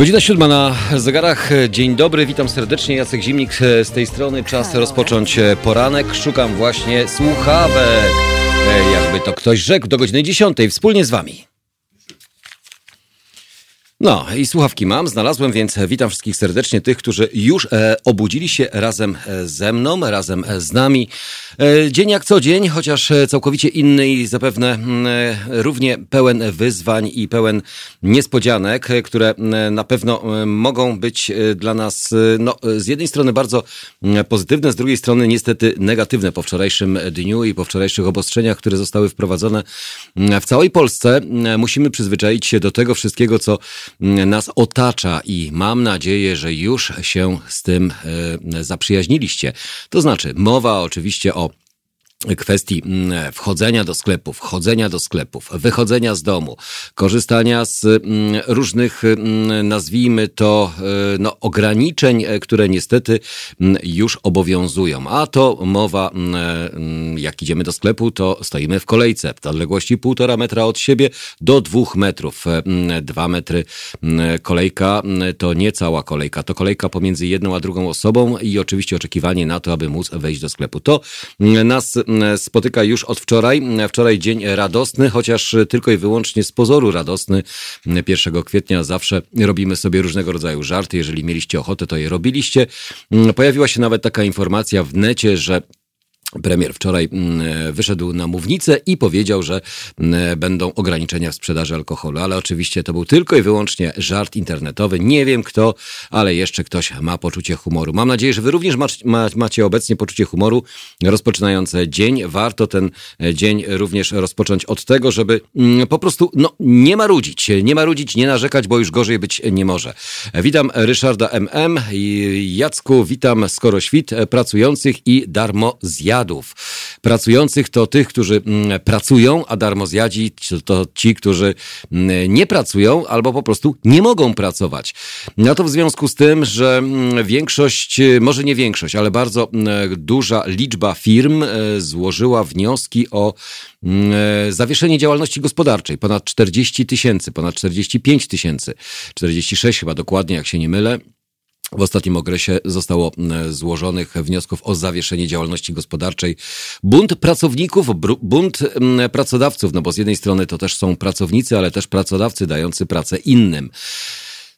Godzina siódma na zegarach. Dzień dobry, witam serdecznie. Jacek Zimnik z tej strony. Czas rozpocząć poranek. Szukam właśnie słuchawek. E, Jakby to ktoś rzekł, do godziny dziesiątej. Wspólnie z wami. No i słuchawki mam, znalazłem, więc witam wszystkich serdecznie, tych, którzy już e, obudzili się razem e, ze mną, razem e, z nami. E, dzień jak co dzień, chociaż e, całkowicie inny i zapewne mm, e, równie pełen wyzwań i pełen niespodzianek, które na pewno mogą być dla nas no, z jednej strony bardzo mm, pozytywne, z drugiej strony niestety negatywne po wczorajszym dniu i po wczorajszych obostrzeniach, które zostały wprowadzone mm, w całej Polsce. Musimy przyzwyczaić się do tego wszystkiego, co nas otacza i mam nadzieję, że już się z tym e, zaprzyjaźniliście. To znaczy, mowa oczywiście o kwestii mm, wchodzenia do sklepów, wchodzenia do sklepów, wychodzenia z domu, korzystania z mm, różnych, mm, nazwijmy to, e, no, ograniczeń, e, które niestety już obowiązują. A to mowa, e, jak idziemy do sklepu, to stoimy w kolejce w odległości półtora metra od siebie do dwóch metrów. Dwa metry kolejka to nie cała kolejka, to kolejka pomiędzy jedną a drugą osobą i oczywiście oczekiwanie na to, aby móc wejść do sklepu. To nas spotyka już od wczoraj. Wczoraj dzień radosny, chociaż tylko i wyłącznie z pozoru radosny. 1 kwietnia zawsze robimy sobie różnego rodzaju żarty. Jeżeli mieliście ochotę, to je robiliście. Pojawiła się nawet taka informacja w necie, że Premier wczoraj mm, wyszedł na mównicę i powiedział, że mm, będą ograniczenia w sprzedaży alkoholu, ale oczywiście to był tylko i wyłącznie żart internetowy. Nie wiem kto, ale jeszcze ktoś ma poczucie humoru. Mam nadzieję, że wy również mac- ma, macie obecnie poczucie humoru rozpoczynając dzień. Warto ten dzień również rozpocząć od tego, żeby mm, po prostu no, nie marudzić, nie marudzić, nie narzekać, bo już gorzej być nie może. Witam Ryszarda MM i Jacku, witam skoro świt pracujących i Pracujących to tych, którzy mm, pracują, a darmozjadzi to ci, którzy mm, nie pracują albo po prostu nie mogą pracować. No to w związku z tym, że mm, większość, może nie większość, ale bardzo duża liczba firm e, złożyła wnioski o e, zawieszenie działalności gospodarczej. Ponad 40 tysięcy, ponad 45 tysięcy, 46 chyba dokładnie, jak się nie mylę. W ostatnim okresie zostało złożonych wniosków o zawieszenie działalności gospodarczej. Bunt pracowników, bunt pracodawców, no bo z jednej strony to też są pracownicy, ale też pracodawcy dający pracę innym.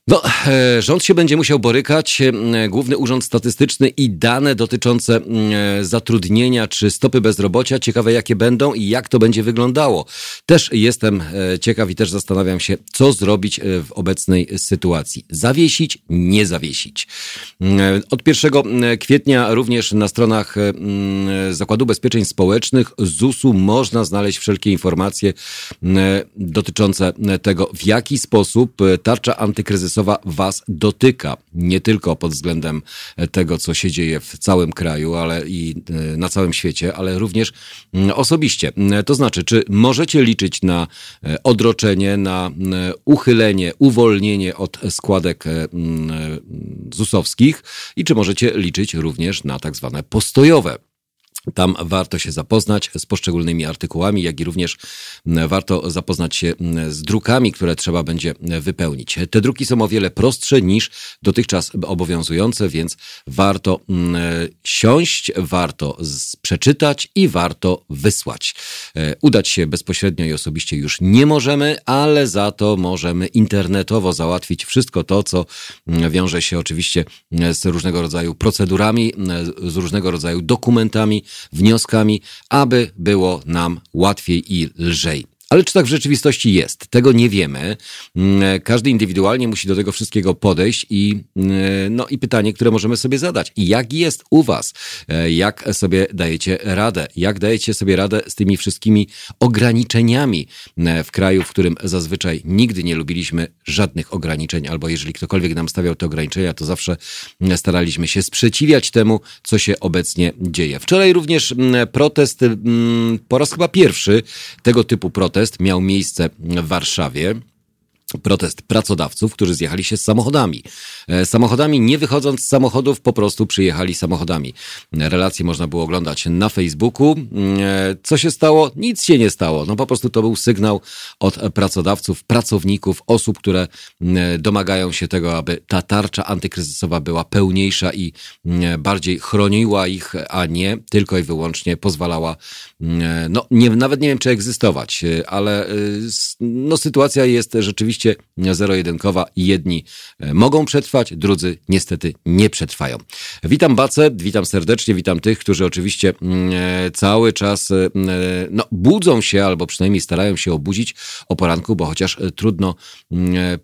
No, e, rząd się będzie musiał borykać, e, Główny Urząd Statystyczny i dane dotyczące e, zatrudnienia czy stopy bezrobocia. Ciekawe jakie będą i jak to będzie wyglądało. Też jestem ciekaw i też zastanawiam się, co zrobić w obecnej sytuacji. Zawiesić, nie zawiesić. E, Od 1 kwietnia również na stronach mm, Zakładu Ubezpieczeń Społecznych ZUS-u można znaleźć wszelkie informacje dotyczące tego, w jaki sposób tarcza antykryzysowa was dotyka. Nie tylko pod względem e, tego, co się dzieje w całym kraju, ale i e, na całym świecie, ale również mm, osobiście. E, To znaczy, czy możecie liczyć na odroczenie, na uchylenie, uwolnienie od składek mm, ZUS-owskich i czy możecie liczyć również na tak zwane postojowe. Tam warto się zapoznać z poszczególnymi artykułami, jak i również warto zapoznać się z drukami, które trzeba będzie wypełnić. Te druki są o wiele prostsze niż dotychczas obowiązujące, więc warto siąść, warto przeczytać i warto wysłać. E, Udać się bezpośrednio i osobiście już nie możemy, ale za to możemy internetowo załatwić wszystko to, co wiąże się oczywiście z różnego rodzaju procedurami, z różnego rodzaju dokumentami, wnioskami, aby było nam łatwiej i lżej. Ale czy tak w rzeczywistości jest? Tego nie wiemy. Mm, Każdy indywidualnie musi do tego wszystkiego podejść i, mm, no, i pytanie, które możemy sobie zadać. Jak jest u Was? E, Jak sobie dajecie radę? Jak dajecie sobie radę z tymi wszystkimi ograniczeniami e, w kraju, w którym zazwyczaj nigdy nie lubiliśmy żadnych ograniczeń, albo jeżeli ktokolwiek nam stawiał te ograniczenia, to zawsze mm, staraliśmy się sprzeciwiać temu, co się obecnie dzieje. Wczoraj również mm, protest, mm, po raz chyba pierwszy tego typu protest miał miejsce w Warszawie. Protest pracodawców, którzy zjechali się z samochodami. E, samochodami, nie wychodząc z samochodów, po prostu przyjechali samochodami. Relacje można było oglądać na Facebooku. E, co się stało? Nic się nie stało. No po prostu to był sygnał od pracodawców, pracowników, osób, które domagają się tego, aby ta tarcza antykryzysowa była pełniejsza i bardziej chroniła ich, a nie tylko i wyłącznie pozwalała, no nie, nawet nie wiem, czy egzystować, e, ale no, sytuacja jest rzeczywiście oczywiście zero-jedynkowa. Jedni e, mogą przetrwać, drudzy niestety nie przetrwają. Witam Bace, witam serdecznie, witam tych, którzy oczywiście mm, e, cały czas e, no, budzą się albo przynajmniej starają się obudzić o poranku, bo chociaż trudno mm,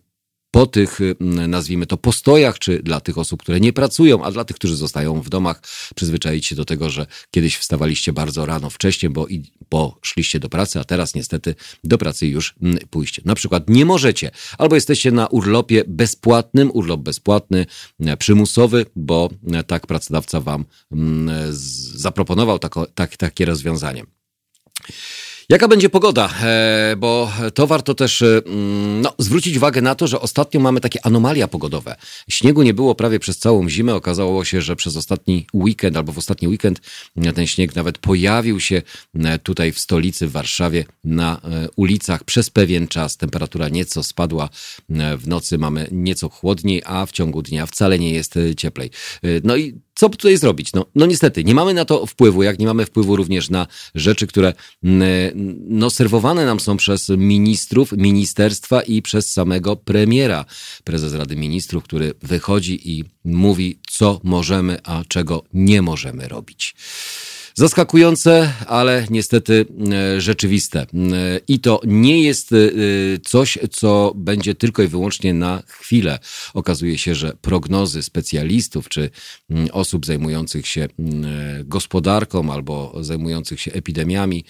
po tych, y, nazwijmy to, postojach, czy dla tych osób, które nie pracują, a dla tych, którzy zostają w domach, przyzwyczaić się do tego, że kiedyś wstawaliście bardzo rano, wcześniej, bo, i, bo szliście do pracy, a teraz niestety do pracy już pójść. Na przykład nie możecie, albo jesteście na urlopie bezpłatnym, urlop bezpłatny, e, przymusowy, bo e, tak pracodawca wam zaproponował tako, tak, takie rozwiązanie. Jaka będzie pogoda? E, bo to warto też e, mm, no, zwrócić uwagę na to, że ostatnio mamy takie anomalia pogodowe. Śniegu nie było prawie przez całą zimę. Okazało się, że przez ostatni weekend albo w ostatni weekend ten śnieg nawet pojawił się e, tutaj w stolicy, w Warszawie, na ulicach przez pewien czas. Temperatura nieco spadła. W nocy mamy nieco chłodniej, a w ciągu dnia wcale nie jest cieplej. No i co tutaj zrobić? No, no niestety, nie mamy na to wpływu, jak nie mamy wpływu również na rzeczy, które no, serwowane nam są przez ministrów, ministerstwa i przez samego premiera, prezes Rady Ministrów, który wychodzi i mówi, co możemy, a czego nie możemy robić. Zaskakujące, ale niestety e, rzeczywiste. E, I to nie jest e, coś, co będzie tylko i wyłącznie na chwilę. Okazuje się, że prognozy specjalistów czy osób zajmujących się gospodarką albo zajmujących się epidemiami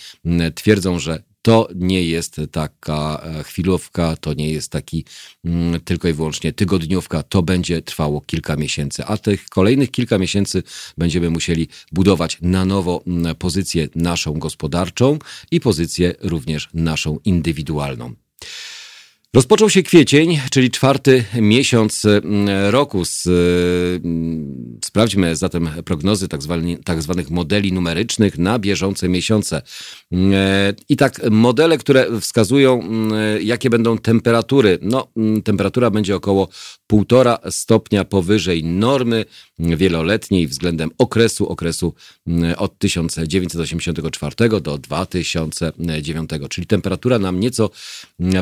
twierdzą, że to nie jest taka e, chwilówka, to nie jest taki mm, tylko i wyłącznie tygodniówka, to będzie trwało kilka miesięcy, a tych kolejnych kilka miesięcy będziemy musieli budować na nowo mm, pozycję naszą gospodarczą i pozycję również naszą indywidualną. Rozpoczął się kwiecień, czyli czwarty miesiąc mm, roku. Mm, sprawdźmy zatem prognozy tak, tak zwanych modeli numerycznych na bieżące miesiące. E, I tak modele, które wskazują, jakie będą temperatury. No, temperatura będzie około 1,5 stopnia powyżej normy wieloletniej względem okresu, okresu od 1984 do 2009. Czyli temperatura nam nieco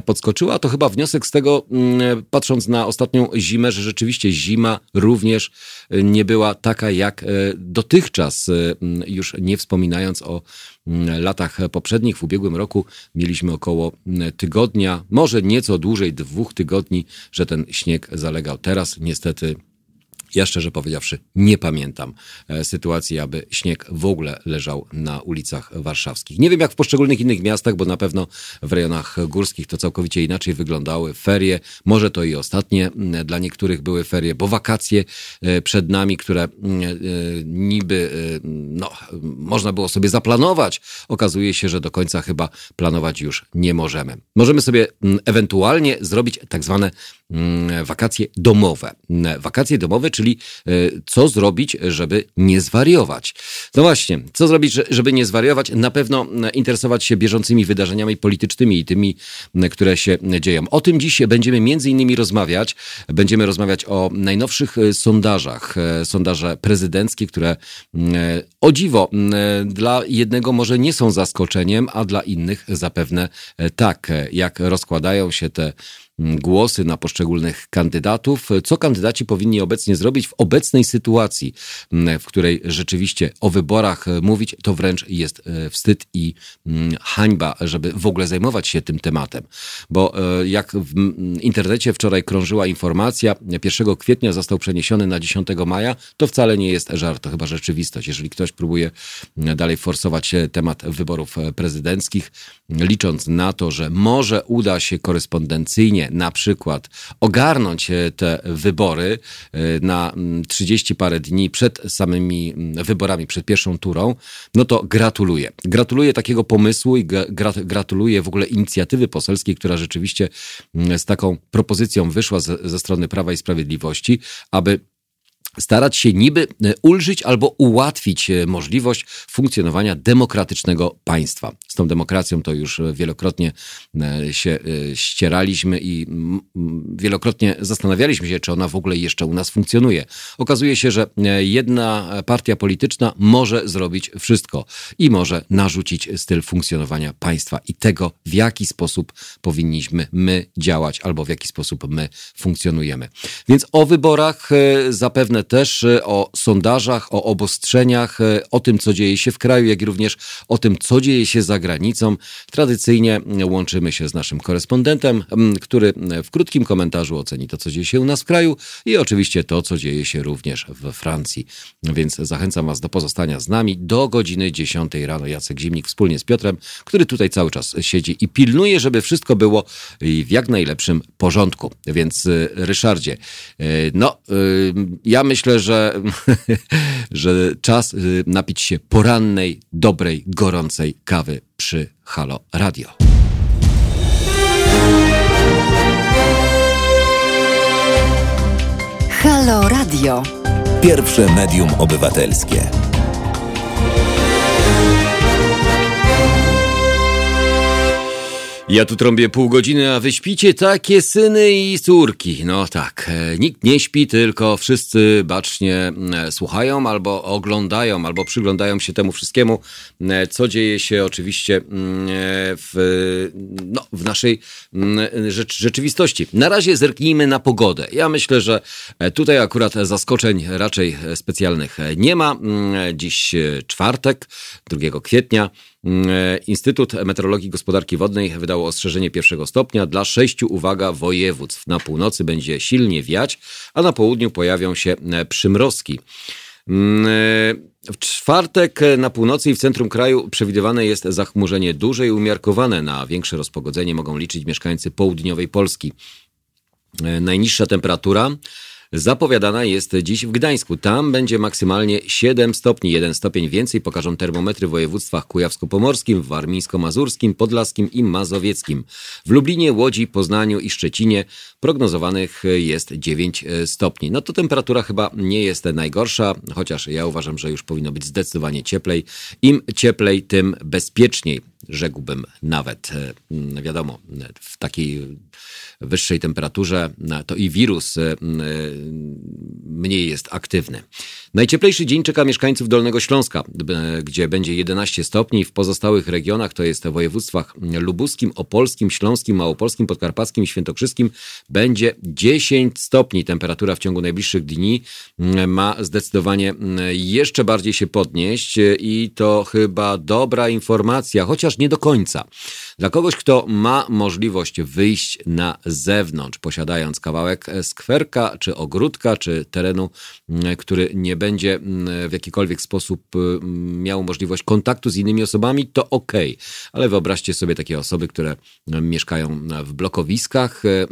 podskoczyła. To chyba wniosek z tego, mm, patrząc na ostatnią zimę, że rzeczywiście zima również e, nie była taka jak e, dotychczas, e, już nie wspominając o latach poprzednich. W ubiegłym roku mieliśmy około tygodnia, może nieco dłużej, dwóch tygodni, że ten śnieg zalegał. Teraz niestety ja szczerze powiedziawszy nie pamiętam e, sytuacji, aby śnieg w ogóle leżał na ulicach warszawskich. Nie wiem jak w poszczególnych innych miastach, bo na pewno w rejonach górskich to całkowicie inaczej wyglądały. Ferie, może to i ostatnie dla niektórych były ferie, bo wakacje e, przed nami, które e, niby no, można było sobie zaplanować, okazuje się, że do końca chyba planować już nie możemy. Możemy sobie ewentualnie zrobić tak zwane wakacje domowe. Wakacje domowe, czyli e, co zrobić, żeby nie zwariować. No właśnie, co zrobić, żeby nie zwariować? Na pewno e, interesować się bieżącymi wydarzeniami politycznymi i tymi, które się dzieją. O tym dziś będziemy między innymi rozmawiać. Będziemy rozmawiać o najnowszych e, sondażach. Sondaże prezydenckie, które o dziwo dla jednego może nie są zaskoczeniem, a dla innych zapewne tak. Jak rozkładają się te głosy na poszczególnych kandydatów. Co kandydaci powinni obecnie zrobić w obecnej sytuacji, w której rzeczywiście o wyborach mówić, to wręcz jest e, wstyd i hańba, żeby w ogóle zajmować się tym tematem. Bo e, jak w internecie wczoraj krążyła informacja, 1 kwietnia został przeniesiony na 10 maja, to wcale nie jest żart, to chyba rzeczywistość. Jeżeli ktoś próbuje dalej forsować temat wyborów prezydenckich, licząc na to, że może uda się korespondencyjnie na przykład ogarnąć te wybory na 30 parę dni przed samymi wyborami, przed pierwszą turą, no to gratuluję. Gratuluję takiego pomysłu i gratuluję w ogóle inicjatywy poselskiej, która rzeczywiście z taką propozycją wyszła ze, ze strony Prawa i Sprawiedliwości, aby starać się niby e, ulżyć albo ułatwić e, możliwość funkcjonowania demokratycznego państwa. Z tą demokracją to już wielokrotnie e, się ścieraliśmy i wielokrotnie zastanawialiśmy się, czy ona w ogóle jeszcze u nas funkcjonuje. Okazuje się, że jedna partia polityczna może zrobić wszystko i może narzucić styl funkcjonowania państwa i tego, w jaki sposób powinniśmy my działać albo w jaki sposób my funkcjonujemy. Więc o wyborach zapewne też e, o sondażach, o obostrzeniach, e, o tym, co dzieje się w kraju, jak i również o tym, co dzieje się za granicą. Tradycyjnie łączymy się z naszym korespondentem, który w krótkim komentarzu oceni to, co dzieje się u nas w kraju i oczywiście to, co dzieje się również we Francji. Więc zachęcam Was do pozostania z nami do godziny 10 rano. Jacek Zimnik wspólnie z Piotrem, który tutaj cały czas siedzi i pilnuje, żeby wszystko było w jak najlepszym porządku. Więc e, Ryszardzie, no, ja myślę, myślę, że, że czas y, napić się porannej, dobrej, gorącej kawy przy Halo Radio. Halo Radio. Pierwsze medium obywatelskie. Ja tu trąbię pół godziny, a wy śpicie takie syny i córki. No tak, e, nikt nie śpi, tylko wszyscy bacznie e, słuchają albo oglądają, albo przyglądają się temu wszystkiemu, e, co dzieje się oczywiście w, no, w naszej rzeczywistości. Na razie zerknijmy na pogodę. Ja myślę, że tutaj akurat zaskoczeń raczej specjalnych nie ma. Dziś czwartek, 2 kwietnia. E, Instytut Meteorologii i Gospodarki Wodnej wydał ostrzeżenie pierwszego stopnia dla sześciu, uwaga, województw. Na północy będzie silnie wiać, a na południu pojawią się e, przymrozki. Mm, e, w czwartek na północy i w centrum kraju przewidywane jest zachmurzenie duże i umiarkowane. Na większe rozpogodzenie mogą liczyć mieszkańcy południowej Polski. Najniższa temperatura zapowiadana jest dziś w Gdańsku. Tam będzie maksymalnie 7 stopni, 1 stopień więcej pokażą termometry w województwach kujawsko-pomorskim, warmińsko-mazurskim, podlaskim i mazowieckim. W Lublinie, Łodzi, Poznaniu i Szczecinie prognozowanych jest 9 stopni. No to temperatura chyba nie jest najgorsza, chociaż ja uważam, że już powinno być zdecydowanie cieplej. Im cieplej, tym bezpieczniej rzekłbym nawet. Wiadomo, w takiej wyższej temperaturze, to i wirus e, e, mniej jest aktywny. Najcieplejszy dzień czeka mieszkańców Dolnego Śląska, gdzie będzie 11 stopni. W pozostałych regionach, to jest w województwach lubuskim, opolskim, śląskim, małopolskim, podkarpackim i świętokrzyskim, będzie 10 stopni. Temperatura w ciągu najbliższych dni ma zdecydowanie jeszcze bardziej się podnieść i to chyba dobra informacja, chociaż nie do końca. Dla kogoś, kto ma możliwość wyjść na zewnątrz, posiadając kawałek skwerka, czy ogródka, czy terenu, który nie będzie w jakikolwiek sposób mm, miał możliwość kontaktu z innymi osobami, to ok. Ale wyobraźcie sobie takie osoby, które mieszkają w blokowiskach, e,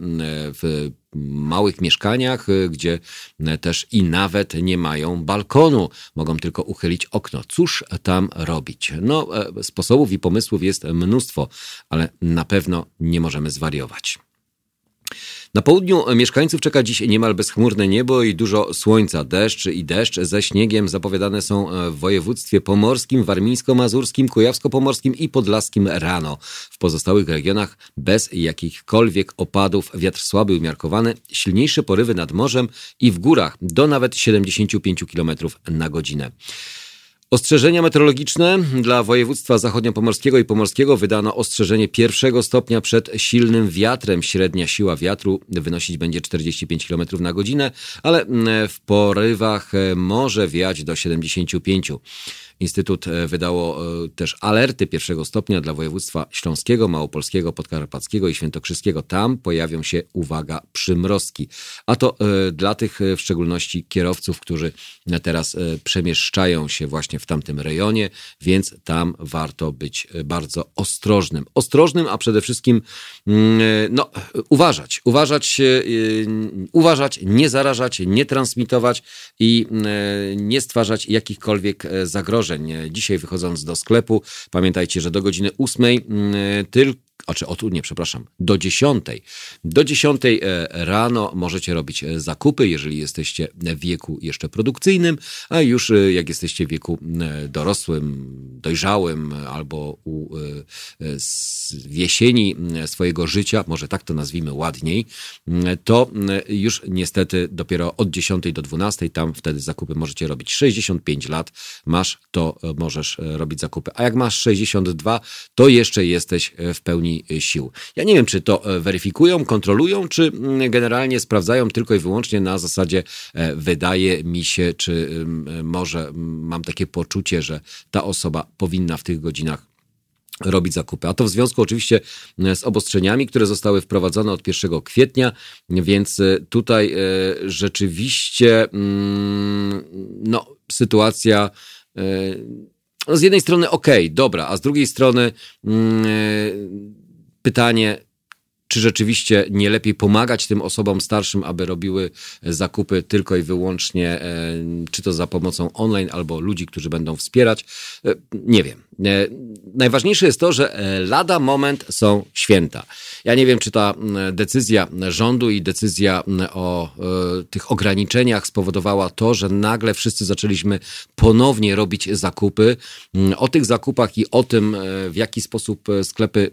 w małych mieszkaniach, e, gdzie też i nawet nie mają balkonu, mogą tylko uchylić okno. Cóż tam robić? No, e, sposobów i pomysłów jest mnóstwo, ale na pewno nie możemy zwariować. Na południu mieszkańców czeka dziś niemal bezchmurne niebo i dużo słońca. Deszcz i deszcz ze śniegiem zapowiadane są w województwie pomorskim, warmińsko-mazurskim, kujawsko-pomorskim i podlaskim rano. W pozostałych regionach bez jakichkolwiek opadów wiatr słaby umiarkowany, silniejsze porywy nad morzem i w górach do nawet 75 km na godzinę. Ostrzeżenia meteorologiczne dla województwa zachodniopomorskiego i pomorskiego wydano ostrzeżenie pierwszego stopnia przed silnym wiatrem. Średnia siła wiatru wynosić będzie 45 km na godzinę, ale w porywach może wiać do 75. Instytut e, wydało e, też alerty pierwszego stopnia dla województwa śląskiego, małopolskiego, podkarpackiego i świętokrzyskiego. Tam pojawią się, uwaga, przymrozki. A to dla tych w szczególności kierowców, którzy teraz przemieszczają się właśnie w tamtym rejonie, więc tam warto być bardzo ostrożnym. Ostrożnym, a przede wszystkim mm, no, uważać, uważać, uważać, nie zarażać, nie transmitować i nie stwarzać jakichkolwiek e, zagrożeń. Dzisiaj wychodząc do sklepu, pamiętajcie, że do godziny ósmej tylko znaczy od nie, przepraszam, do 10. Do 10 e, rano możecie robić e, zakupy, jeżeli jesteście w wieku jeszcze produkcyjnym, a już e, jak jesteście w wieku dorosłym, dojrzałym albo u, jesieni swojego życia, może tak to nazwijmy ładniej, to już niestety dopiero od 10 do 12 tam wtedy zakupy możecie robić. 65 lat masz, to możesz robić zakupy. A jak masz 62, to jeszcze jesteś w pełni Y, sił. Ja nie wiem, czy to e, weryfikują, kontrolują, czy mm, generalnie sprawdzają tylko i wyłącznie na zasadzie e, wydaje mi się, czy e, może mam takie poczucie, że ta osoba powinna w tych godzinach robić zakupy. A to w związku oczywiście z obostrzeniami, które zostały wprowadzone od 1 kwietnia, więc tutaj rzeczywiście mm, no, sytuacja z jednej strony ok, dobra, a z drugiej strony mm, pytanie, czy rzeczywiście nie lepiej pomagać tym osobom starszym, aby robiły zakupy tylko i wyłącznie, e, czy to za pomocą online, albo ludzi, którzy będą wspierać? E, nie wiem. E, najważniejsze jest to, że lada moment są święta. Ja nie wiem, czy ta decyzja rządu i decyzja o tych ograniczeniach spowodowała to, że nagle wszyscy zaczęliśmy ponownie robić zakupy. O tych zakupach i o tym, w jaki sposób sklepy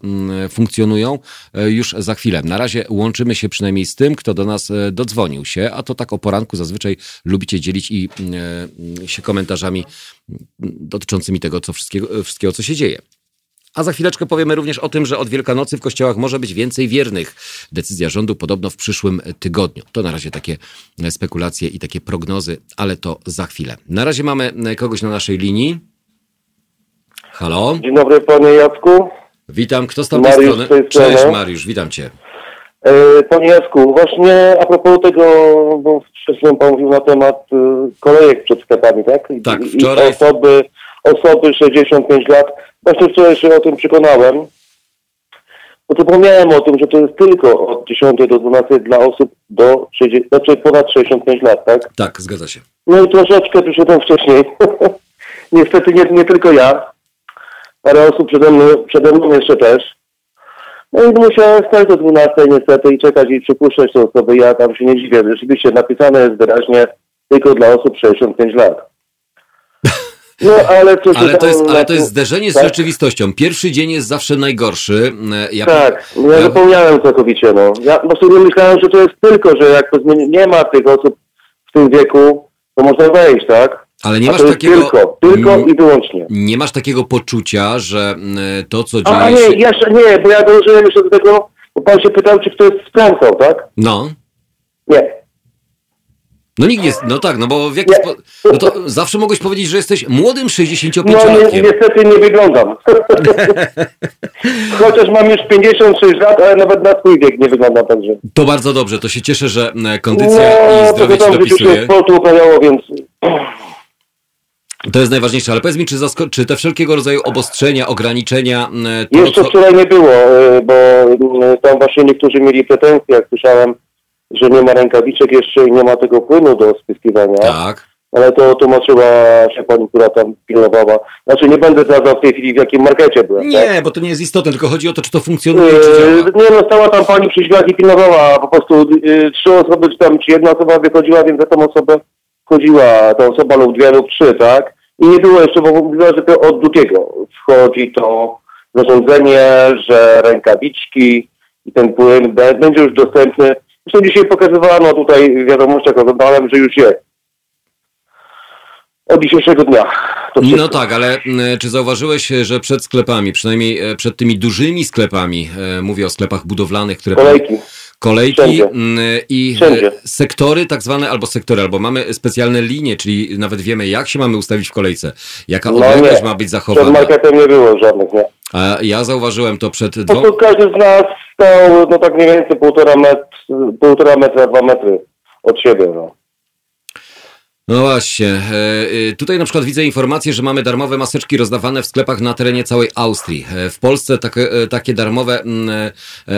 funkcjonują, już za chwilę. Na razie łączymy się przynajmniej z tym, kto do nas e, dodzwonił się, a to tak o poranku zazwyczaj lubicie dzielić i e, się komentarzami dotyczącymi tego, co wszystkiego, e, wszystkiego co się dzieje. A za chwileczkę powiemy również o tym, że od Wielkanocy w kościołach może być więcej wiernych. Decyzja rządu podobno w przyszłym tygodniu. To na razie takie spekulacje i takie prognozy, ale to za chwilę. Na razie mamy kogoś na naszej linii. Halo? Dzień dobry panie Jacku. Witam, kto z tamtej Mariusz strony? Cześć Mariusz, witam cię. E, panie Jasku, właśnie a propos tego, bo wcześniej pan mówił na temat y, kolejek przed sklepami, tak? Tak, wczoraj... I osoby, osoby 65 lat. Właśnie wczoraj się o tym przekonałem. Bo tu pomniałem o tym, że to jest tylko od 10 do 12 dla osób do 60, znaczy ponad 65 lat, tak? Tak, zgadza się. No i troszeczkę przyszedłem wcześniej. Niestety nie, nie tylko ja parę osób przede mną, przede mną jeszcze też. No i musiałem stać do 12 niestety i czekać i przypuszczać te osoby. Ja tam się nie dziwię. Rzeczywiście napisane jest wyraźnie tylko dla osób 65 lat. No, ale, to, ale, to jest, ale to jest zderzenie z tak? rzeczywistością. Pierwszy dzień jest zawsze najgorszy. E, ja, tak, ja, zapomniałem całkowicie. No. Ja po prostu myślałem, że to jest tylko, że jak to nie ma tych osób w tym wieku, to można wejść, tak? Ale nie masz takiego. Tylko, tylko i wyłącznie. Nie masz takiego poczucia, że to, co dzieje A nie, się... jeszcze nie, bo ja dążyłem jeszcze do tego, bo pan się pytał, czy ktoś sprzątał, tak? No. Nie. No nikt jest, no tak, no bo w jaki sposób, no to zawsze mogłeś powiedzieć, że jesteś młodym 65-latkiem. No ni niestety nie wyglądam. Chociaż mam już 56 lat, ale nawet na swój wiek nie wyglądam także. To bardzo dobrze, to się cieszę, że kondycja no, i zdrowie ci dopisuje. No, to się sportu uprawiało, więc... To jest najważniejsze, ale powiedz mi, czy, czy te wszelkiego rodzaju obostrzenia, ograniczenia... Jeszcze co... wczoraj nie było, y, bo tam właśnie niektórzy mieli pretensje, jak słyszałem, że nie ma rękawiczek jeszcze i nie ma tego płynu do spyskiwania. Tak. Ale to tłumaczyła się pani, która tam pilnowała. Znaczy nie będę zdradzał w tej chwili w jakim markecie byłem. Nie, tak? bo to nie jest istotne, tylko chodzi o to, czy to funkcjonuje. Yy, nie no, stała tam pani przy drzwiach i pilnowała. Po prostu yy, trzy osoby, czy tam, czy jedna osoba wychodziła, więc za tą osobę wchodziła ta osoba lub dwie lub trzy, tak? I nie było jeszcze, bo mówiła, że to od drugiego wchodzi to zarządzenie, że rękawiczki i ten płyn będzie już dostępny. Zresztą dzisiaj pokazywano tutaj w wiadomościach, oglądałem, że już jest. Od dzisiejszego dnia. No tak, ale czy zauważyłeś, że przed sklepami, przynajmniej e, przed tymi dużymi sklepami, e, mówię o sklepach budowlanych, które... Kolejki kolejki Wszędzie. mm, i Wszędzie. e, sektory tak zwane, albo sektory, albo mamy specjalne linie, czyli nawet wiemy, jak się mamy ustawić w kolejce, jaka No odległość nie. ma być Przed zachowana. marketem nie było żadnych, nie. A ja zauważyłem to przed Po drogą. prostu każdy z nas stał, no tak mniej więcej półtora, metr, półtora metra, dwa metry od siebie, no. No właśnie. e, e, Tutaj na przykład widzę informację, że mamy darmowe maseczki rozdawane w sklepach na terenie całej Austrii. E, W Polsce takie, e, takie darmowe mm,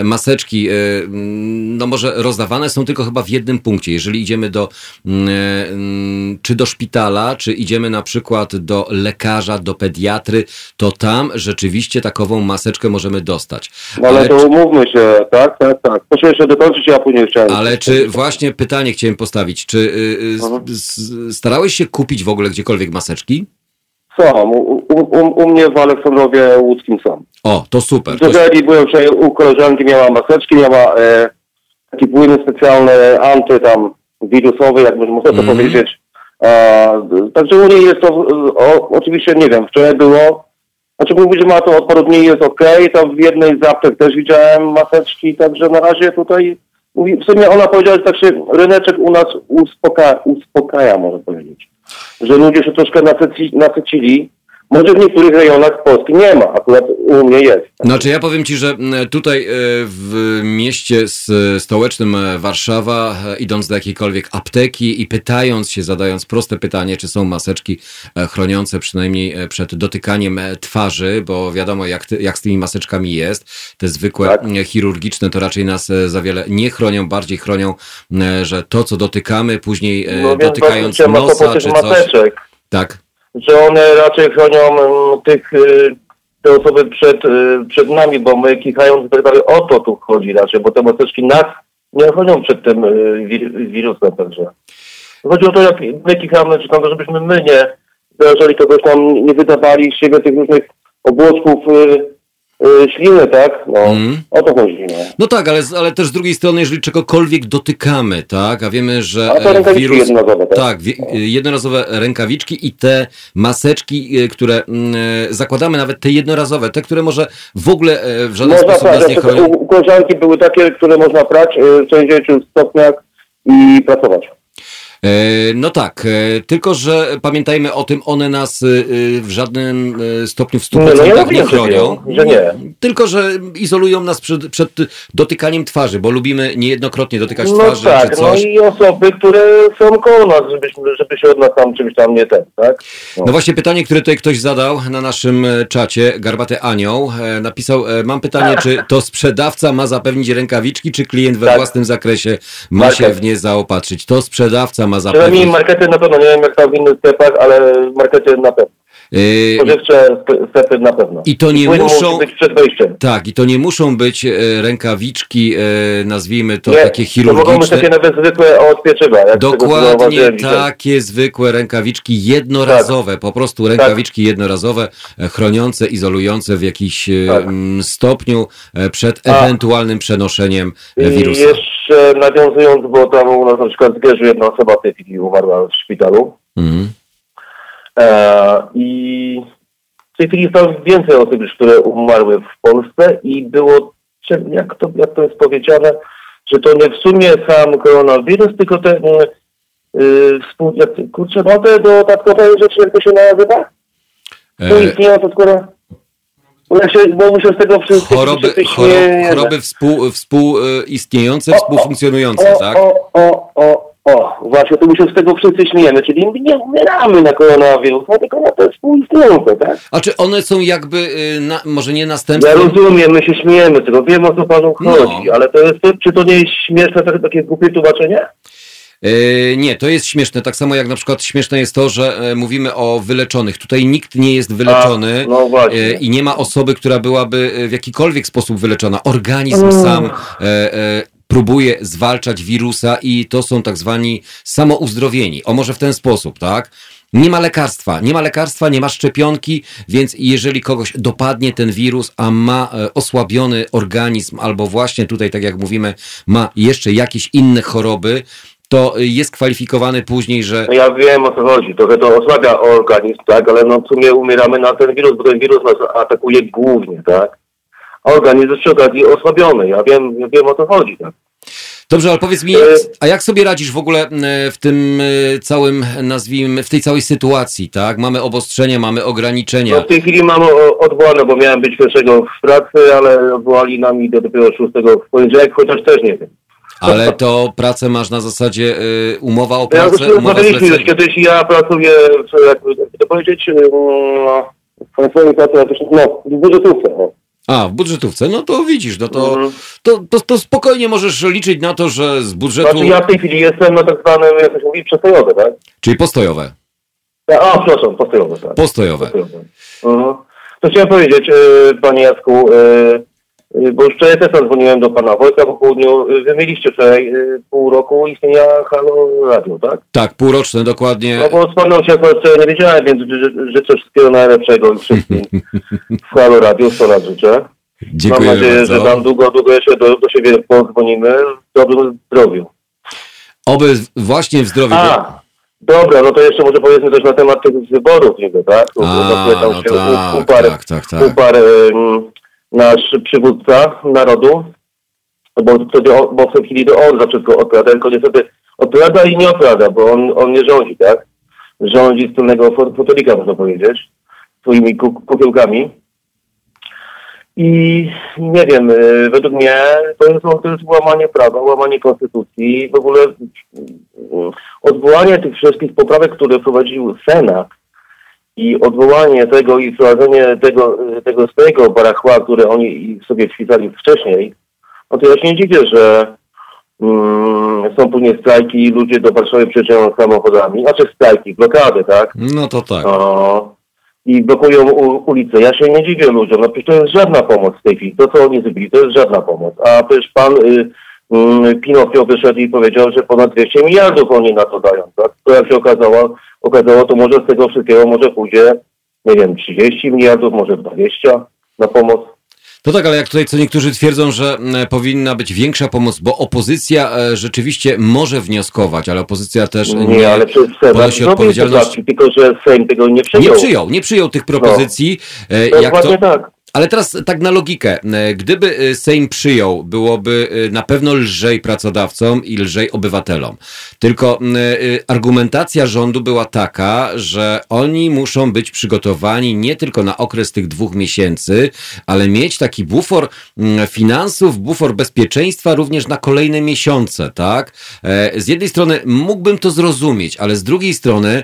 maseczki, mm, no może rozdawane są tylko chyba w jednym punkcie. Jeżeli idziemy do, mm, czy do szpitala, czy idziemy na przykład do lekarza, do pediatry, to tam rzeczywiście takową maseczkę możemy dostać. No ale, Ale to czy- umówmy się, tak, tak, tak. Proszę jeszcze dokończyć, ja później chciałem. Ale czy właśnie pytanie chciałem postawić, czy y, y, Mhm. s- s- starałeś się kupić w ogóle gdziekolwiek maseczki? Są, u, u, u, mnie w Aleksandrowie Łódzkim są. O, to super. W To, Żeli byłem wczoraj u koleżanki, miała maseczki, miała e, taki płyn specjalny, anty tam wirusowy, jak można to Mhm. powiedzieć. E, także u niej jest to, o, oczywiście nie wiem, wczoraj było, znaczy mówi, że ma to od paru dni jest ok, tam w jednej z aptek też widziałem maseczki, także na razie tutaj, w sumie ona powiedziała, że tak się ryneczek u nas uspoka, uspokaja, można powiedzieć. Że ludzie się troszkę nasyci, nasycili, może w niektórych rejonach Polski nie ma, akurat u mnie jest. znaczy ja powiem Ci, że tutaj e, w mieście stołecznym e, Warszawa, e, idąc do jakiejkolwiek apteki i pytając się, zadając proste pytanie, czy są maseczki chroniące przynajmniej przed dotykaniem twarzy, bo wiadomo jak, ty, jak z tymi maseczkami jest, te zwykłe Tak. chirurgiczne to raczej nas za wiele nie chronią, bardziej chronią, że to co dotykamy później No dotykając nosa czy coś. maseczek, Tak. Że one raczej chronią mm, tych, y, te osoby przed, y, przed nami, bo my kichając tak o to tu chodzi raczej, bo te maseczki nas nie chronią przed tym y, wir, wirusem także. Chodzi o to, jak my kichamy, czy tam, żebyśmy my nie zarażali kogoś tam, nie wydawali z siebie tych różnych obłoczków y, y, śliny, tak? No, Mhm. o to chodzi, no. No tak, ale, ale też z drugiej strony, jeżeli czegokolwiek dotykamy, tak, a wiemy, że A to e, rękawiczki wirus... jednorazowe, tak? Tak, wi- e, jednorazowe rękawiczki i te maseczki, e, które mm, e, zakładamy, nawet te jednorazowe, te, które może w ogóle e, w żaden Można sposób prać, nas nie znaczy, chronią. u, u koleżanki były takie, które można prać y, w 60 stopniach i pracować. E, No tak, e, tylko że pamiętajmy o tym, one nas e, w żadnym stopniu w 100% Nie, no ja nie chronią. że nie. Tylko, że izolują nas przed, przed dotykaniem twarzy, bo lubimy niejednokrotnie dotykać No twarzy czy tak, no coś. i osoby, które są koło nas, żebyśmy, żeby się od nas tam czymś tam nie ten, tak? No właśnie pytanie, które tutaj ktoś zadał na naszym czacie, Garbaty Anioł, napisał, mam pytanie, czy to sprzedawca ma zapewnić rękawiczki, czy klient we Tak. własnym zakresie ma Market. się w nie zaopatrzyć? To sprzedawca ma Przynajmniej zapewnić. markety na pewno, nie wiem jak tam w innych sklepach, ale markety na pewno. E, Spożywcze sk- sklepy na pewno. I to nie płyn muszą- być przed wejściem. Tak, i to nie muszą być e, rękawiczki, e, nazwijmy to nie, takie to mogą być chirurgiczne. takie nawet zwykłe od pieczywa. Dokładnie takie zwykłe rękawiczki jednorazowe, po prostu rękawiczki jednorazowe, e, chroniące, izolujące w jakiś e, Tak. stopniu przed A. ewentualnym przenoszeniem e, I wirusa. jeszcze nawiązując, bo tam u nas na przykład w Zgierzu jedna osoba w tej chwili umarła w szpitalu. Mhm. E, I w tej chwili jest tam więcej osób już, które umarły w Polsce i było, jak to, jak to jest powiedziane, że to nie w sumie sam koronawirus, tylko te mm, y, współ, kurczę, no te dodatkowe rzeczy, jak to się nazywa? E, istnieją to skoro... Ja się, bo muszę z tego wszystkiego choroby, chorob, choroby współ, współistniejące, współfunkcjonujące, o, tak? O, o, o, o, właśnie, tu my się z tego wszyscy śmiejemy, czyli nie umieramy na koronawirus, no tylko na te współistniejące, tak? A czy one są jakby, y, na, może nie Ja następstwem? rozumiem, my się śmiejemy tego, wiem o co panu No. chodzi, ale to jest, czy to nie jest śmieszne, takie, takie głupie tłumaczenie? E, Nie, to jest śmieszne. Tak samo jak na przykład śmieszne jest to, że e, mówimy o wyleczonych. Tutaj nikt nie jest wyleczony A, no e, i nie ma osoby, która byłaby e, w jakikolwiek sposób wyleczona. Organizm sam e, e, próbuje zwalczać wirusa i to są tak zwani samouzdrowieni. O może w ten sposób, tak? Nie ma lekarstwa, nie ma lekarstwa, nie ma szczepionki, więc jeżeli kogoś dopadnie ten wirus, a ma e, osłabiony organizm, albo właśnie tutaj, tak jak mówimy, ma jeszcze jakieś inne choroby, to jest kwalifikowany później, że No ja wiem o co chodzi, trochę to osłabia organizm, tak, ale no w sumie umieramy na ten wirus, bo ten wirus nas atakuje głównie, tak? Organizm okazji osłabiony, ja wiem, ja wiem o co chodzi, tak? Dobrze, ale powiedz mi, a jak sobie radzisz w ogóle w tym całym, nazwijmy, w tej całej sytuacji, tak? Mamy obostrzenia, mamy ograniczenia. No w tej chwili mam odwołane, bo miałem być pierwszego w pracy, ale odwołali nami do dopiero szóstego w poniedziałek, chociaż też nie wiem. Ale to pracę masz na zasadzie y, umowa o pracę, ja umowa już kiedyś ja pracuję, w, jak to powiedzieć, no, w państwowej pracy, no, w budżetówce. No. A, w budżetówce, no to widzisz, no to, mhm. to, to, to, spokojnie możesz liczyć na to, że z budżetu... Znaczy ja w tej chwili jestem na tak zwanym, jak to się mówi, przestojowe, tak? Czyli postojowe. A, przepraszam, postojowe, tak. Postojowe. postojowe. Mhm. To chciałem powiedzieć, y, panie Jacku, Y, bo już wczoraj też dzwoniłem do pana Wojtka po południu. Y, wy mieliście wczoraj y, pół roku istnienia Halo Radio, tak? Tak, półroczne dokładnie. No bo z panem się akurat nie wiedziałem, więc życzę wszystkiego najlepszego i wszystkim w Halo Radio 100 lat życzę. Dziękuję Mam nadzieję, bardzo. że tam długo, długo jeszcze do, do siebie podzwonimy w dobrym zdrowiu. Oby właśnie w zdrowiu. A, dobra, no to jeszcze może powiedzmy też na temat tych wyborów niby, tak? A, no tak, tak, tak, tak. Nasz przywódca narodu, bo bo w tej chwili to on za wszystko odpowiada, tylko niestety odpowiada i nie odpowiada, bo on, on nie rządzi, tak? Rządzi z tylnego fotolika, można powiedzieć, swoimi kukiełkami. I nie wiem, y, według mnie to jest, to jest łamanie prawa, łamanie konstytucji, w ogóle y, odwołanie tych wszystkich poprawek, które wprowadził Senat, i odwołanie tego i wprowadzenie tego, tego swojego barachła, które oni sobie wpisali wcześniej, no to ja się nie dziwię, że mm, są później strajki i ludzie do Warszawy przyjeżdżają samochodami, znaczy strajki, blokady, tak? No to tak. No, I blokują u, ulice. Ja się nie dziwię ludziom, no przecież to jest żadna pomoc w tej chwili. To, co oni zrobili, to jest żadna pomoc. A przecież pan y, Pinokio wyszedł i powiedział, że ponad 200 miliardów oni na to dają, tak? To jak się okazało, okazało, to może z tego wszystkiego może pójdzie, nie wiem, 30 miliardów, może 20 na pomoc. No tak, ale jak tutaj co niektórzy twierdzą, że powinna być większa pomoc, bo opozycja e, rzeczywiście może wnioskować, ale opozycja też nie, nie ale przez ponosi odpowiedzialności. Tylko, że Sejm tego nie przyjął. Nie przyjął, nie przyjął tych propozycji. No. jak to, tak. Ale teraz tak na logikę. E, gdyby e, Sejm przyjął, byłoby e, na pewno lżej pracodawcom i lżej obywatelom. Tylko argumentacja rządu była taka, że oni muszą być przygotowani nie tylko na okres tych dwóch miesięcy, ale mieć taki bufor finansów, bufor bezpieczeństwa również na kolejne miesiące, tak? Z jednej strony mógłbym to zrozumieć, ale z drugiej strony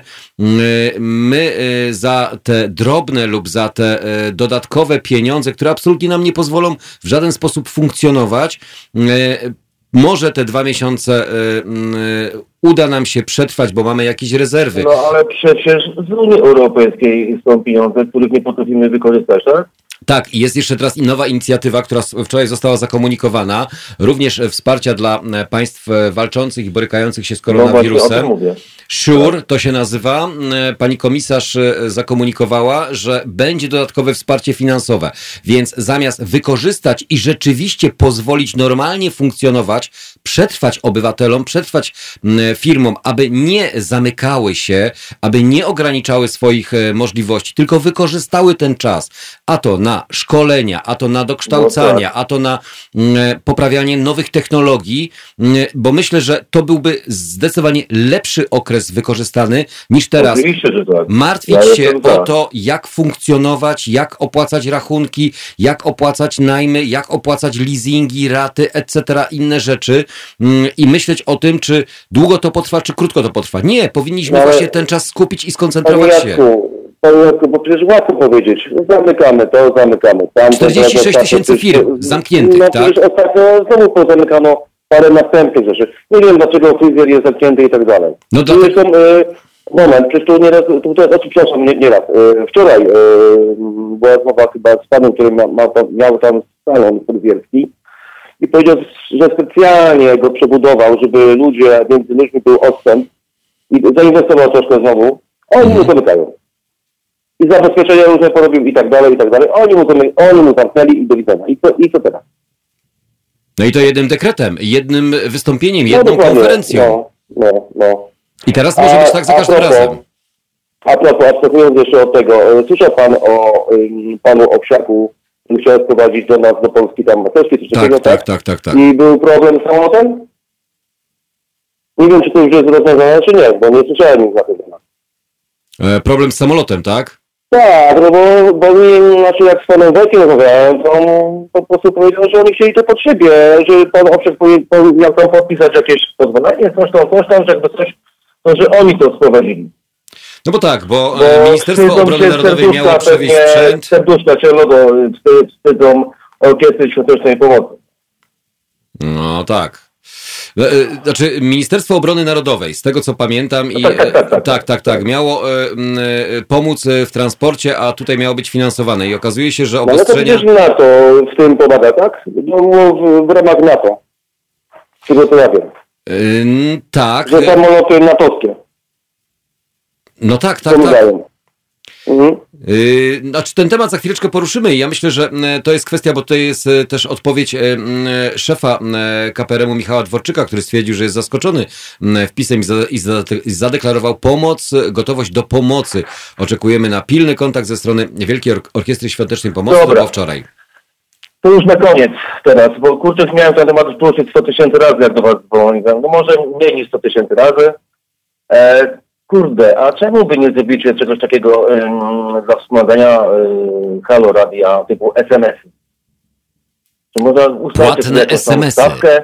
my za te drobne lub za te dodatkowe pieniądze pieniądze, które absolutnie nam nie pozwolą w żaden sposób funkcjonować. E, może te dwa miesiące e, e, uda nam się przetrwać, bo mamy jakieś rezerwy. No ale przecież z Unii Europejskiej są pieniądze, których nie potrafimy wykorzystać, tak? Tak, i jest jeszcze teraz nowa inicjatywa, która wczoraj została zakomunikowana, również wsparcia dla państw walczących i borykających się z koronawirusem. No SURE to się nazywa. Pani komisarz zakomunikowała, że będzie dodatkowe wsparcie finansowe, więc zamiast wykorzystać i rzeczywiście pozwolić normalnie funkcjonować, przetrwać obywatelom, przetrwać firmom, aby nie zamykały się, aby nie ograniczały swoich e, możliwości, tylko wykorzystały ten czas, a to na szkolenia, a to na dokształcania, no tak. a to na poprawianie nowych technologii, bo myślę, że to byłby zdecydowanie lepszy okres wykorzystany niż teraz. Oczywiście, że tak. Martwić ja się o tak. to, jak funkcjonować, jak opłacać rachunki, jak opłacać najmy, jak opłacać leasingi, raty, etc., inne rzeczy mm, i myśleć o tym, czy długo to potrwa, czy krótko to potrwa. Nie, powinniśmy no, właśnie ten czas skupić i skoncentrować się. bo przecież łatwo powiedzieć, zamykamy to, zamykamy tam. 46 tysięcy firm zamkniętych, no, tak? Przecież ostatnio znowu pozamykano parę następnych rzeczy. Nie wiem, dlaczego fryzjer jest zamknięty i tak dalej. No to... Zresztą, y, moment, przecież tu nieraz, tu teraz, przepraszam, nie, nieraz. Y, wczoraj y, była rozmowa chyba z panem, który ma, ma, miał tam salon fryzjerski i powiedział, że specjalnie go przebudował, żeby ludzie, między ludźmi był odstęp i zainwestował troszkę znowu. Oni mhm. mu zamykają i zabezpieczenia różne porobił i tak dalej, i tak dalej. Oni mu, oni mu zamknęli i do widzenia. I co, I co teraz? No i to jednym dekretem, jednym wystąpieniem, no, jedną konferencją. No, no, no. I teraz może być tak za każdym propos, razem. A propos, abstrahując jeszcze od tego, e, słyszał pan o panu Owsiaku, który chciał sprowadzić do nas, do Polski tam maseczki, tak, tak? Tak, tak, tak, tak. I był problem z samolotem? Nie wiem, czy to już jest rozwiązane, czy nie, bo nie słyszałem nic na ten temat. E, problem z samolotem, tak? Tak, no bo, bo mi, znaczy jak z panem Wekiem rozmawiałem, to on po prostu powiedział, że oni chcieli to pod siebie, że pan po- miał tam podpisać jakieś pozwolenie, coś tam, coś tam, że jakby coś, to że oni to sprowadzili. No bo tak, bo, Bo e, Ministerstwo Obrony się Narodowej miało przewieźć sprzęt. Serduszka Czerwonego wstyd- wstydzą Orkiestry Świątecznej Pomocy. No tak. E, e, Znaczy, Ministerstwo Obrony Narodowej, z tego co pamiętam, i tak, tak, tak, tak. tak, tak, tak, miało e, e, pomóc e, w transporcie, a tutaj miało być finansowane. I okazuje się, że No ale to obostrzenia. NATO w tym pomaga, tak? No, w, ramach NATO. E, n- Tak, Że e, samoloty natowskie no tak, tak, tak. Mhm. Yy, Znaczy ten temat za chwileczkę poruszymy i ja myślę, że m, to jest kwestia, bo to jest e, też odpowiedź e, m, szefa m, KPRM-u Michała Dworczyka, który stwierdził, że jest zaskoczony wpisem i za- i za- i zadeklarował pomoc, gotowość do pomocy. Oczekujemy na pilny kontakt ze strony Wielkiej Ork- Orkiestry Świątecznej Pomocy, to Dobra. było wczoraj. To już na koniec teraz, bo kurczę, miałem ten temat poruszyć 100 tysięcy razy, jak do was dzwoniłem. No może mniej niż 100 tysięcy razy. E, kurde, a czemu by nie zrobicie czegoś takiego em, dla wspomagania e, Halo Radia typu SMS-y? Czy można ustalcie Płatne sobie tam SMS-y. stawkę,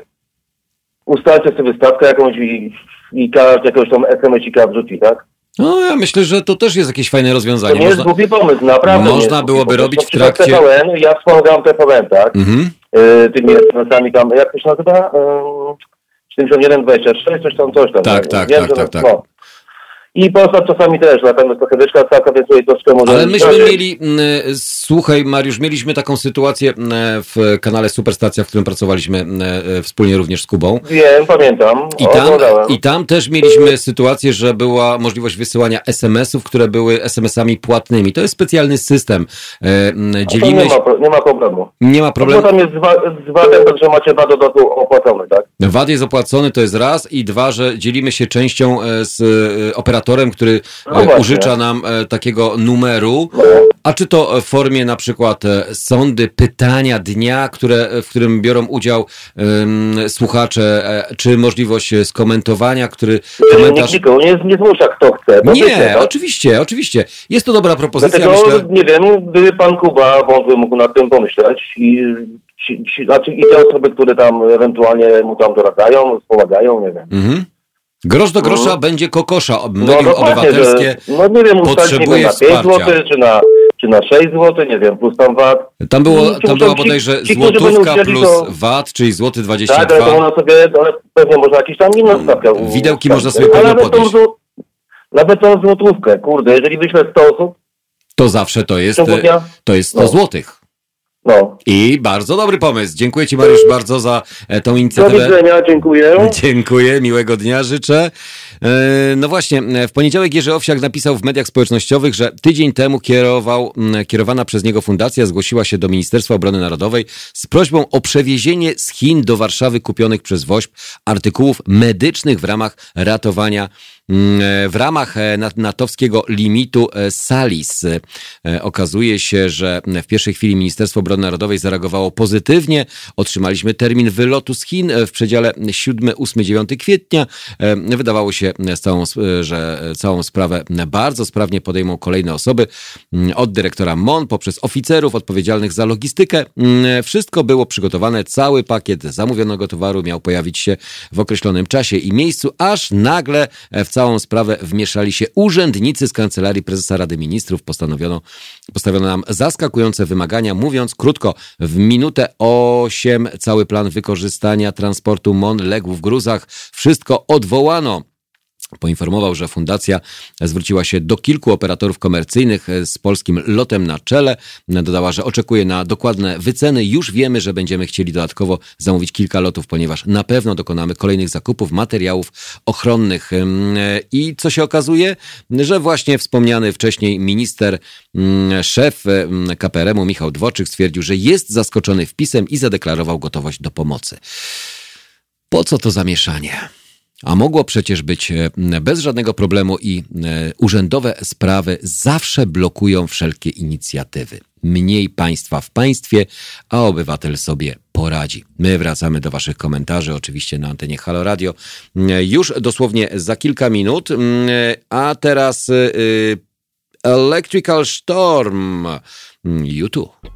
ustalcie sobie stawkę jakąś i, i każdy jakiegoś tam SMS-ika wrzuci, tak? No ja myślę, że to też jest jakieś fajne To rozwiązanie. nie jest Można... głupi pomysł, naprawdę. Można byłoby robić pomysł. w trakcie- TVN, ja wspomagam TVN, tak? Mhm. y, tymi SMS-ami tam, jak to się nazywa? Y, 7126, coś tam, coś tam. Tak, tak, tak, tak, tak. No. I Polsat czasami też, natomiast trochę wyżka stawka, więc tutaj troszkę może... Ale myśmy mieli, m, słuchaj Mariusz, mieliśmy taką sytuację m, w kanale Superstacja, w którym pracowaliśmy m, e, wspólnie również z Kubą. Wiem, pamiętam. I tam, oglądałem. I tam też mieliśmy sytuację, że była możliwość wysyłania SMS-ów, które były SMS-ami płatnymi. To jest specjalny system. E, Dzielimy nie, ma, nie ma problemu. nie ma Bo problemu. tam jest z, VAT-em, także macie VAT dodatku opłacony, tak? VAT jest opłacony, to jest raz. I dwa, że dzielimy się częścią e, z e, operatorem, który No e, właśnie. użycza nam e, takiego numeru. A czy to w formie na przykład e, sądy, pytania dnia, które, w którym biorą udział em, słuchacze, czy możliwość skomentowania, który Nikt komentarz... nikogo nie, nie zmusza, kto chce. Nie, tak? oczywiście, oczywiście. Jest to dobra propozycja, Dlatego, myślę. nie wiem, gdyby pan Kuba wątły mógł nad tym pomyśleć i, znaczy, i te osoby, które tam ewentualnie mu tam doradzają, wspomagają, nie wiem. Mhm. Grosz do grosza będzie kokosza. Medium No obywatelskie. że, no nie wiem, potrzebuje na 5 wsparcia. zł, czy na, czy na 6 zł, nie wiem, plus tam VAT. Tam było, Ci- tam ci- była ci- bodajże ci, będą złotówka plus to- VAT, czyli złoty Tak, ale 22. to można sobie, ale pewnie można jakieś tam inną stawkę Widełki można sobie Ale pewno nawet tą, podnieść. zł- nawet tą złotówkę, kurde, jeżeli wyślę 100 osób To zawsze to jest, e, to jest 100 No. złotych. No. I bardzo dobry pomysł. Dziękuję Ci Mariusz bardzo za e, tą Do inicjatywę. widzenia, dziękuję. Dziękuję, miłego dnia życzę. E, No właśnie, e, w poniedziałek Jerzy Owsiak napisał w mediach społecznościowych, że tydzień temu kierował, kierowana przez niego fundacja zgłosiła się do Ministerstwa Obrony Narodowej z prośbą o przewiezienie z Chin do Warszawy kupionych przez WOŚP artykułów medycznych w ramach ratowania w ramach e, nat- natowskiego limitu e, SALIS. E, Okazuje się, że w pierwszej chwili Ministerstwo Obrony Narodowej zareagowało pozytywnie. Otrzymaliśmy termin wylotu z Chin e, w przedziale 7, 8, 9 kwietnia. E, Wydawało się, e, e, że e, całą sprawę bardzo sprawnie podejmą kolejne osoby mm, od dyrektora MON poprzez oficerów odpowiedzialnych za logistykę. Mm, Wszystko było przygotowane, cały pakiet zamówionego towaru miał pojawić się w określonym czasie i miejscu, aż nagle e, w całą sprawę wmieszali się urzędnicy z Kancelarii Prezesa Rady Ministrów. Postanowiono, postawiono nam zaskakujące wymagania, mówiąc krótko, w minutę 8 cały plan wykorzystania transportu MON legł w gruzach. Wszystko odwołano. Poinformował, że fundacja zwróciła się do kilku operatorów komercyjnych e, z polskim lotem na czele. Dodała, że oczekuje na dokładne wyceny. Już wiemy, że będziemy chcieli dodatkowo zamówić kilka lotów, ponieważ na pewno dokonamy kolejnych zakupów materiałów ochronnych. E, I co się okazuje? Że właśnie wspomniany wcześniej minister, mm, szef KPRM-u Michał Dworczyk stwierdził, że jest zaskoczony wpisem i zadeklarował gotowość do pomocy. Po co to zamieszanie? A mogło przecież być e, bez żadnego problemu i e, urzędowe sprawy zawsze blokują wszelkie inicjatywy. Mniej państwa w państwie, a obywatel sobie poradzi. My wracamy do Waszych komentarzy, oczywiście na antenie Halo Radio, już dosłownie za kilka minut. A teraz Electrical Storm YouTube.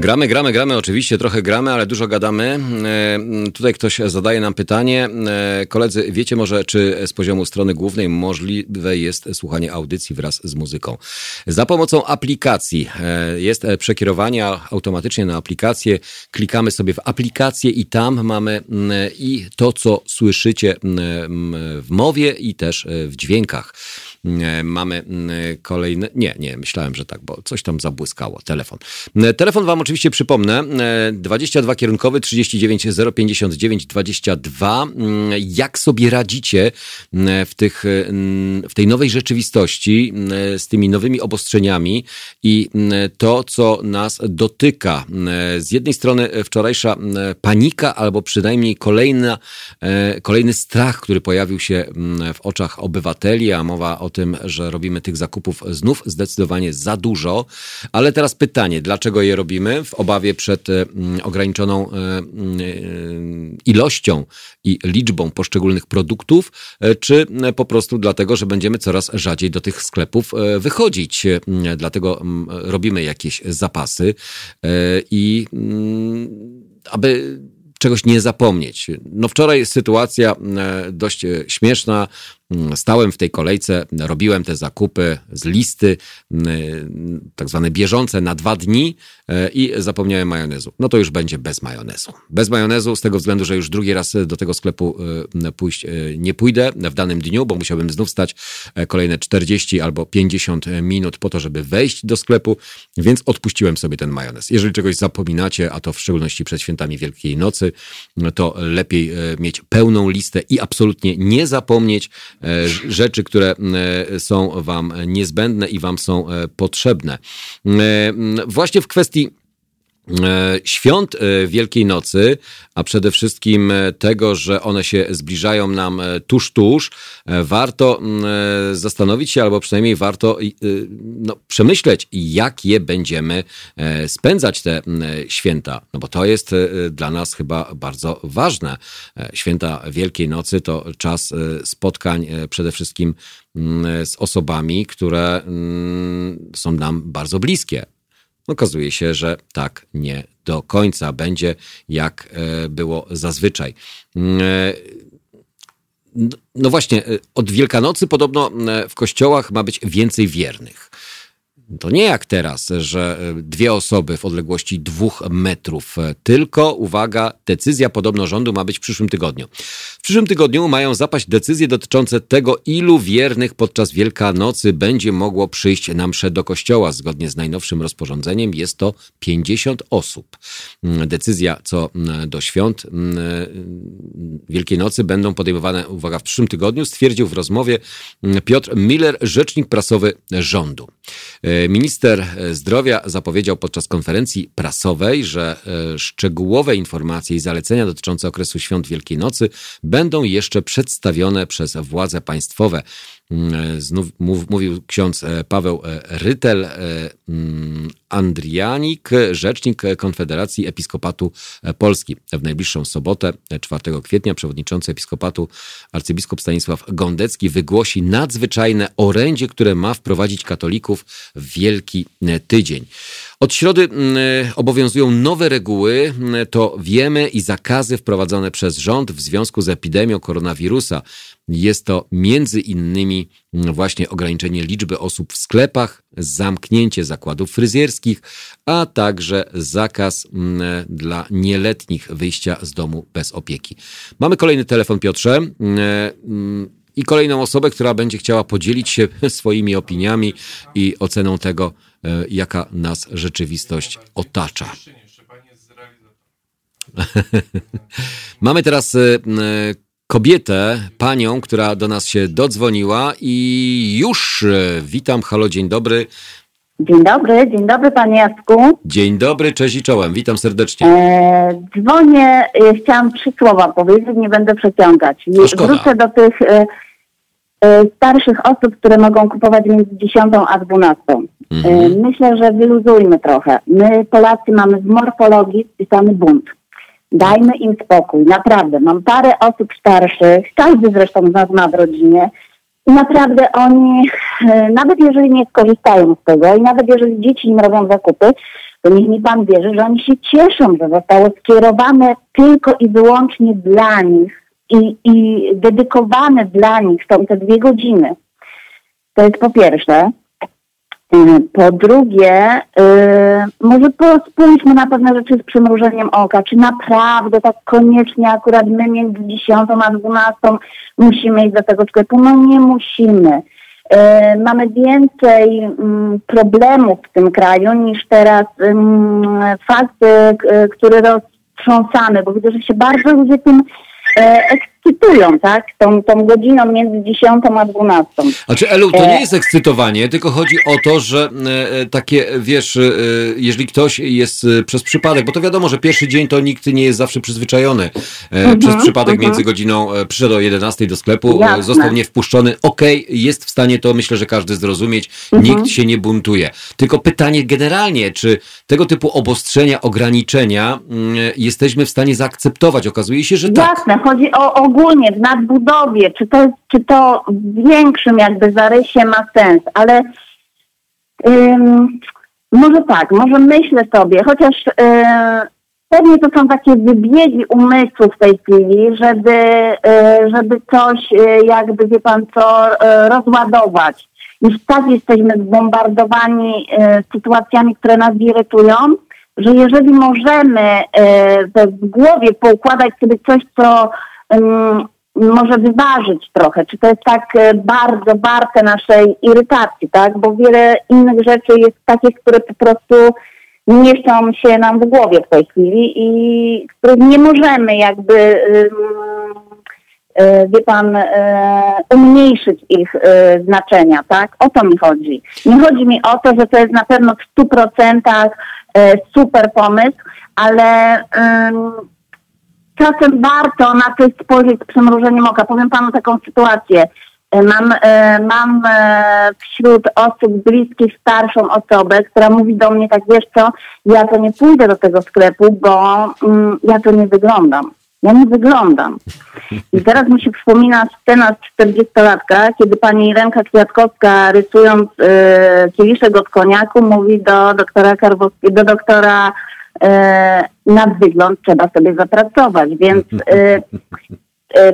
Gramy, gramy, gramy, oczywiście trochę gramy, ale dużo gadamy. E, tutaj ktoś zadaje nam pytanie. E, koledzy, wiecie może, czy z poziomu strony głównej możliwe jest słuchanie audycji wraz z muzyką? Za pomocą aplikacji e, jest przekierowanie automatycznie na aplikację. Klikamy sobie w aplikację i tam mamy i to, co słyszycie w mowie i też w dźwiękach. E, mamy mm, kolejny. Nie, nie, myślałem, że tak, bo coś tam zabłyskało. Telefon. E, telefon Wam oczywiście przypomnę. 22 e, kierunkowy 39 059 22. Jak sobie radzicie mm, w, tych, w tej nowej rzeczywistości z tymi nowymi obostrzeniami i to, co nas dotyka. Z jednej strony wczorajsza panika, albo przynajmniej kolejna, kolejny strach, który pojawił się w oczach obywateli, a mowa o tym, że robimy tych zakupów znów zdecydowanie za dużo. Ale teraz pytanie, dlaczego je robimy? W obawie przed mm, ograniczoną e, mm, e, ilością i liczbą poszczególnych produktów, e, czy po prostu dlatego, że będziemy coraz rzadziej do tych sklepów wychodzić. Dlatego mm, robimy jakieś zapasy i aby czegoś nie zapomnieć. No wczoraj sytuacja dość śmieszna. Stałem w tej kolejce, robiłem te zakupy z listy, mm, tak zwane bieżące na dwa dni e, i zapomniałem majonezu. No to już będzie bez majonezu. Bez majonezu z tego względu, że już drugi raz do tego sklepu e, pójść e, nie pójdę w danym dniu, bo musiałbym znów stać kolejne 40 albo 50 minut po to, żeby wejść do sklepu, więc odpuściłem sobie ten majonez. Jeżeli czegoś zapominacie, a to w szczególności przed świętami Wielkiej Nocy, to lepiej mieć pełną listę i absolutnie nie zapomnieć rzeczy, które e, są Wam niezbędne i Wam są e, potrzebne. Właśnie w kwestii E, świąt e, Wielkiej Nocy, a przede wszystkim e, tego, że one się zbliżają nam tuż, tuż, warto zastanowić się, albo przynajmniej warto no, przemyśleć, jak je będziemy spędzać te święta. No bo to jest dla nas chyba bardzo ważne. Święta Wielkiej Nocy to czas spotkań przede wszystkim z osobami, które są nam bardzo bliskie. Okazuje się, że tak nie do końca będzie, jak e, było zazwyczaj. Mm, e, no właśnie, e, od Wielkanocy podobno w kościołach ma być więcej wiernych. To nie jak teraz, że e, dwie osoby w odległości dwóch metrów. E, tylko, uwaga, decyzja podobno rządu ma być w przyszłym tygodniu. W przyszłym tygodniu mają zapaść decyzje dotyczące tego, ilu wiernych podczas Wielkanocy będzie mogło przyjść na mszę do kościoła. Zgodnie z najnowszym rozporządzeniem jest to 50 osób. Mm, decyzja co mm, do świąt mm, Wielkiej Nocy będą podejmowane, uwaga, w przyszłym tygodniu, stwierdził w rozmowie Piotr Miller, rzecznik prasowy rządu. Minister zdrowia zapowiedział podczas konferencji prasowej, że e, szczegółowe informacje i zalecenia dotyczące okresu świąt Wielkiej Nocy będą jeszcze przedstawione przez władze państwowe. Mm, znów mówił ksiądz e, Paweł e, Rytel, mm, Andrianik, rzecznik Konfederacji Episkopatu Polski. W najbliższą sobotę, 4 kwietnia, przewodniczący Episkopatu arcybiskup Stanisław Gondecki wygłosi nadzwyczajne orędzie, które ma wprowadzić katolików w Wielki Tydzień. Od środy mm, obowiązują nowe reguły, to wiemy, i zakazy wprowadzone przez rząd w związku z epidemią koronawirusa. Jest to między innymi właśnie ograniczenie liczby osób w sklepach, zamknięcie zakładów fryzjerskich, a także zakaz mm, dla nieletnich wyjścia z domu bez opieki. Mamy kolejny telefon, Piotrze. I kolejną osobę, która będzie chciała podzielić się swoimi opiniami i oceną tego, e, jaka nas rzeczywistość otacza. Mamy teraz e, kobietę, panią, która do nas się dodzwoniła i już e, witam, halo, dzień dobry. Dzień dobry, dzień dobry panie Jacku. Dzień dobry, cześć i czołem, witam serdecznie. E, dzwonię, e, chciałam trzy słowa powiedzieć, nie będę przeciągać. Szkoda. Wrócę do tych e, e, starszych osób, które mogą kupować między 10 a 12. E, mhm. myślę, że wyluzujmy trochę. My Polacy mamy w morfologii spisany bunt. Dajmy im spokój, naprawdę. Mam parę osób starszych, każdy zresztą z nas ma w rodzinie, naprawdę oni, e, nawet jeżeli nie skorzystają z tego i nawet jeżeli dzieci im robią zakupy, to niech mi Pan wierzy, że oni się cieszą, że zostało skierowane tylko i wyłącznie dla nich i, i dedykowane dla nich są te dwie godziny. To jest po pierwsze. Y, po drugie, yy, może spójrzmy na pewne rzeczy z przymrużeniem oka. Czy naprawdę tak koniecznie akurat my między 10 a 12 musimy iść do tego sklepu? No nie musimy. Yy, mamy więcej yy, problemów w tym kraju niż teraz fakt, który roztrząsamy, bo widzę, że się bardzo ludzie tym e, ekscytują, tak? Tą, tą godziną między 10 a 12. A czy Elu, to nie e, jest ekscytowanie, tylko chodzi o to, że e, takie, wiesz, e, jeżeli ktoś jest przez przypadek, bo to wiadomo, że pierwszy dzień to nikt nie jest zawsze przyzwyczajony. Mhm, przez przypadek mhm. między godziną przyszedł o 11 do sklepu, Jasne. został niewpuszczony. Okej, okay, jest w stanie to, myślę, że każdy zrozumieć. Mhm. Nikt się nie buntuje. Tylko pytanie generalnie, czy tego typu obostrzenia, ograniczenia mm, jesteśmy w stanie zaakceptować? Okazuje się, że tak. Jasne, chodzi o, o ogólnie w nadbudowie, czy to, czy to w większym jakby zarysie ma sens, ale ym, może tak, może myślę sobie, chociaż yy, pewnie to są takie wybiegi umysłu w tej chwili, żeby, yy, żeby coś yy, jakby, wie pan co, rozładować. Już tak jesteśmy zbombardowani sytuacjami, które nas irytują, że jeżeli możemy w głowie poukładać sobie coś, co może wyważyć trochę, czy to jest tak e, bardzo warte naszej irytacji, tak? Bo wiele innych rzeczy jest takich, które po prostu mieszczą się nam w głowie w tej chwili i których nie możemy jakby, e, wie pan, e, umniejszyć ich znaczenia, tak? O to mi chodzi. Nie chodzi mi o to, że to jest na pewno w stu procentach super pomysł, ale czasem warto na to spojrzeć z przymrużeniem oka. Powiem panu taką sytuację. E, mam, e, mam e, wśród osób bliskich starszą osobę, która mówi do mnie tak, wiesz co, ja to nie pójdę do tego sklepu, bo mm, ja to nie wyglądam. Ja nie wyglądam. I teraz mi się przypomina scena z 40-latka, kiedy pani Renka Kwiatkowska rysując y, kieliszek od koniaku mówi do doktora Karwowskiego, do doktora E, na wygląd trzeba sobie zapracować, więc e, e,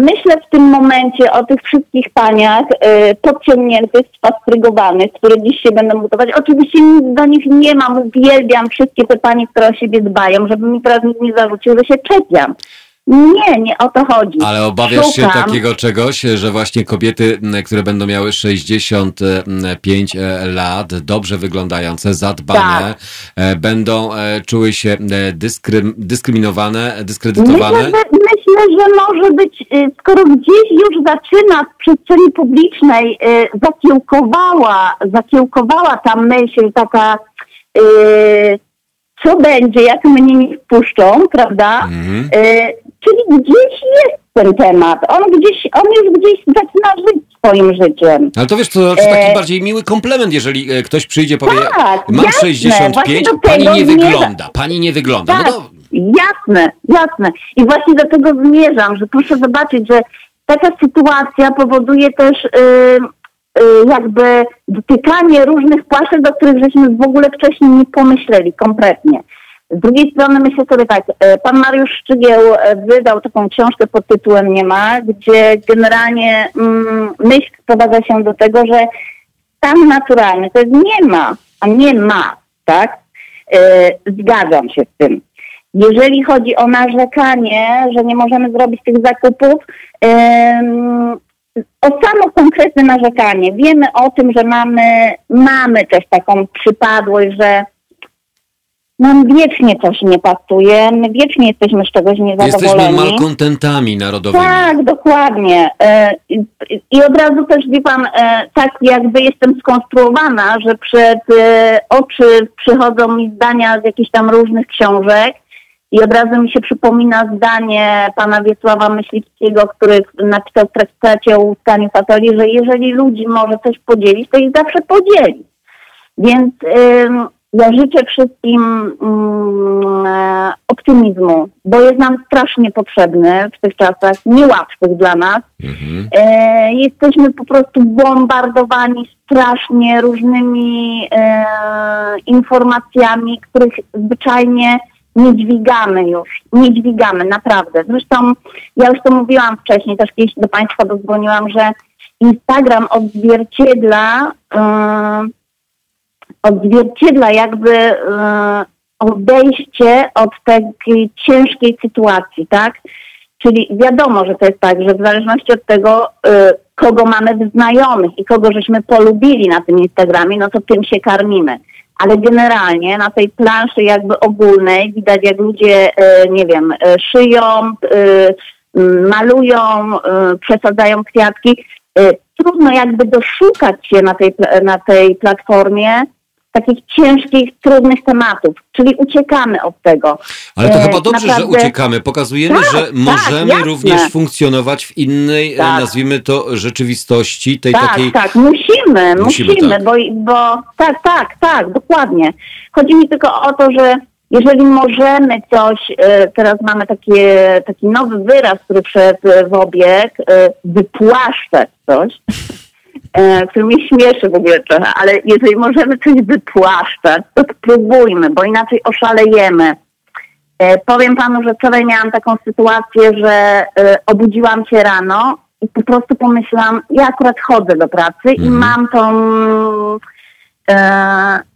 myślę w tym momencie o tych wszystkich paniach podciągniętych, spastrygowanych, które dziś się będą budować. Oczywiście nic do nich nie mam, uwielbiam wszystkie te panie, które o siebie dbają, żeby mi teraz nikt nie zarzucił, że się czepiam. Nie, nie o to chodzi. Ale obawiasz Szukam. się takiego czegoś, że właśnie kobiety, które będą miały 65 e, lat, dobrze wyglądające, zadbane, tak. E, będą e, czuły się dyskrym, dyskryminowane, dyskredytowane? Myślę że, myślę, że może być, skoro gdzieś już zaczyna w przestrzeni publicznej zakiełkowała, zakiełkowała ta myśl taka co będzie, jak mnie nie wpuszczą, prawda? Mhm. Czyli gdzieś jest ten temat. On gdzieś, on już gdzieś zaczyna żyć swoim życiem. Ale to wiesz, to znaczy taki e... bardziej miły komplement, jeżeli e, ktoś przyjdzie, powie, tak, mam jasne, 65, pani nie wygląda, pani nie wygląda. No tak, no to... Jasne, jasne. I właśnie do tego zmierzam, że proszę zobaczyć, że taka sytuacja powoduje też yy, yy, jakby dotykanie różnych płaszczyzn, do których żeśmy w ogóle wcześniej nie pomyśleli kompletnie. Z drugiej strony myślę sobie tak, e, pan Mariusz Szczygieł e, wydał taką książkę pod tytułem Nie ma, gdzie generalnie mm, myśl sprowadza się do tego, że stan naturalny to jest nie ma, a nie ma, tak? E, zgadzam się z tym. Jeżeli chodzi o narzekanie, że nie możemy zrobić tych zakupów, o samo konkretne narzekanie. Wiemy o tym, że mamy, mamy też taką przypadłość, że nam wiecznie coś nie pasuje, my wiecznie jesteśmy z czegoś niezadowoleni. Jesteśmy malkontentami narodowymi. Tak, dokładnie. E, I od razu też, wie pan, e, tak jakby jestem skonstruowana, że przed e, oczy przychodzą mi zdania z jakichś tam różnych książek i od razu mi się przypomina zdanie pana Wiesława Myśliwskiego, który napisał w traktacie o łuskaniu fatoli, że jeżeli ludzi może coś podzielić, to ich zawsze podzieli. Więc ja życzę wszystkim mm, e, optymizmu, bo jest nam strasznie potrzebny w tych czasach, niełatwych dla nas. Mhm. E, jesteśmy po prostu bombardowani strasznie różnymi e, informacjami, których zwyczajnie nie dźwigamy już. Nie dźwigamy, naprawdę. Zresztą ja już to mówiłam wcześniej, też kiedyś do Państwa dozwoniłam, że Instagram odzwierciedla yy, odzwierciedla jakby e, odejście od takiej ciężkiej sytuacji, tak? Czyli wiadomo, że to jest tak, że w zależności od tego, e, kogo mamy w znajomych i kogo żeśmy polubili na tym Instagramie, no to tym się karmimy. Ale generalnie na tej planszy jakby ogólnej widać, jak ludzie, e, nie wiem, szyją, malują, przesadzają kwiatki. Trudno jakby doszukać się na tej, na tej platformie takich ciężkich, trudnych tematów, czyli uciekamy od tego. Ale to e, chyba dobrze, Naprawdę... że uciekamy. Pokazujemy, tak, że tak, możemy tak, również funkcjonować w innej, e, tak. nazwijmy to, rzeczywistości, tej tak, takiej... Tak, musimy, musimy, musimy tak. Bo, bo tak, tak, tak, dokładnie. Chodzi mi tylko o to, że jeżeli możemy coś, e, teraz mamy takie, taki nowy wyraz, który wszedł w obieg, wypłaszczać coś, który mnie śmieszy w ogóle trochę, ale jeżeli możemy coś wypłaszczać, to spróbujmy, bo inaczej oszalejemy. E, powiem panu, że wczoraj miałam taką sytuację, że e, obudziłam się rano i po prostu pomyślałam, ja akurat chodzę do pracy mhm. i mam tą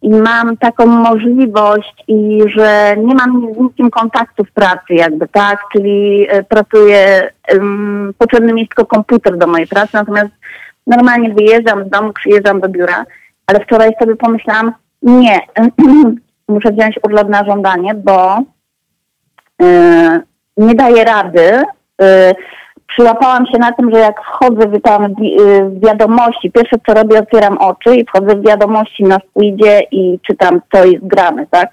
i mam taką możliwość i że nie mam z nikim kontaktu w pracy jakby, tak, czyli pracuję, potrzebny mi jest tylko komputer do mojej pracy, natomiast normalnie wyjeżdżam z domu, przyjeżdżam do biura, ale wczoraj sobie pomyślałam, nie, muszę wziąć urlop na żądanie, bo yy, nie daję rady. Yy, przyłapałam się na tym, że jak wchodzę w, tam, w wiadomości, pierwsze co robię, otwieram oczy i wchodzę w wiadomości na Squidzie i czytam, co jest grane, tak?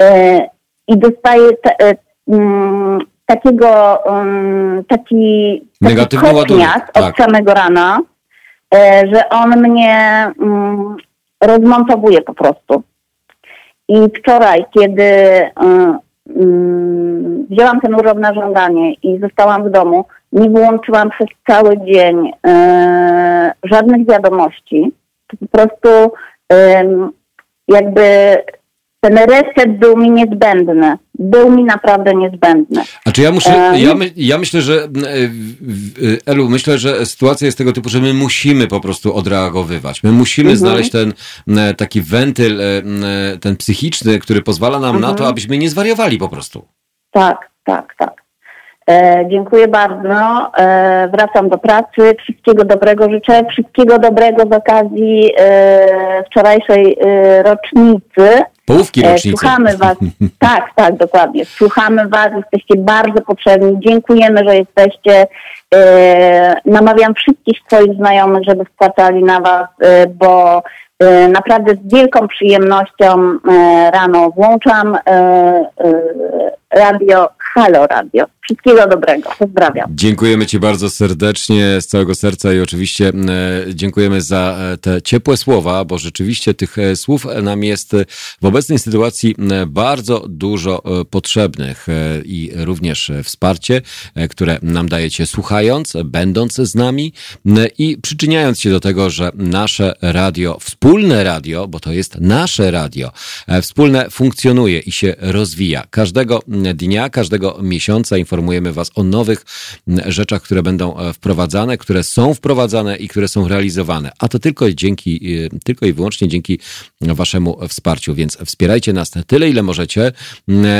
Yy, I dostaję te, mm, takiego, um, taki, taki kopniak od tak. samego rana, E, że on mnie mm, rozmontowuje po prostu. I wczoraj, kiedy mm, wzięłam ten urlop na żądanie i zostałam w domu, nie wyłączyłam przez cały dzień e, żadnych wiadomości. Po prostu jakby ten reset był mi niezbędny. Był mi naprawdę niezbędny. A czy ja muszę, ja, my, ja myślę, że e, Elu, myślę, że sytuacja jest tego typu, że my musimy po prostu odreagowywać. My musimy mhm. znaleźć ten taki wentyl, e, ten psychiczny, który pozwala nam mhm. na to, mhm. abyśmy nie zwariowali po prostu. Tak, tak, tak. E, dziękuję bardzo. E, wracam do pracy. Wszystkiego dobrego życzę. Wszystkiego dobrego z okazji e, wczorajszej e, rocznicy. Połówki e, rocznicy. Słuchamy Was. tak, tak, dokładnie. Słuchamy Was. Jesteście bardzo potrzebni. Dziękujemy, że jesteście. E, namawiam wszystkich swoich znajomych, żeby wpłacali na Was, bo naprawdę z wielką przyjemnością rano włączam radio Halo Radio. Wszystkiego dobrego. Pozdrawiam. Dziękujemy Ci bardzo serdecznie z całego serca i oczywiście e, dziękujemy za e, te ciepłe słowa, bo rzeczywiście tych e, słów nam jest w obecnej sytuacji bardzo dużo potrzebnych i również wsparcie, które nam dajecie słuchając, będąc z nami i przyczyniając się do tego, że nasze radio, wspólne radio, bo to jest nasze radio, wspólne funkcjonuje i się rozwija. Każdego dnia, każdego miesiąca informujemy Was o nowych rzeczach, które będą e, wprowadzane, które są wprowadzane i które są realizowane. A to tylko dzięki, e, tylko i wyłącznie dzięki Waszemu wsparciu. Więc wspierajcie nas tyle, ile możecie.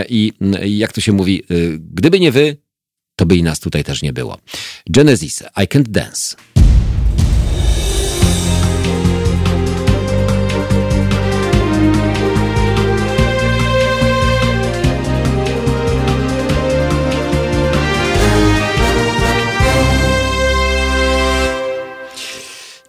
I jak to się mówi, e, gdyby nie Wy, to by i nas tutaj też nie było. Genesis, I Can't Dance.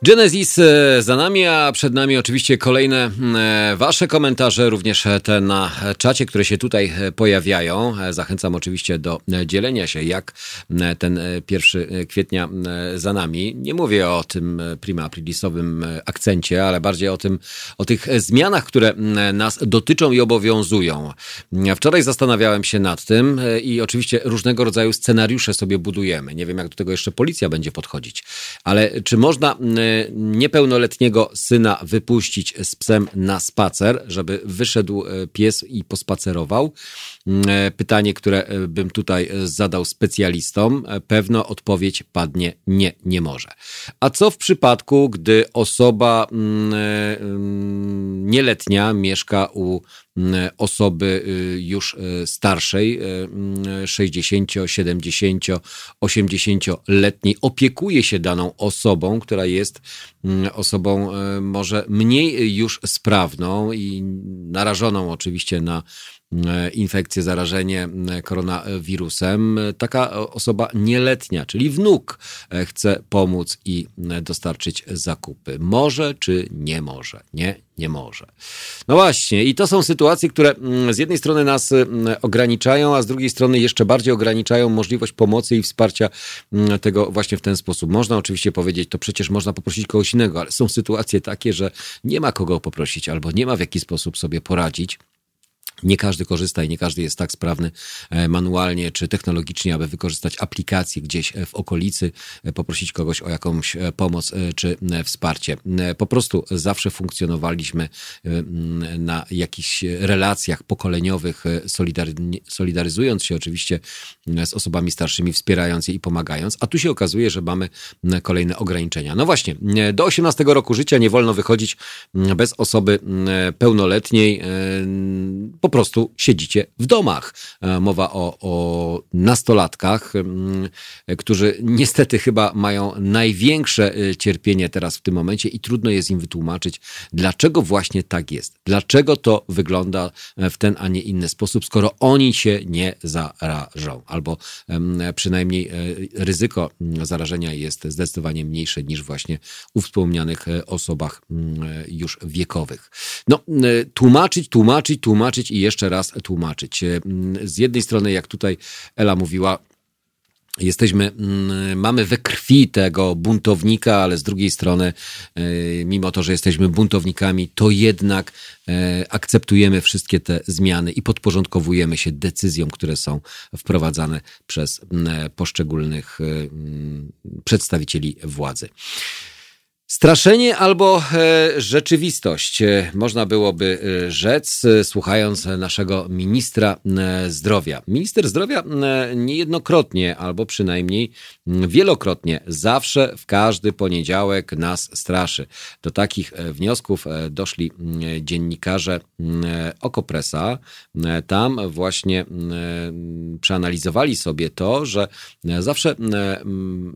Genesis e, za nami, a przed nami oczywiście kolejne e, Wasze komentarze, również te na czacie, które się tutaj e, pojawiają. Zachęcam oczywiście do dzielenia się, jak ten 1 kwietnia za nami. Nie mówię o tym prima aprilisowym akcencie, ale bardziej o tym, o tych zmianach, które nas dotyczą i obowiązują. Wczoraj zastanawiałem się nad tym i oczywiście różnego rodzaju scenariusze sobie budujemy. Nie wiem, jak do tego jeszcze policja będzie podchodzić, ale czy można niepełnoletniego syna wypuścić z psem na spacer, żeby wyszedł e, pies i pospacerował? Mm, e, pytanie, które e, bym tutaj zadał specjalistom, pewno odpowiedź padnie nie, nie może. A co w przypadku, gdy osoba mm, mm, nieletnia mieszka u osoby y, już y, starszej, 60, 70, 80-letniej, opiekuje się daną osobą, która jest osobą y, może mniej już sprawną i narażoną oczywiście na infekcję, zarażenie e, koronawirusem, e, taka osoba nieletnia, czyli wnuk, chce pomóc i dostarczyć zakupy. Może czy nie może? Nie, nie może. No właśnie, i to są sytuacje, które mm, z jednej strony nas ograniczają, a z drugiej strony jeszcze bardziej ograniczają możliwość pomocy i wsparcia mm, tego właśnie w ten sposób. Można oczywiście powiedzieć, to przecież można poprosić kogoś innego, ale są sytuacje takie, że nie ma kogo poprosić albo nie ma w jaki sposób sobie poradzić. Nie każdy korzysta i nie każdy jest tak sprawny e, manualnie czy technologicznie, aby wykorzystać aplikację gdzieś e, w okolicy, e, poprosić kogoś o jakąś pomoc czy wsparcie. Po prostu zawsze funkcjonowaliśmy na jakichś relacjach pokoleniowych, solidaryzując się oczywiście z osobami starszymi, wspierając je i pomagając, a tu się okazuje, że mamy kolejne ograniczenia. No właśnie, do 18 roku życia nie wolno wychodzić bez osoby pełnoletniej po prostu siedzicie w domach. E, mowa o, o nastolatkach, mm, którzy niestety chyba mają największe e, cierpienie teraz w tym momencie i trudno jest im wytłumaczyć, dlaczego właśnie tak jest. Dlaczego to wygląda e, w ten, a nie inny sposób, skoro oni się nie zarażą, albo przynajmniej ryzyko mm, zarażenia jest zdecydowanie mniejsze niż właśnie u wspomnianych osobach mm, już wiekowych. No, tłumaczyć, tłumaczyć, tłumaczyć i jeszcze raz tłumaczyć. E, z jednej strony, jak tutaj Ela mówiła, Jesteśmy, mamy we krwi tego buntownika, ale z drugiej strony, e, mimo to, że jesteśmy buntownikami, to jednak e, akceptujemy wszystkie te zmiany i podporządkowujemy się decyzjom, które są wprowadzane przez poszczególnych przedstawicieli władzy. Straszenie albo e, rzeczywistość, e, można byłoby e, rzec, słuchając naszego ministra zdrowia. Minister zdrowia niejednokrotnie, albo przynajmniej wielokrotnie, zawsze w każdy poniedziałek nas straszy. Do takich wniosków doszli dziennikarze Okopresa. Tam właśnie przeanalizowali sobie to, że zawsze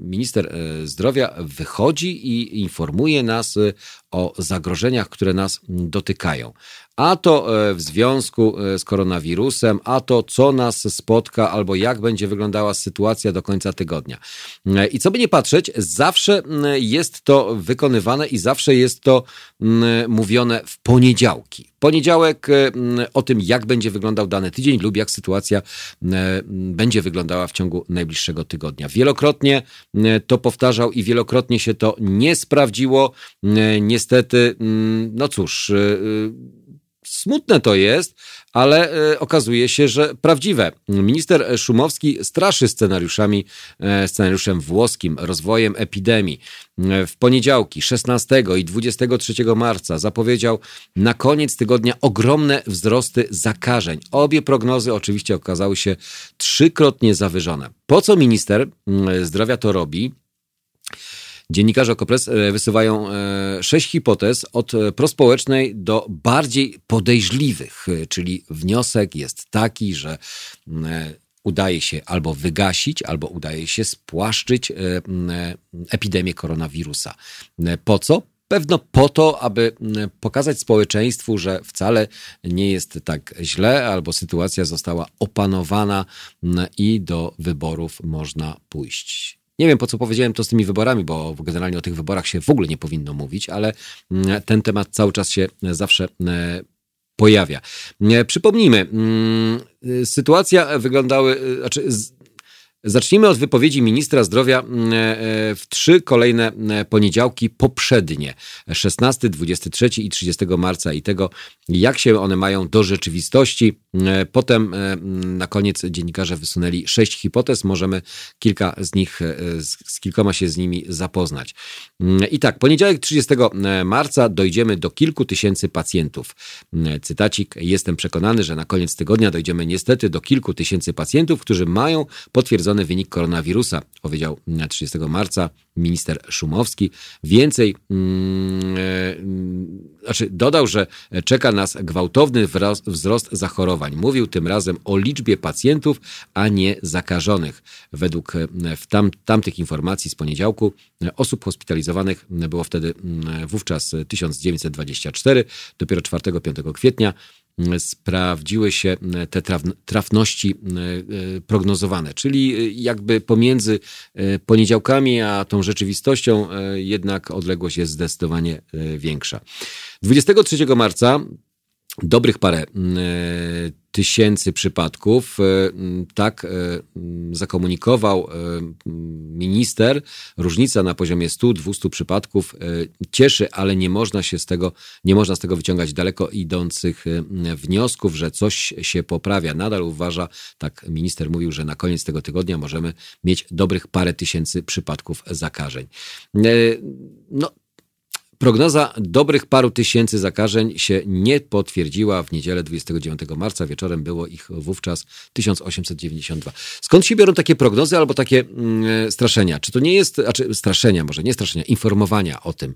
minister zdrowia wychodzi i informuje, informuje nas y, o zagrożeniach, które nas dotykają. A to e, w związku e, z koronawirusem, a to co nas spotka, albo jak będzie wyglądała sytuacja do końca tygodnia. E, I co by nie patrzeć, zawsze jest to wykonywane i zawsze jest to mówione w poniedziałki. Poniedziałek o tym, jak będzie wyglądał dany tydzień lub jak sytuacja będzie wyglądała w ciągu najbliższego tygodnia. Wielokrotnie to powtarzał i wielokrotnie się to nie sprawdziło. Niestety, no cóż, Smutne to jest, ale e, okazuje się, że prawdziwe. Minister Szumowski straszy scenariuszami, e, scenariuszem włoskim, rozwojem epidemii. E, w poniedziałki 16 i 23 marca zapowiedział na koniec tygodnia ogromne wzrosty zakażeń. Obie prognozy oczywiście okazały się trzykrotnie zawyżone. Po co minister zdrowia to robi? Dziennikarze Okopres e, wysuwają e, sześć hipotez od e, prospołecznej do bardziej podejrzliwych, czyli wniosek jest taki, że udaje się albo wygasić, albo udaje się spłaszczyć epidemię koronawirusa. Po co? Pewno po to, aby pokazać społeczeństwu, że wcale nie jest tak źle, albo sytuacja została opanowana i do wyborów można pójść. Nie wiem, po co powiedziałem to z tymi wyborami, bo generalnie o tych wyborach się w ogóle nie powinno mówić, ale mm, ten temat cały czas się zawsze pojawia. Przypomnijmy, mm, sytuacja wyglądały, znaczy Zacznijmy od wypowiedzi ministra zdrowia mm, e, e, w trzy kolejne e, poniedziałki poprzednie 16, 23 i 30 marca i tego, jak się one mają do rzeczywistości. Potem na koniec dziennikarze wysunęli sześć hipotez. Możemy kilka z nich, z kilkoma się z nimi zapoznać. Mm, I tak, poniedziałek 30 marca dojdziemy do kilku tysięcy pacjentów. Mm, cytacik. Jestem przekonany, że na koniec tygodnia dojdziemy niestety do kilku tysięcy pacjentów, którzy mają potwierdzone potwierdzony wynik koronawirusa, powiedział 30 marca minister Szumowski. Więcej, e, znaczy dodał, że czeka nas gwałtowny wzrost, wzrost zachorowań. Mówił tym razem o liczbie pacjentów, a nie zakażonych. Według e, w tam, tamtych informacji z poniedziałku e, osób hospitalizowanych było wtedy mm, wówczas 1924, dopiero 4-5 kwietnia sprawdziły się te trafności e, prognozowane, czyli e, jakby pomiędzy e, poniedziałkami a tą rzeczywistością jednak odległość jest zdecydowanie większa. 23 marca dobrych parę tysięcy przypadków. E, tak e, zakomunikował e, minister. Różnica na poziomie 100-200 przypadków cieszy, ale nie można się z tego, nie można z tego wyciągać daleko idących wniosków, że coś się poprawia. Nadal uważa, tak minister mówił, że na koniec tego tygodnia możemy mieć dobrych parę tysięcy przypadków zakażeń. No, Prognoza dobrych paru tysięcy zakażeń się nie potwierdziła. W niedzielę 29 marca wieczorem było ich wówczas 1892. Skąd się biorą takie prognozy albo takie mm, straszenia? Czy to nie jest, znaczy straszenia może, nie straszenia, informowania o tym.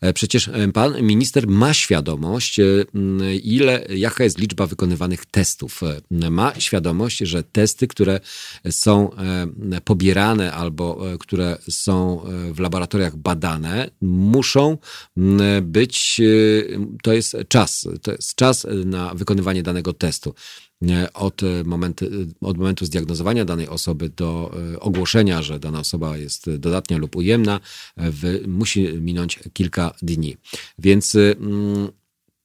E, przecież e, pan minister ma świadomość, e, ile, jaka jest liczba wykonywanych testów. Ma świadomość, że testy, które są pobierane albo które są w laboratoriach badane, muszą być, y, to jest czas, to jest czas na wykonywanie danego testu. Od momentu, od momentu zdiagnozowania danej osoby do y, ogłoszenia, że dana osoba jest dodatnia lub ujemna, musi minąć kilka dni. Więc mm,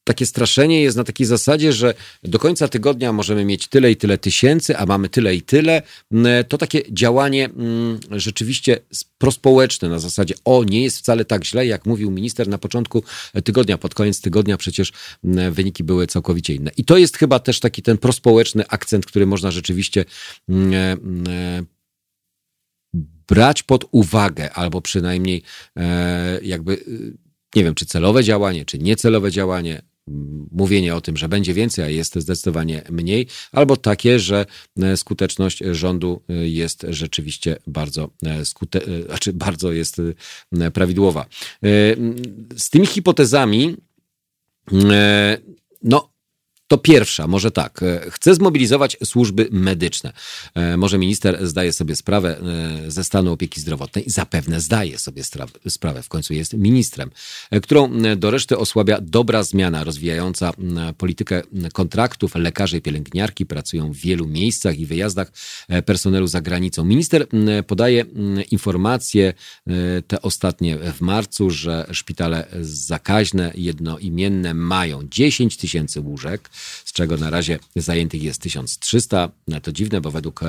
takie straszenie jest na takiej zasadzie, że do końca tygodnia możemy mieć tyle i tyle tysięcy, a mamy tyle i tyle. Mm, to takie działanie mm, rzeczywiście prospołeczne na zasadzie o, nie jest wcale tak źle, jak mówił minister na początku tygodnia, pod koniec tygodnia przecież mm, wyniki były całkowicie inne. I to jest chyba też taki ten prospołeczny akcent, który można rzeczywiście e, brać pod uwagę, albo przynajmniej e, jakby nie wiem, czy celowe działanie, czy niecelowe działanie, mówienie o tym, że będzie więcej, a jest zdecydowanie mniej, albo takie, że e, skuteczność rządu e, jest rzeczywiście bardzo e, skute... znaczy bardzo jest prawidłowa. Z tymi hipotezami no to pierwsza, może tak. E, chce zmobilizować służby medyczne. E, może minister zdaje sobie sprawę e, ze stanu opieki zdrowotnej. Zapewne zdaje sobie sprawę, w końcu jest ministrem, którą do reszty osłabia dobra zmiana rozwijająca politykę kontraktów. Lekarze i pielęgniarki pracują w wielu miejscach i wyjazdach personelu za granicą. Minister podaje informacje te ostatnie w marcu, że szpitale zakaźne jednoimienne mają 10 tysięcy łóżek z czego na razie zajętych jest 1300. To dziwne, bo według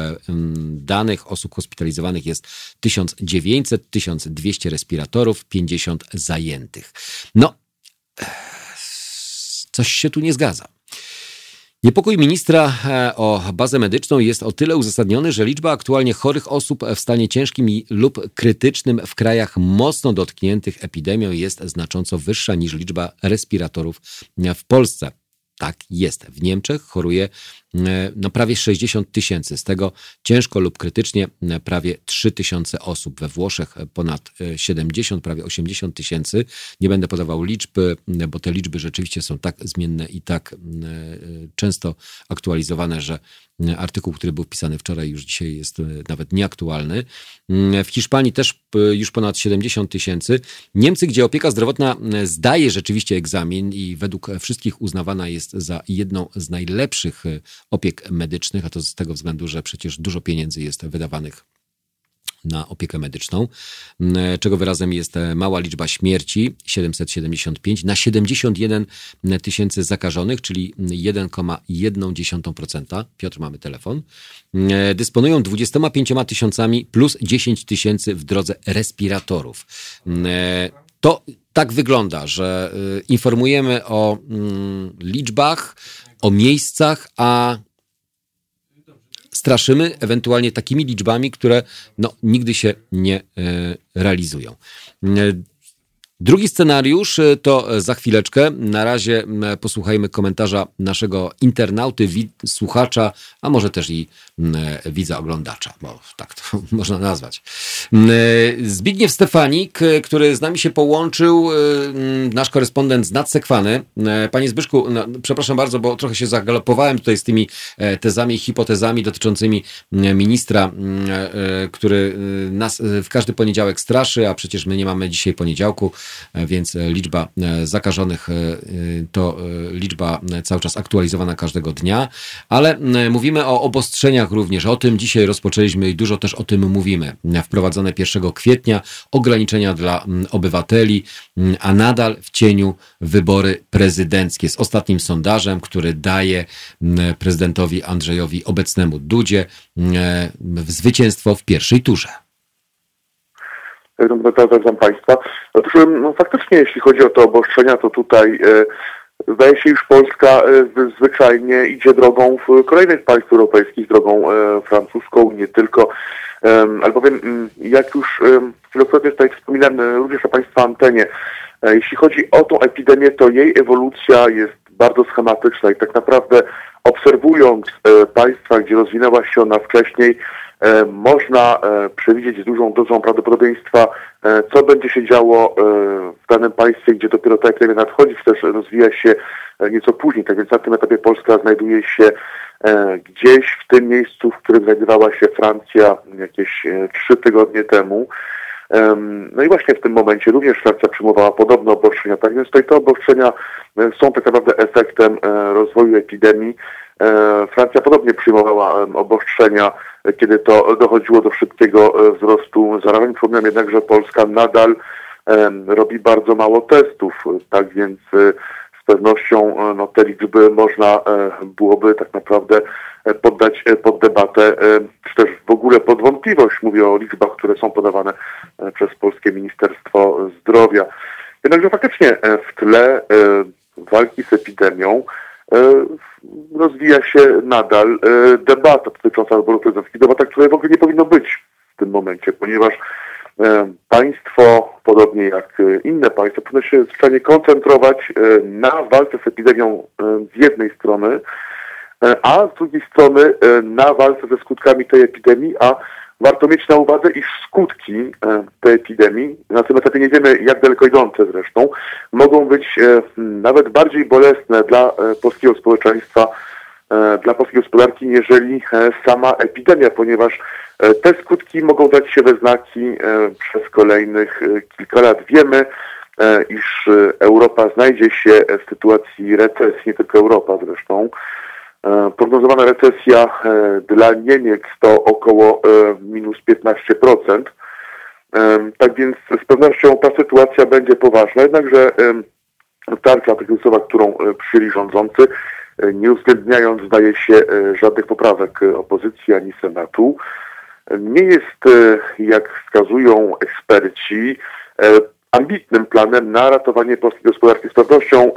danych osób hospitalizowanych jest 1900, 1200 respiratorów, 50 zajętych. No, coś się tu nie zgadza. Niepokój ministra e, o bazę medyczną jest o tyle uzasadniony, że liczba aktualnie chorych osób w stanie ciężkim lub krytycznym w krajach mocno dotkniętych epidemią jest znacząco wyższa niż liczba respiratorów w Polsce. Tak jest. W Niemczech choruje no prawie 60 tysięcy, z tego ciężko lub krytycznie e, prawie 3 tysiące osób. We Włoszech ponad 70, e, prawie 80 tysięcy. Nie będę podawał liczb, bo te liczby rzeczywiście są tak zmienne i tak często aktualizowane, że artykuł, który był wpisany wczoraj, już dzisiaj jest nawet nieaktualny. W Hiszpanii też już ponad 70 tysięcy. Niemcy, gdzie opieka zdrowotna zdaje rzeczywiście egzamin i według wszystkich uznawana jest za jedną z najlepszych opiek medycznych, a to z tego względu, że przecież dużo pieniędzy jest wydawanych na opiekę medyczną, czego wyrazem jest mała liczba śmierci 775 na 71 tysięcy zakażonych, czyli 1,1%. Piotr, mamy telefon. Dysponują 25 tysiącami plus 10 tysięcy w drodze respiratorów. To tak wygląda, że y, informujemy o mm, liczbach, o miejscach, a straszymy ewentualnie takimi liczbami, które no, nigdy się nie y, realizują. Drugi scenariusz y, to za chwileczkę. Na razie posłuchajmy komentarza naszego internauty, słuchacza, a może też i widza oglądacza, bo tak to można nazwać. Zbigniew Stefanik, który z nami się połączył, nasz korespondent z Nadsekwany. Panie Zbyszku, no, przepraszam bardzo, bo trochę się zagalopowałem tutaj z tymi e, tezami, hipotezami dotyczącymi ministra, e, który y, nas w każdy poniedziałek straszy, a przecież my nie mamy dzisiaj poniedziałku. E, więc e, liczba e, zakażonych to liczba cały czas aktualizowana każdego dnia, ale mówimy o obostrzeniach również. O tym dzisiaj rozpoczęliśmy i dużo też o tym mówimy. Wprowadzone 1 kwietnia ograniczenia dla obywateli, a nadal w cieniu wybory prezydenckie z ostatnim sondażem, który daje prezydentowi Andrzejowi obecnemu Dudzie zwycięstwo w pierwszej turze. Zapraszam Państwa. Otóż no, faktycznie, jeśli chodzi o te obostrzenia, to tutaj e, zdaje się, iż Polska e, zwyczajnie idzie drogą w kolejnych państw europejskich, drogą e, francuską, nie tylko. Albowiem, jak już wielokrotnie tutaj wspominałem również na Państwa antenie, jeśli chodzi o tą epidemię, to jej ewolucja jest bardzo schematyczna i tak naprawdę obserwując państwa, gdzie rozwinęła się ona wcześniej, można e, przewidzieć z dużą dozą prawdopodobieństwa, e, co będzie się działo w danym państwie, gdzie dopiero ta epidemia nadchodzi, czy też rozwija się nieco później. Tak więc na tym etapie Polska znajduje się gdzieś w tym miejscu, w którym znajdowała się Francja jakieś trzy tygodnie temu. No i właśnie w tym momencie również Francja przyjmowała podobne obostrzenia. Tak więc te obostrzenia są tak naprawdę efektem rozwoju epidemii. Francja podobnie przyjmowała obostrzenia kiedy to dochodziło do szybkiego e, wzrostu zarażeń. Przypominam jednak, że Polska nadal robi bardzo mało testów, tak więc e, z pewnością e, no, te liczby można byłoby tak naprawdę poddać pod debatę, czy też w ogóle pod wątpliwość. Mówię o liczbach, które są podawane przez Polskie Ministerstwo Zdrowia. Jednakże faktycznie w tle walki z epidemią E, rozwija się nadal e, debata dotycząca wyborów prezydenckich, debata, której w ogóle nie powinno być w tym momencie, ponieważ e, państwo, podobnie jak inne państwa, powinno się zwyczajnie koncentrować na walce z epidemią z jednej strony, a z drugiej strony na walce ze skutkami tej epidemii, a Warto mieć na uwadze, iż skutki e, tej epidemii, na tym etapie nie wiemy jak daleko idące zresztą, mogą być e, nawet bardziej bolesne dla e, polskiego społeczeństwa, dla polskiej gospodarki, jeżeli sama epidemia, ponieważ te skutki mogą dać się we znaki przez kolejnych kilka lat. Wiemy, iż Europa znajdzie się w sytuacji recesji, nie tylko Europa zresztą, prognozowana recesja e, dla Niemiec to około e, minus 15%. Tak więc z pewnością ta sytuacja będzie poważna, jednakże tarcza kryzysowa, którą przyjęli rządzący, nie uwzględniając, zdaje się, żadnych poprawek opozycji ani Senatu, nie jest, jak wskazują eksperci, ambitnym planem na ratowanie polskiej gospodarki. Z pewnością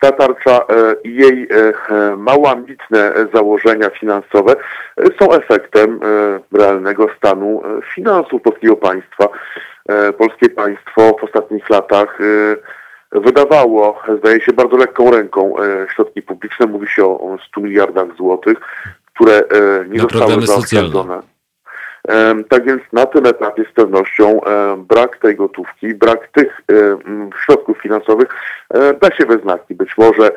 ta tarcza e, i jej e, mało ambitne założenia finansowe e, są efektem realnego stanu finansów polskiego państwa. Polskie państwo w ostatnich latach wydawało, zdaje się, bardzo lekką ręką środki publiczne. Mówi się o 100 miliardach złotych, które nie zostały zaoszczędzone. Tak więc na tym etapie z pewnością brak tej gotówki, brak tych środków finansowych da się we znaki. Być może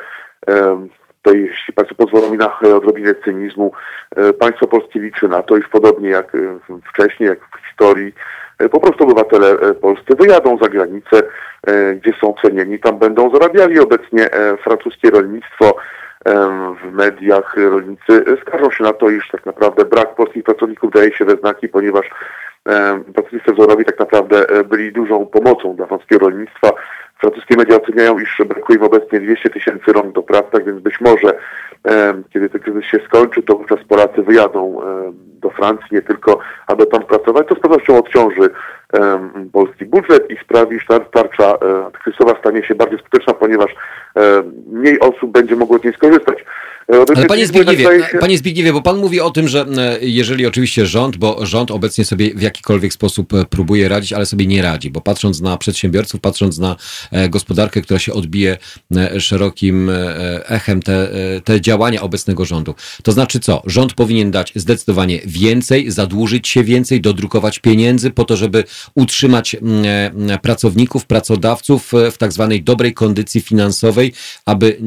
to jeśli Państwo pozwolą mi na odrobinę cynizmu, e, państwo polskie liczy na to, iż podobnie jak e, wcześniej, jak w historii, e, po prostu obywatele polscy wyjadą za granicę, gdzie są cenieni, tam będą zarabiali obecnie francuskie rolnictwo, w mediach rolnicy skarżą się na to, iż tak naprawdę brak polskich pracowników daje się we znaki, ponieważ pracownicy wzorowi tak naprawdę e, byli dużą pomocą dla francuskiego rolnictwa. Francuskie media oceniają, iż brakuje im obecnie 200 tysięcy rąk do pracy, tak więc być może kiedy ten kryzys się skończy, to wówczas Polacy wyjadą do Francji nie tylko, aby tam pracować, to z pewnością odciąży polski budżet i sprawi, że tarcza e, antykryzysowa stanie się bardziej skuteczna, ponieważ e, mniej osób będzie mogło z niej skorzystać. E, Ale panie Zbigniewie, panie Zbigniewie, bo pan mówi o tym, że jeżeli oczywiście rząd, bo rząd obecnie sobie w jakikolwiek sposób próbuje radzić, ale sobie nie radzi, bo patrząc na przedsiębiorców, patrząc na gospodarkę, która się odbije szerokim echem, te, te działania obecnego rządu, to znaczy co? Rząd powinien dać zdecydowanie więcej, zadłużyć się więcej, dodrukować pieniędzy po to, żeby utrzymać e, pracowników, pracodawców e, w tak zwanej dobrej kondycji finansowej, aby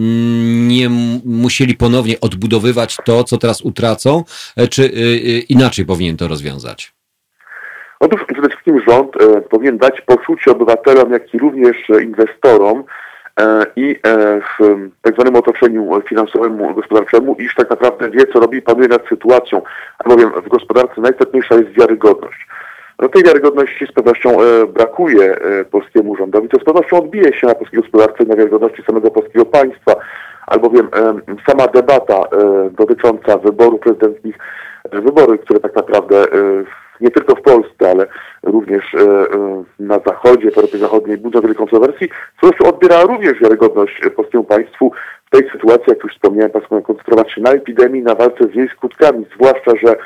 nie musieli ponownie odbudowywać to, co teraz utracą, e, czy inaczej powinien to rozwiązać? Otóż przede wszystkim rząd powinien dać poczucie obywatelom, jak i również inwestorom i w tak zwanym otoczeniu finansowemu, gospodarczemu, iż tak naprawdę wie, co robi i panuje nad sytuacją, albowiem w gospodarce najistotniejsza jest wiarygodność. No tej wiarygodności z pewnością e, brakuje e, polskiemu rządowi. To z pewnością odbije się na polskiej gospodarce i na wiarygodności samego polskiego państwa, albowiem e, sama debata dotycząca wyborów prezydenckich, wybory, które tak naprawdę nie tylko w Polsce, ale również na Zachodzie, w Europie Zachodniej budzą wiele kontrowersji, pewnością odbiera również wiarygodność polskiemu państwu w tej sytuacji, jak już wspomniałem, państwo koncentrować się na epidemii, na walce z jej skutkami, zwłaszcza, że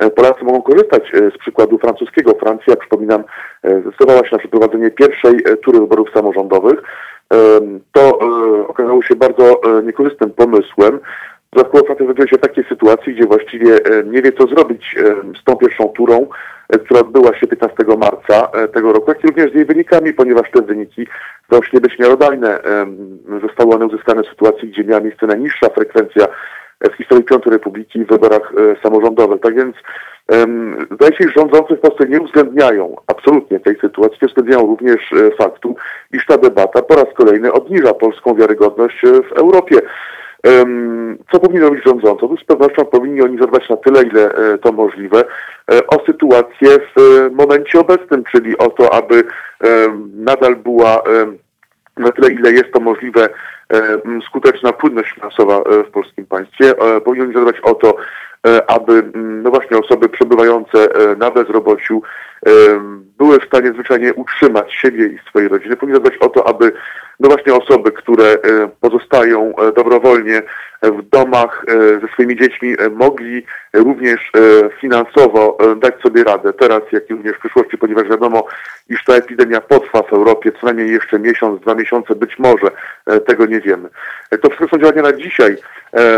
E, Polacy mogą korzystać e, z przykładu francuskiego. Francja, przypominam, e, zdecydowała się na przeprowadzenie pierwszej tury wyborów samorządowych. To okazało się bardzo niekorzystnym pomysłem. Francja znajduje się w takiej sytuacji, gdzie właściwie nie wie, co zrobić z tą pierwszą turą, która odbyła się 15 marca tego roku, jak i również z jej wynikami, ponieważ te wyniki zdają się być miarodajne. Zostały one uzyskane w sytuacji, gdzie miała miejsce najniższa frekwencja w historii Piątej Republiki w wyborach e, samorządowych. Tak więc zdaje się, że rządzący w Polsce nie uwzględniają absolutnie tej sytuacji, nie uwzględniają również e, faktu, iż ta debata po raz kolejny obniża polską wiarygodność e, w Europie. Co powinni robić rządzący? Otóż z pewnością powinni oni zadbać na tyle, ile e, to możliwe, e, o sytuację w e, momencie obecnym, czyli o to, aby nadal była na tyle, ile jest to możliwe, skuteczna płynność finansowa w polskim państwie. Powinien zadbać o to, aby no właśnie osoby przebywające na bezrobociu były w stanie zwyczajnie utrzymać siebie i swojej rodziny. Powinien zadbać o to, aby no właśnie osoby, które pozostają dobrowolnie w domach ze swoimi dziećmi, mogli również finansowo dać sobie radę teraz, jak i również w przyszłości, ponieważ wiadomo, iż ta epidemia potrwa w Europie co najmniej jeszcze miesiąc, dwa miesiące, być może tego nie wiemy. To wszystko są działania na dzisiaj, e,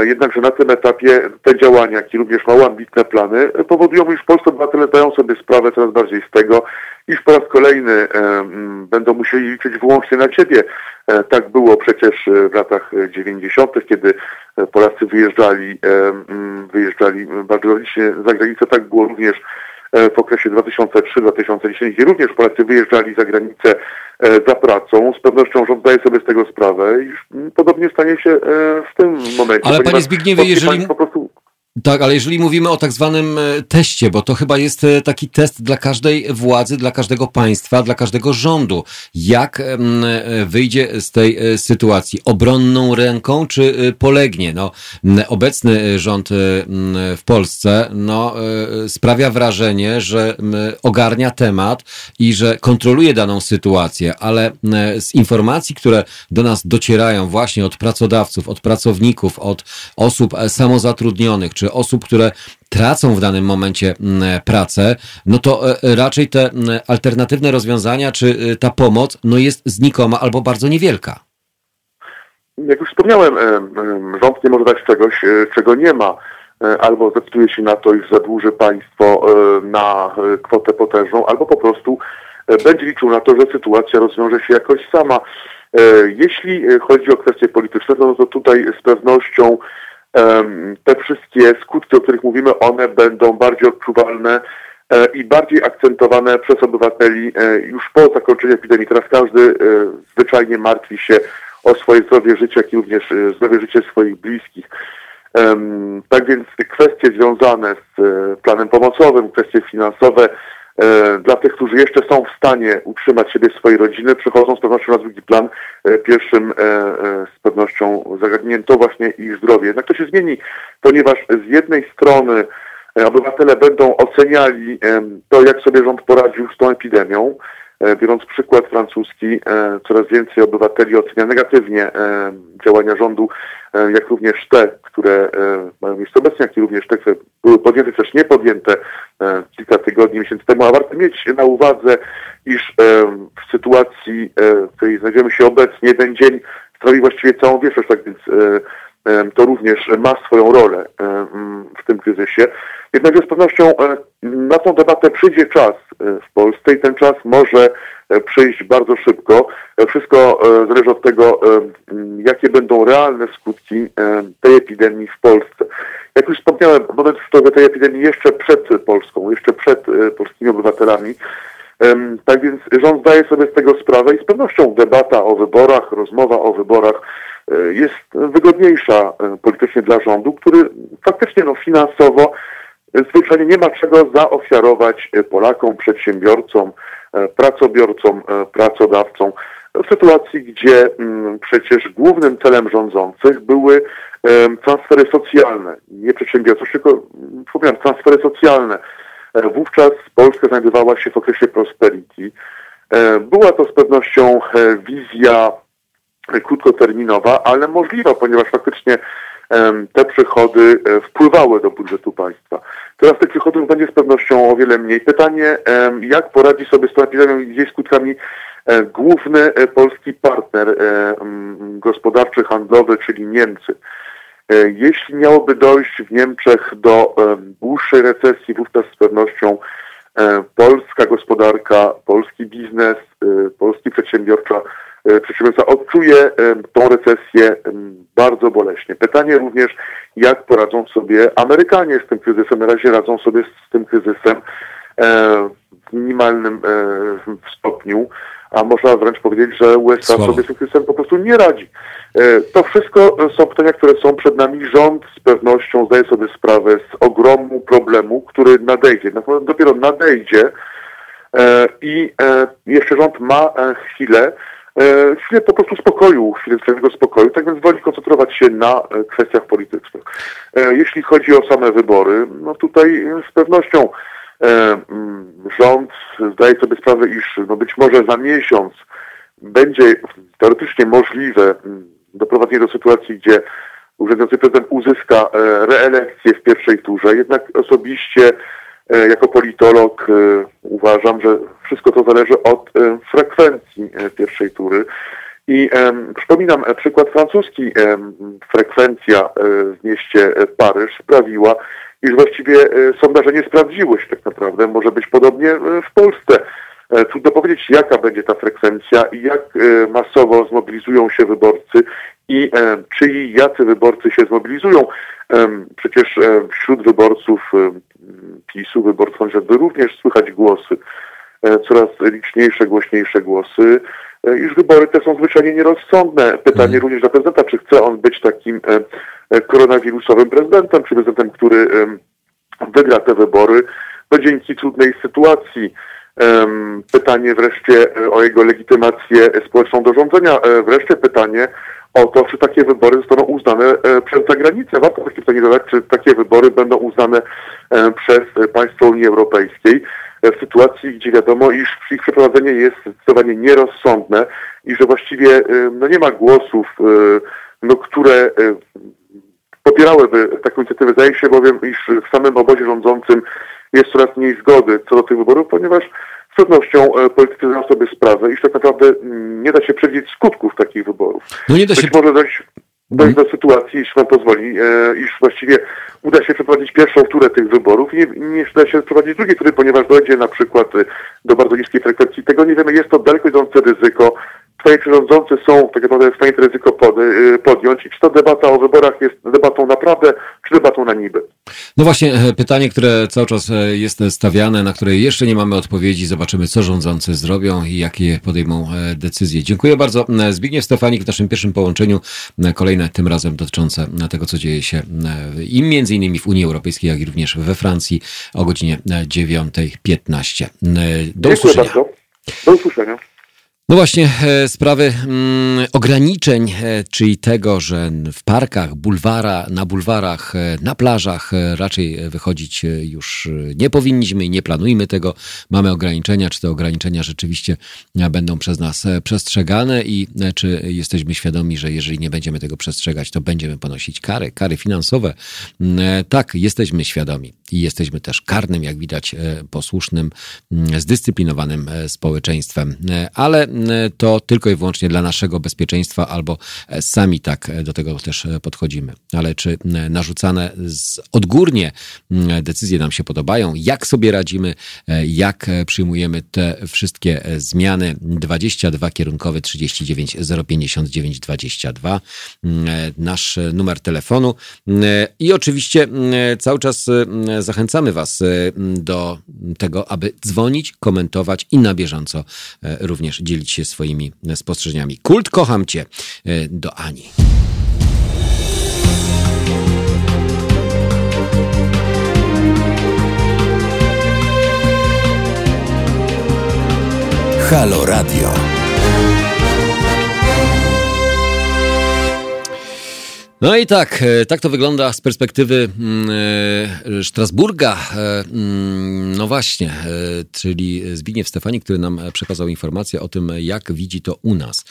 jednakże na tym etapie te działania, jak i również mało ambitne plany powodują, iż polscy obywatele zdają sobie sprawę coraz bardziej z tego, iż po raz kolejny e, będą musieli liczyć wyłącznie na siebie. E, tak było przecież w latach 90., kiedy Polacy wyjeżdżali, wyjeżdżali bardzo licznie za granicę. Tak było również w okresie 2003-2010, gdzie również Polacy wyjeżdżali za granicę E, za pracą. Z pewnością rząd zdaje sobie z tego sprawę i podobnie stanie się e, w tym momencie. Ale panie Zbigniewie, jeżeli... Po prostu tak, ale jeżeli mówimy o tak zwanym e, teście, bo to chyba jest e, taki test dla każdej władzy, dla każdego państwa, dla każdego rządu. Jak e, wyjdzie z tej sytuacji? Obronną ręką czy polegnie? No, obecny rząd w Polsce no, sprawia wrażenie, że ogarnia temat i że kontroluje daną sytuację, ale z informacji, które do nas docierają właśnie od pracodawców, od pracowników, od osób samozatrudnionych, czy osób, które tracą w danym momencie mm, pracę, no to e, raczej te mm, alternatywne rozwiązania, czy e, ta pomoc, no jest znikoma albo bardzo niewielka. Jak już wspomniałem, e, rząd nie może dać czegoś, czego nie ma albo zdecyduje się na to, iż zadłuży państwo na kwotę potężną, albo po prostu będzie liczył na to, że sytuacja rozwiąże się jakoś sama. Jeśli chodzi o kwestie polityczne, no to tutaj z pewnością te wszystkie skutki, o których mówimy, one będą bardziej odczuwalne e, i bardziej akcentowane przez obywateli e, już po zakończeniu epidemii. Teraz każdy e, zwyczajnie martwi się o swoje zdrowie życia, jak i również zdrowie życia swoich bliskich. Tak więc kwestie związane z planem pomocowym, kwestie finansowe, dla tych, którzy jeszcze są w stanie utrzymać siebie, swojej rodziny, przechodzą z pewnością na drugi plan. E, pierwszym e, z pewnością zagadnieniem to właśnie ich zdrowie. Jednak to się zmieni, ponieważ z jednej strony obywatele będą oceniali to, jak sobie rząd poradził z tą epidemią, biorąc przykład francuski, coraz więcej obywateli ocenia negatywnie działania rządu, jak również te, które mają miejsce obecnie, jak i również te, które były podjęte, też nie podjęte E, kilka tygodni, miesięcy temu, a warto mieć na uwadze, iż e, w sytuacji, e, w której znajdziemy się obecnie, jeden dzień stanowi właściwie całą wieczność, tak więc to również ma swoją rolę w tym kryzysie. Jednakże z pewnością na tą debatę przyjdzie czas w Polsce i ten czas może przyjść bardzo szybko. Wszystko zależy od tego, jakie będą realne skutki tej epidemii w Polsce. Jak już wspomniałem, moment szczytowy tej epidemii jeszcze przed Polską, jeszcze przed e, polskimi obywatelami. Tak więc rząd zdaje sobie z tego sprawę i z pewnością debata o wyborach, rozmowa o wyborach e, jest wygodniejsza e, politycznie dla rządu, który faktycznie no, finansowo zwyczajnie nie ma czego zaofiarować Polakom, przedsiębiorcom, pracobiorcom, pracodawcom w sytuacji, gdzie mm, przecież głównym celem rządzących były transfery socjalne, nie przedsiębiorczość, tylko wspomniałem, transfery socjalne. E, wówczas Polska znajdowała się w okresie prosperity. E, była to z pewnością e, wizja krótkoterminowa, ale możliwa, ponieważ faktycznie te przychody wpływały do budżetu państwa. Teraz tych przychodów będzie z pewnością o wiele mniej. Pytanie, jak poradzi sobie z tą epidemią i jej skutkami główny polski partner gospodarczy, handlowy, czyli Niemcy. E, jeśli miałoby dojść w Niemczech do e, dłuższej recesji, wówczas z pewnością e, polska gospodarka, polski biznes, polski przedsiębiorca, przedsiębiorca odczuje tą recesję bardzo boleśnie. Pytanie również, jak poradzą sobie Amerykanie z tym kryzysem. Na razie radzą sobie z tym kryzysem w minimalnym stopniu a można wręcz powiedzieć, że USA sobie z tym kryzysem po prostu nie radzi. E, to wszystko są pytania, które są przed nami. Rząd z pewnością zdaje sobie sprawę z ogromu problemu, który nadejdzie. Dopiero nadejdzie e, i e, jeszcze rząd ma chwilę, chwilę po prostu spokoju, chwilę swojego spokoju, tak więc woli koncentrować się na kwestiach politycznych. Jeśli chodzi o same wybory, no tutaj z pewnością mm, rząd zdaje sobie sprawę, iż no być może za miesiąc będzie teoretycznie możliwe mm, doprowadzenie do sytuacji, gdzie urzędujący prezydent uzyska e, reelekcję w pierwszej turze. Jednak osobiście e, jako politolog e, uważam, że wszystko to zależy od frekwencji pierwszej tury. I przypominam, przykład francuski, frekwencja w mieście Paryż sprawiła, iż właściwie sondaże nie sprawdziły się tak naprawdę. Może być podobnie w Polsce. E, trudno powiedzieć, jaka będzie ta frekwencja i jak e, masowo zmobilizują się wyborcy i e, czy i jacy wyborcy się zmobilizują. Przecież wśród wyborców PiSu, wyborców żeby również słychać głosy, coraz liczniejsze, głośniejsze głosy, iż wybory te są zwyczajnie nierozsądne. Pytanie mm. również dla prezydenta, czy chce on być takim koronawirusowym prezydentem, czy prezydentem, który wygra te wybory, bo dzięki trudnej sytuacji Pytanie wreszcie e, o jego legitymację społeczną do rządzenia. E, wreszcie pytanie o to, czy takie wybory zostaną uznane e, przez zagranicę. Warto takie pytanie zadać, czy takie wybory będą uznane przez państwo Unii Europejskiej w sytuacji, gdzie wiadomo, iż ich przeprowadzenie jest zdecydowanie nierozsądne i że właściwie no, nie ma głosów, no, które popierałyby taką inicjatywę. Zdaje się bowiem, iż w samym obozie rządzącym jest coraz mniej zgody co do tych wyborów, ponieważ z pewnością e, politycy zdają sobie sprawę, iż tak naprawdę mm, nie da się przewidzieć skutków takich wyborów. No nie da się... Być może dojść, dojść do sytuacji, jeśli pan pozwoli, e, iż właściwie uda się przeprowadzić pierwszą turę tych wyborów i nie, nie da się przeprowadzić drugiej tury, ponieważ dojdzie na przykład e, do bardzo niskiej frekwencji. Tego nie wiemy, jest to daleko idące ryzyko. Stanie, czy rządzący są tak naprawdę w stanie to ryzyko podjąć i czy to debata o wyborach jest debatą naprawdę, czy debatą na niby. No właśnie, pytanie, które cały czas jest stawiane, na które jeszcze nie mamy odpowiedzi. Zobaczymy, co rządzący zrobią i jakie podejmą decyzje. Dziękuję bardzo. Zbigniew Stefanik w naszym pierwszym połączeniu. Kolejne tym razem dotyczące tego, co dzieje się i między innymi w Unii Europejskiej, jak i również we Francji o godzinie 9.15. Do Dziękuję usłyszenia. Bardzo. Do usłyszenia. No właśnie, e, sprawy mm, ograniczeń, e, czyli tego, że w parkach, bulwara, na bulwarach, e, na plażach raczej wychodzić już nie powinniśmy i nie planujmy tego. Mamy ograniczenia, czy te ograniczenia rzeczywiście będą przez nas przestrzegane i czy jesteśmy świadomi, że jeżeli nie będziemy tego przestrzegać, to będziemy ponosić kary, kary finansowe. Mm, tak, jesteśmy świadomi i jesteśmy też karnym, jak widać, posłusznym, mm, zdyscyplinowanym społeczeństwem, ale to tylko i wyłącznie dla naszego bezpieczeństwa, albo sami tak do tego też podchodzimy. Ale czy narzucane odgórnie decyzje nam się podobają, jak sobie radzimy, jak przyjmujemy te wszystkie zmiany? 22 kierunkowy 39 059 22 nasz numer telefonu i oczywiście cały czas zachęcamy Was do tego, aby dzwonić, komentować i na bieżąco również dzielić się swoimi spostrzeżeniami. Kult, kocham cię do Ani. Halo Radio. No i tak, tak to wygląda z perspektywy Strasburga. No właśnie, czyli Zbigniew Stefani, który nam przekazał informację o tym, jak widzi to u nas.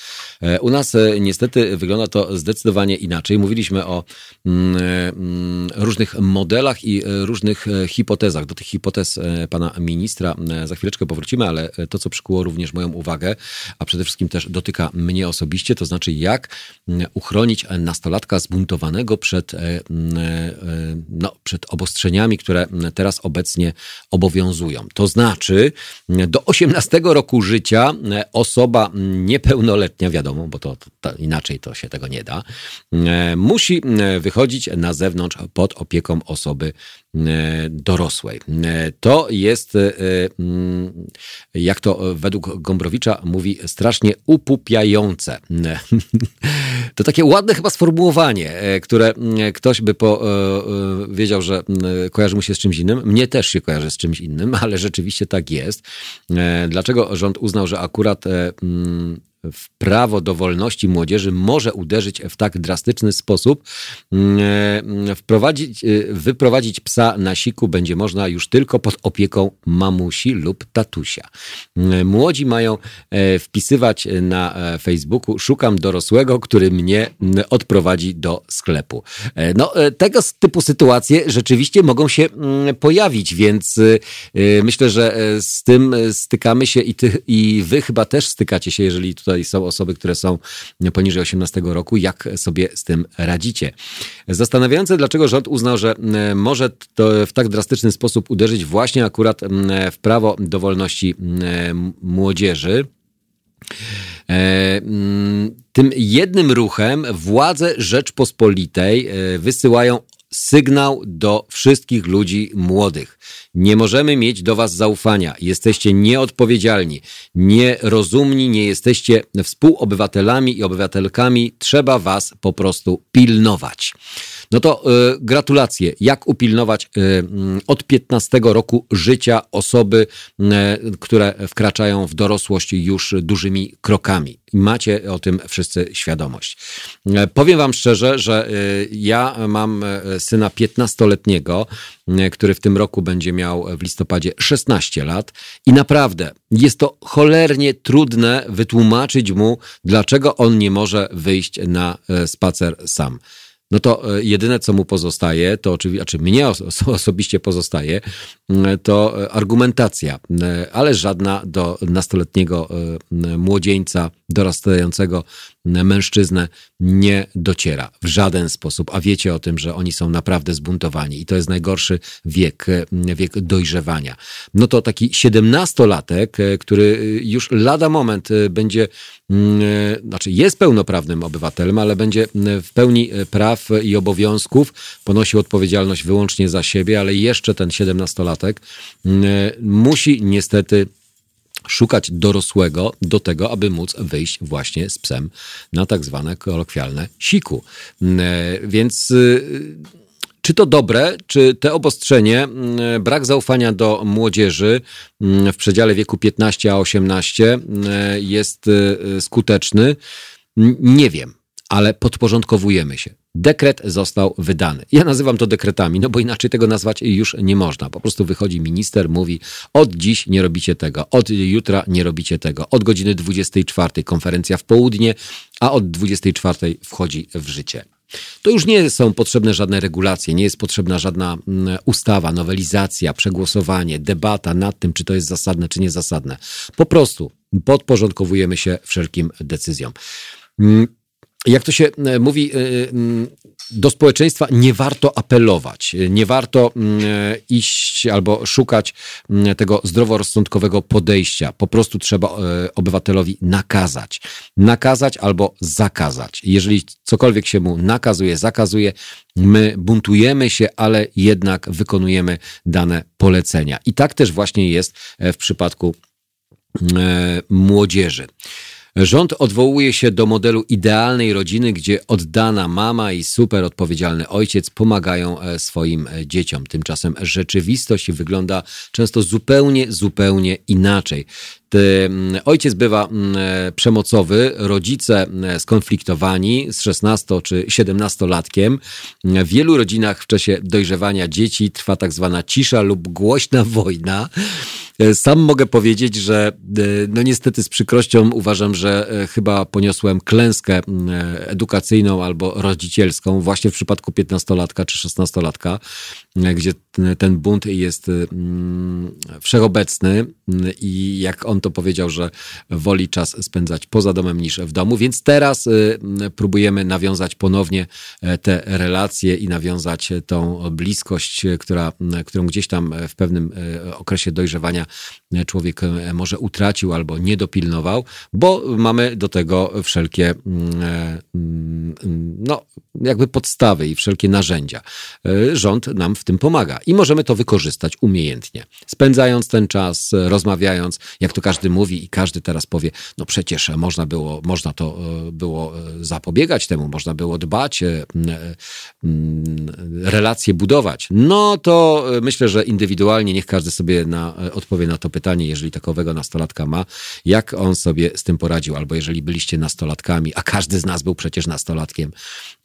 U nas niestety wygląda to zdecydowanie inaczej. Mówiliśmy o różnych modelach i różnych hipotezach. Do tych hipotez pana ministra za chwileczkę powrócimy, ale to, co przykuło również moją uwagę, a przede wszystkim też dotyka mnie osobiście, to znaczy jak uchronić nastolatka z zbuntowanego przed, no, przed obostrzeniami, które teraz obecnie obowiązują. To znaczy, do 18 roku życia osoba niepełnoletnia, wiadomo, bo to, to inaczej to się tego nie da, musi wychodzić na zewnątrz pod opieką osoby dorosłej. To jest, jak to według Gombrowicza mówi, strasznie upupiające. To takie ładne chyba sformułowanie, które ktoś by powiedział, że kojarzy mu się z czymś innym. Mnie też się kojarzy z czymś innym, ale rzeczywiście tak jest. Dlaczego rząd uznał, że akurat w prawo do wolności młodzieży może uderzyć w tak drastyczny sposób. Wprowadzić, wyprowadzić psa na siku będzie można już tylko pod opieką mamusi lub tatusia. Młodzi mają wpisywać na Facebooku szukam dorosłego, który mnie odprowadzi do sklepu. No, tego typu sytuacje rzeczywiście mogą się pojawić, więc myślę, że z tym stykamy się i, ty, i wy chyba też stykacie się, jeżeli tutaj tutaj są osoby, które są poniżej 18 roku. Jak sobie z tym radzicie? Zastanawiające, dlaczego rząd uznał, że może to w tak drastyczny sposób uderzyć właśnie akurat w prawo do wolności młodzieży. Tym jednym ruchem władze Rzeczpospolitej wysyłają sygnał do wszystkich ludzi młodych. Nie możemy mieć do Was zaufania. Jesteście nieodpowiedzialni, nierozumni, nie jesteście współobywatelami i obywatelkami. Trzeba Was po prostu pilnować. No to y, gratulacje. Jak upilnować y, od 15 roku życia osoby, y, które wkraczają w dorosłość już dużymi krokami? Macie o tym wszyscy świadomość. Powiem Wam szczerze, że ja mam syna 15-letniego, który w tym roku będzie miał w listopadzie 16 lat i naprawdę jest to cholernie trudne wytłumaczyć mu, dlaczego on nie może wyjść na spacer sam no to e, jedyne, co mu pozostaje, to oczywiście, znaczy mnie osobiście pozostaje, to e, argumentacja, ale żadna do nastoletniego młodzieńca dorastającego mężczyznę nie dociera w żaden sposób, a wiecie o tym, że oni są naprawdę zbuntowani i to jest najgorszy wiek, wiek dojrzewania. No to taki siedemnastolatek, który już lada moment będzie, znaczy jest pełnoprawnym obywatelem, ale będzie w pełni praw i obowiązków, ponosił odpowiedzialność wyłącznie za siebie, ale jeszcze ten siedemnastolatek musi niestety szukać dorosłego do tego, aby móc wyjść właśnie z psem na tak zwane kolokwialne siku. Mm, e, więc y, czy to dobre, czy te obostrzenie, mm, brak zaufania do młodzieży mm, w przedziale wieku 15 a 18 jest y, skuteczny? Nie wiem, ale podporządkowujemy się. Dekret został wydany. Ja nazywam to dekretami, no bo inaczej tego nazwać już nie można. Po prostu wychodzi minister, mówi: od dziś nie robicie tego, od jutra nie robicie tego, od godziny 24 konferencja w południe, a od 24 wchodzi w życie. To już nie są potrzebne żadne regulacje, nie jest potrzebna żadna mm, ustawa, nowelizacja, przegłosowanie, debata nad tym, czy to jest zasadne, czy niezasadne. Po prostu podporządkowujemy się wszelkim decyzjom. Mm, jak to się e, mówi, e, do społeczeństwa nie warto apelować, nie warto iść albo szukać tego zdroworozsądkowego podejścia. Po prostu trzeba e, obywatelowi nakazać. Nakazać albo zakazać. Jeżeli cokolwiek się mu nakazuje, zakazuje, my buntujemy się, ale jednak wykonujemy dane polecenia. I tak też właśnie jest w przypadku młodzieży. Rząd odwołuje się do modelu idealnej rodziny, gdzie oddana mama i super odpowiedzialny ojciec pomagają e, swoim e, dzieciom. Tymczasem rzeczywistość wygląda często zupełnie, zupełnie inaczej. Ojciec bywa e, przemocowy, rodzice skonfliktowani z 16 czy 17-latkiem. W wielu rodzinach w czasie dojrzewania dzieci trwa tak zwana cisza lub głośna wojna. Sam mogę powiedzieć, że e, no niestety z przykrością uważam, że e, chyba poniosłem klęskę edukacyjną albo rodzicielską właśnie w przypadku 15-latka czy 16-latka, gdzie ten bunt jest wszechobecny i jak on to powiedział, że woli czas spędzać poza domem niż w domu, więc teraz próbujemy nawiązać ponownie te relacje i nawiązać tą bliskość, która, którą gdzieś tam w pewnym okresie dojrzewania człowiek e, może utracił albo nie dopilnował, bo mamy do tego wszelkie mm, e, mm, no, jakby podstawy i wszelkie narzędzia. E, rząd nam w tym pomaga i możemy to wykorzystać umiejętnie. Spędzając ten czas, rozmawiając, jak to każdy mówi i każdy teraz powie, no przecież można było, można to było zapobiegać temu, można było dbać, relacje budować. No to myślę, że indywidualnie niech każdy sobie na, odpowie na to pytanie, jeżeli takowego nastolatka ma, jak on sobie z tym poradził, albo jeżeli byliście nastolatkami, a każdy z nas był przecież nastolatkiem,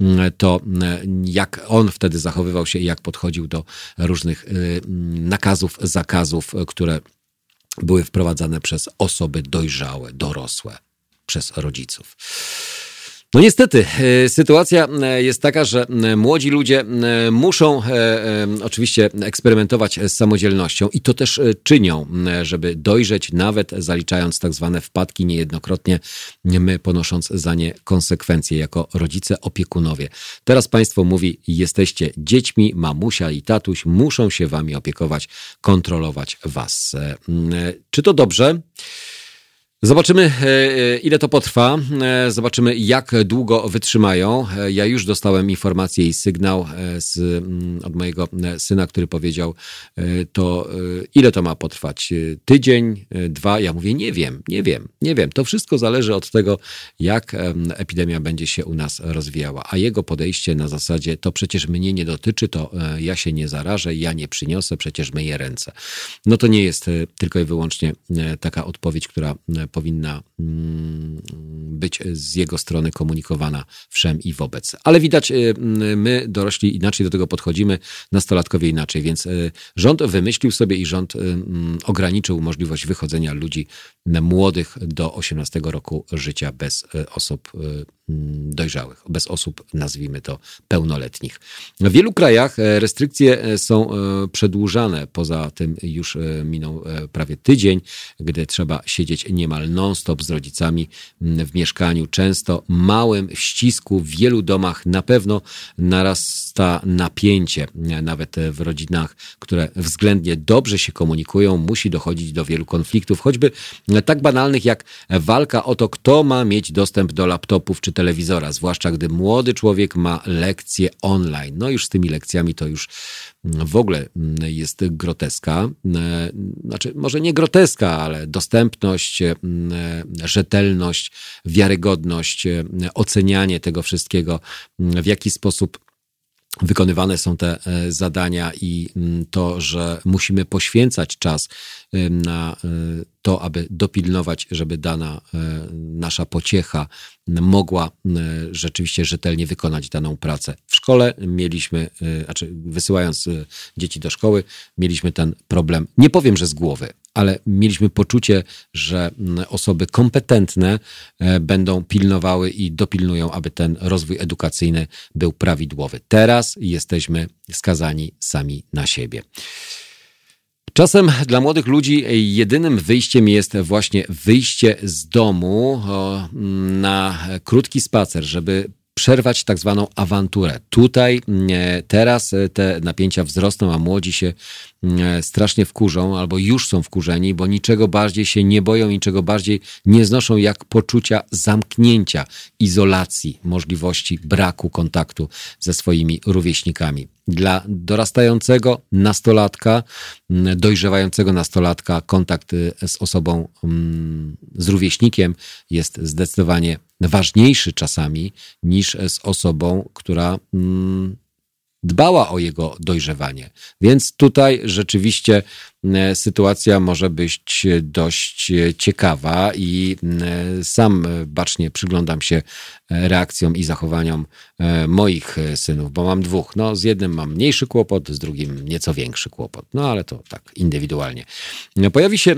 mm, to mm, jak on wtedy zachowywał się i jak podchodził do różnych y, mm, nakazów, zakazów, które były wprowadzane przez osoby dojrzałe, dorosłe, przez rodziców. No niestety, e, sytuacja e, jest taka, że e, młodzi ludzie muszą oczywiście eksperymentować z samodzielnością i to też czynią, żeby dojrzeć, nawet zaliczając tak zwane wpadki niejednokrotnie, my ponosząc za nie konsekwencje jako rodzice, opiekunowie. Teraz państwo mówi, jesteście dziećmi, mamusia i tatuś muszą się wami opiekować, kontrolować was. Czy to dobrze? Zobaczymy, e, e, ile to potrwa. E, zobaczymy, jak długo wytrzymają. Ja już dostałem informację i sygnał z, mm, od mojego syna, który powiedział, to ile to ma potrwać? Tydzień, dwa? Ja mówię, nie wiem, nie wiem, nie wiem. To wszystko zależy od tego, jak epidemia będzie się u nas rozwijała. A jego podejście na zasadzie, to przecież mnie nie dotyczy, to ja się nie zarażę, ja nie przyniosę, przecież myję ręce. No to nie jest tylko i wyłącznie taka odpowiedź, która powinna mm, być z jego strony komunikowana wszem i wobec. Ale widać, y, my dorośli inaczej do tego podchodzimy, nastolatkowie inaczej, więc y, rząd wymyślił sobie i rząd y, mm, ograniczył możliwość wychodzenia ludzi młodych do 18 roku życia bez osób mm, dojrzałych, bez osób, nazwijmy to, pełnoletnich. W wielu krajach restrykcje są przedłużane, poza tym już minął prawie tydzień, gdy trzeba siedzieć niemal non-stop z rodzicami mm, w mieszkaniu, często małym, w ścisku, w wielu domach na pewno narasta napięcie, nawet w rodzinach, które względnie dobrze się komunikują, musi dochodzić do wielu konfliktów, choćby tak banalnych jak walka o to, kto ma mieć dostęp do laptopów czy telewizora, zwłaszcza gdy młody człowiek ma lekcje online. No już z tymi lekcjami to już w ogóle jest groteska. Znaczy, może nie groteska, ale dostępność, rzetelność, wiarygodność, ocenianie tego wszystkiego, w jaki sposób wykonywane są te e, zadania i mm, to, że musimy poświęcać czas e, na e, to, aby dopilnować, żeby dana nasza pociecha mogła rzeczywiście rzetelnie wykonać daną pracę. W szkole mieliśmy, znaczy wysyłając dzieci do szkoły, mieliśmy ten problem, nie powiem, że z głowy, ale mieliśmy poczucie, że osoby kompetentne e, będą pilnowały i dopilnują, aby ten rozwój edukacyjny był prawidłowy. Teraz jesteśmy skazani sami na siebie. Czasem dla młodych ludzi jedynym wyjściem jest właśnie wyjście z domu na krótki spacer, żeby przerwać tak zwaną awanturę. Tutaj, e, teraz e, te napięcia wzrosną, a młodzi się strasznie wkurzą albo już są wkurzeni, bo niczego bardziej się nie boją, niczego bardziej nie znoszą jak poczucia zamknięcia, izolacji, możliwości braku kontaktu ze swoimi rówieśnikami. Dla dorastającego nastolatka, dojrzewającego nastolatka, kontakt z osobą, z rówieśnikiem jest zdecydowanie ważniejszy czasami niż z osobą, która dbała o jego dojrzewanie. Więc tutaj rzeczywiście e, sytuacja może być dość ciekawa i e, sam bacznie przyglądam się e, reakcjom i zachowaniom moich synów, bo mam dwóch. No, z jednym mam mniejszy kłopot, z drugim nieco większy kłopot. No, ale to tak indywidualnie. Pojawi się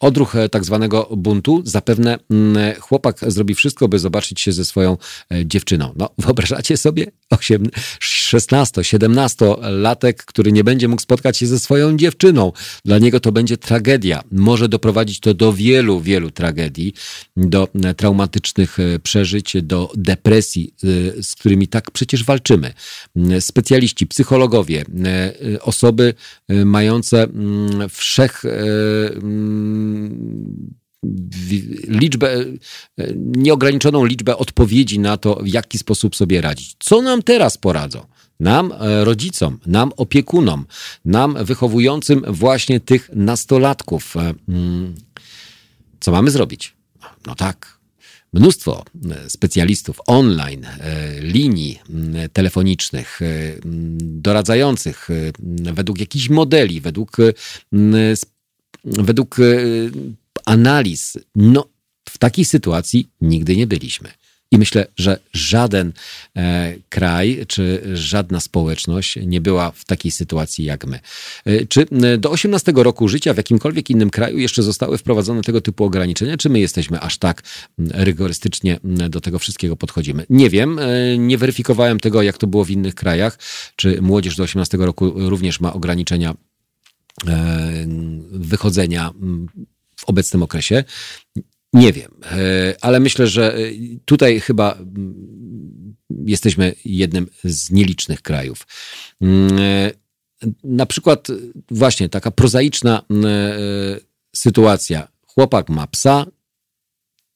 odruch e, tak zwanego buntu, zapewne mm, chłopak zrobi wszystko, by zobaczyć się ze swoją e, dziewczyną. No, wyobrażacie sobie 8, 16, 17 latek, który nie będzie mógł spotkać się ze swoją dziewczyną. Dla niego to będzie tragedia. Może doprowadzić to do wielu, wielu tragedii, do e, traumatycznych przeżyć, do depresji, z którymi tak przecież walczymy. Specjaliści, psychologowie, osoby mające mm, wszech mm, liczbę, nieograniczoną liczbę odpowiedzi na to, w jaki sposób sobie radzić. Co nam teraz poradzą? Nam, e, rodzicom, nam, opiekunom, nam, wychowującym właśnie tych nastolatków. E, mm, co mamy zrobić? No tak, mnóstwo e, specjalistów online, linii telefonicznych, doradzających według jakichś modeli, według według e, analiz, no w takiej sytuacji nigdy nie byliśmy. I myślę, że żaden e, kraj czy żadna społeczność nie była w takiej sytuacji jak my. E, czy do 18 roku życia w jakimkolwiek innym kraju jeszcze zostały wprowadzone tego typu ograniczenia, czy my jesteśmy aż tak rygorystycznie do tego wszystkiego podchodzimy? Nie wiem, nie weryfikowałem tego, jak to było w innych krajach. Czy młodzież do 18 roku również ma ograniczenia E, wychodzenia w obecnym okresie. Nie wiem, e, ale myślę, że tutaj chyba jesteśmy jednym z nielicznych krajów. E, na przykład właśnie taka prozaiczna sytuacja. Chłopak ma psa,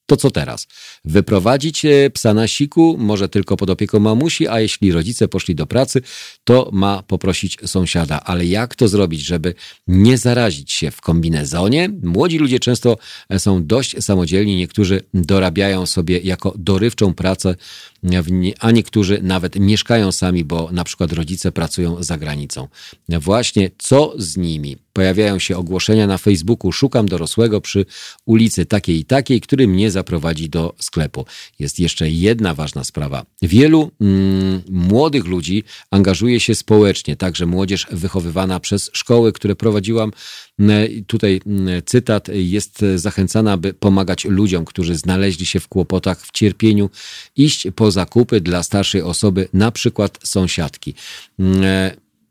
to co teraz? Wyprowadzić e, psa na siku, może tylko pod opieką mamusi, a jeśli rodzice poszli do pracy, to ma poprosić sąsiada. Ale jak to zrobić, żeby nie zarazić się w kombinezonie? Młodzi ludzie często e, są dość samodzielni, niektórzy dorabiają sobie jako dorywczą pracę a niektórzy nawet mieszkają sami, bo na przykład rodzice pracują za granicą. Właśnie co z nimi? Pojawiają się ogłoszenia na Facebooku: Szukam dorosłego przy ulicy takiej i takiej, który mnie zaprowadzi do sklepu. Jest jeszcze jedna ważna sprawa. Wielu mm, młodych ludzi angażuje się społecznie, także młodzież wychowywana przez szkoły, które prowadziłam. Mm, tutaj mm, cytat jest zachęcana, by pomagać ludziom, którzy znaleźli się w kłopotach, w cierpieniu, iść po zakupy dla starszej osoby, na przykład sąsiadki. Mm,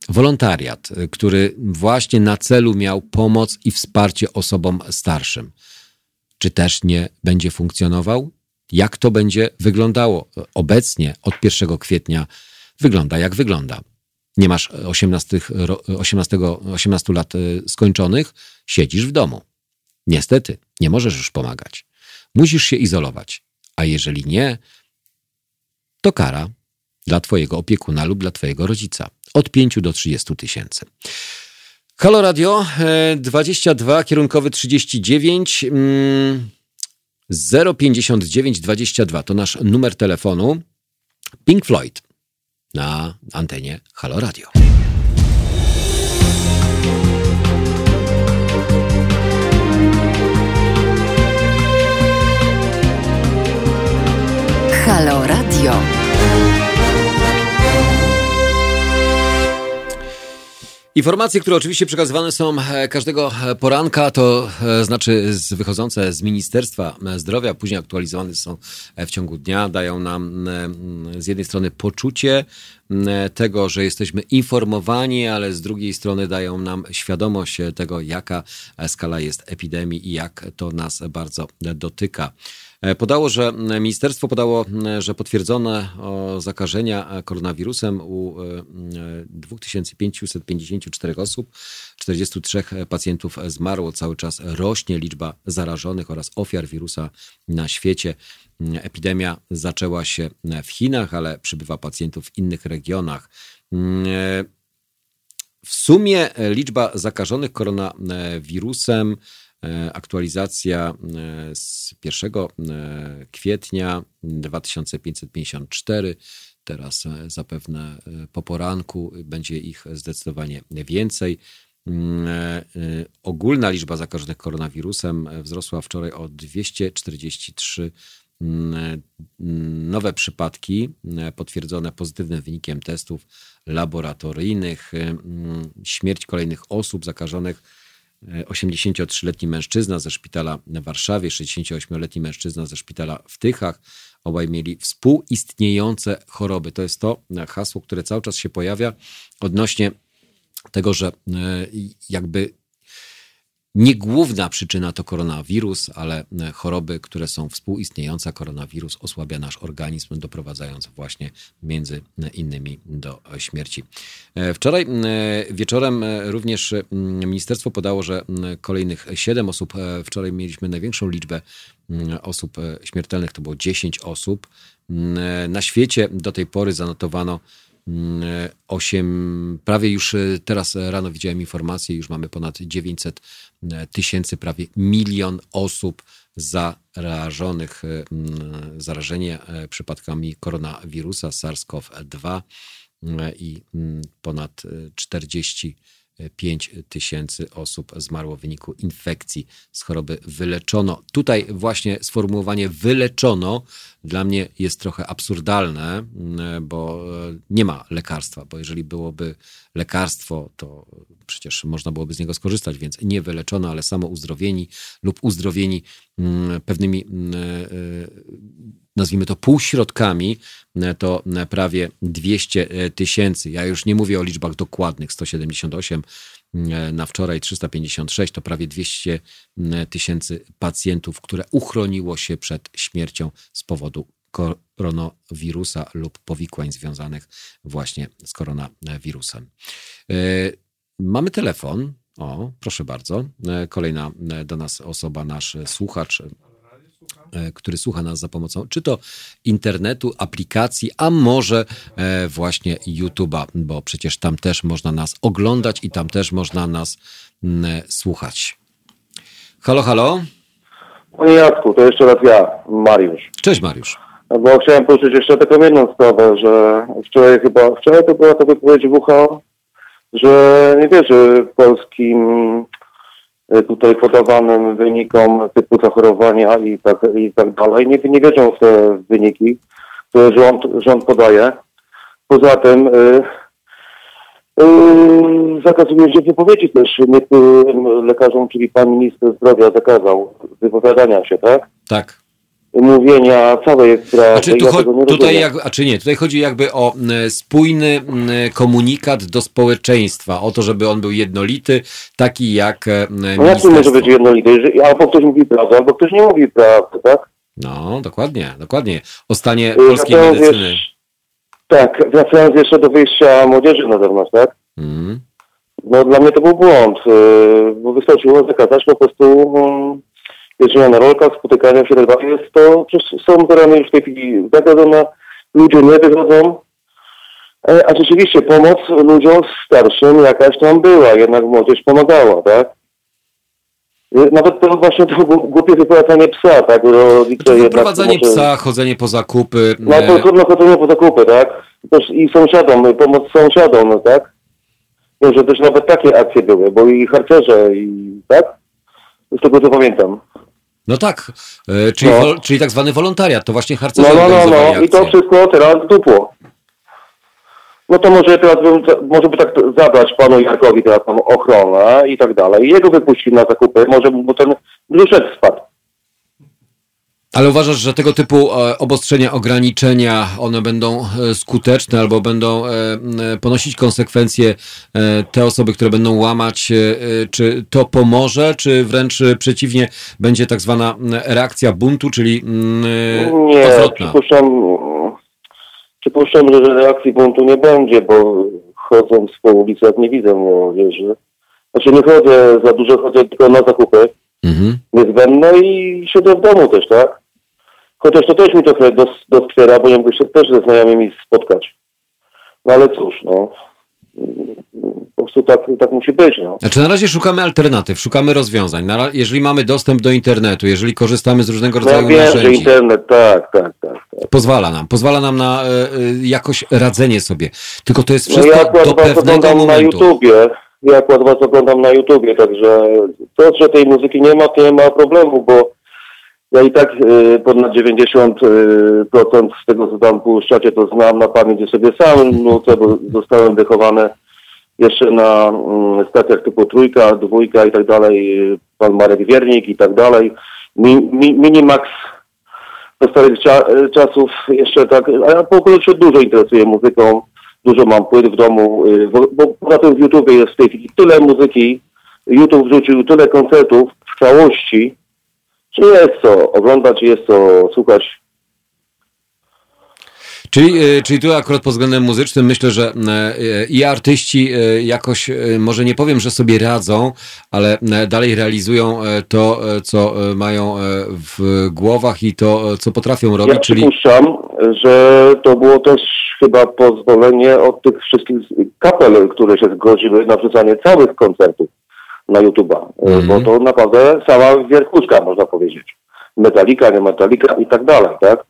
wolontariat, który właśnie na celu miał pomoc i wsparcie osobom starszym. Czy też nie będzie funkcjonował? Jak to będzie wyglądało? Obecnie od 1 kwietnia wygląda jak wygląda. Nie masz 18, 18, 18 lat y, skończonych, siedzisz w domu. Niestety, nie możesz już pomagać. Musisz się izolować. A jeżeli nie, to kara dla Twojego opiekuna lub dla Twojego rodzica od 5 do 30 tysięcy. Halo Radio 22, e, kierunkowy 39 059 22 to nasz numer telefonu. Pink Floyd na antenie Halo Radio. Halo Radio. Informacje, które oczywiście przekazywane są e, każdego e, poranka, to e, znaczy wychodzące z Ministerstwa Zdrowia, później aktualizowane są w ciągu dnia, dają nam z jednej strony poczucie tego, że jesteśmy informowani, ale z drugiej strony dają nam świadomość tego, jaka skala jest epidemii i jak to nas bardzo dotyka. E, podało, że ministerstwo podało, że potwierdzone zakażenia koronawirusem u 2554 e, osób, 43 pacjentów zmarło. Cały czas rośnie liczba zarażonych oraz ofiar wirusa na świecie. Epidemia zaczęła się w Chinach, ale przybywa pacjentów w innych regionach. E, w sumie liczba zakażonych koronawirusem E, aktualizacja e, z 1 e, kwietnia 2554. Teraz zapewne po poranku będzie ich zdecydowanie więcej. Mm, ogólna liczba zakażonych koronawirusem wzrosła wczoraj o 243 mm, nowe przypadki potwierdzone pozytywnym wynikiem testów laboratoryjnych. Mm, śmierć kolejnych osób zakażonych 83-letni mężczyzna ze szpitala w Warszawie, 68-letni mężczyzna ze szpitala w Tychach. Obaj mieli współistniejące choroby. To jest to hasło, które cały czas się pojawia odnośnie tego, że e, jakby nie główna przyczyna to koronawirus, ale e, choroby, które są współistniejące. Koronawirus osłabia nasz organizm, doprowadzając właśnie między innymi do śmierci. E, wczoraj e, wieczorem również ministerstwo podało, że kolejnych 7 osób, wczoraj mieliśmy największą liczbę osób śmiertelnych, to było 10 osób. Na świecie do tej pory zanotowano 8, prawie już e, teraz rano widziałem informację, już mamy ponad 900 e, tysięcy, prawie milion osób zarażonych, e, zarażenie przypadkami koronawirusa SARS-CoV-2 i ponad 40 5 tysięcy osób zmarło w wyniku infekcji z choroby wyleczono. Tutaj właśnie sformułowanie wyleczono dla mnie jest trochę absurdalne, mm, bo nie ma lekarstwa, bo jeżeli byłoby lekarstwo, to przecież można byłoby z niego skorzystać, więc nie wyleczono, ale samo uzdrowieni lub uzdrowieni mm, pewnymi mm, e, nazwijmy to półśrodkami, e, to e, prawie 200 e, tysięcy. Ja już nie mówię o liczbach dokładnych, 178 na wczoraj 356 to prawie 200 tysięcy pacjentów, które uchroniło się przed śmiercią z powodu koronawirusa lub powikłań związanych właśnie z koronawirusem. Mamy telefon. O, proszę bardzo. Kolejna do nas osoba, nasz słuchacz który słucha nas za pomocą czy to internetu, aplikacji, a może e, właśnie YouTube'a, bo przecież tam też można nas oglądać i tam też można nas słuchać. Halo, halo. Panie Jacku, to jeszcze raz ja, Mariusz. Cześć Mariusz. Bo chciałem poruszyć jeszcze taką jedną sprawę, że wczoraj chyba, wczoraj to była ta wypowiedź WHO, że nie wierzy polskim e, tutaj podawanym wynikom typu zachorowania i tak, i tak dalej. Nie, nie wierzą w te wyniki, które rząd, rząd podaje. Poza tym yy, yy, zakazuje się wypowiedzi też niektórym lekarzom, czyli pan minister zdrowia zakazał wypowiadania się, tak? Tak mówienia całej sprawy. Znaczy, tu ja tutaj jak, a czy nie, tutaj chodzi jakby o spójny komunikat do społeczeństwa, o to, żeby on był jednolity, taki jak No jak może być jednolity? Albo ktoś mówi prawdę, albo ktoś nie mówi prawdy, tak? No, dokładnie, dokładnie. O stanie y, polskiej medycyny. Wiesz, tak, wracając jeszcze do wyjścia młodzieży na zewnątrz, tak? Mm. No dla mnie to był błąd, y, bo wystarczyło zakazać po prostu jeżdżenia na rolkach, spotykania się, dalej. Jest to, są tereny już w tej chwili zakazane, ludzie nie wychodzą, e, a rzeczywiście pomoc ludziom starszym jakaś tam była, jednak młodzież pomagała, tak? E, nawet to właśnie to głupie wyprowadzanie psa, tak? Rodzice wyprowadzanie może... psa, chodzenie po zakupy. No to trudno chodzenie po zakupy, tak? Też I sąsiadom, pomoc sąsiadom, no tak? Wiem, że też nawet takie akcje były, bo i harcerze, i tak? Z tego co pamiętam. No tak, e, czyli, no. czyli tak zwany wolontariat, to właśnie harcerze No, no, no, no. i to wszystko teraz dupło. No to może teraz bym, może by tak zabrać panu Jarkowi teraz tam ochronę i tak dalej. Jego wypuścić na zakupy, może by ten brzuszek spadł. Ale uważasz, że tego typu e, obostrzenia, ograniczenia, one będą e, skuteczne albo będą e, ponosić konsekwencje te osoby, które będą łamać? Czy to pomoże, czy wręcz przeciwnie, będzie tak zwana reakcja buntu, czyli Nie, przypuszczam, przypuszczam, że reakcji buntu nie będzie, bo chodząc po ulicach nie widzę młodzieży. Znaczy nie chodzę za dużo, chodzę tylko na zakupy mhm. niezbędne i siedzę w domu też, tak? Chociaż to też mi trochę doskwiera, bo nie mógł się też ze znajomymi spotkać. No ale cóż, no. Po prostu tak, tak musi być. No. Znaczy na razie szukamy alternatyw, szukamy rozwiązań. Na, jeżeli mamy dostęp do internetu, jeżeli korzystamy z różnego rodzaju no, ja wiem, narzędzi. Że internet, tak, tak, tak, tak. Pozwala nam, pozwala nam na y, jakoś radzenie sobie. Tylko to jest wszystko no ja do pewnego momentu. na YouTubie. Ja akurat was oglądam na YouTubie, także to, że tej muzyki nie ma, to nie ma problemu, bo ja i tak y, ponad 90% y, z tego, co tam puszczacie, to znam na pamięć sobie sam nucę, bo zostałem wychowany jeszcze na y, stacjach typu trójka, dwójka i tak dalej, pan Marek Wiernik i tak dalej. Mi, mi, Minimax do starych cza, czasów jeszcze tak, a ja po ogóle się dużo interesuję muzyką, dużo mam płyt w domu, y, bo, bo poza tym w YouTube jest w tej chwili tyle muzyki, YouTube wrzucił tyle koncertów w całości, czy jest co oglądać, jest co słuchać. Czyli, e, czyli tu akurat pod względem muzycznym myślę, że e, i artyści e, jakoś, może nie powiem, że sobie radzą, ale dalej realizują to, co mają w głowach i to, co potrafią robić. Ja czyli... przypuszczam, że to było też chyba pozwolenie od tych wszystkich kapel, które się zgodziły na wrzucanie całych koncertów na YouTube'a, mm. bo to naprawdę cała wierchuszka, można powiedzieć. Metalika, nie metalika i tak dalej, tak?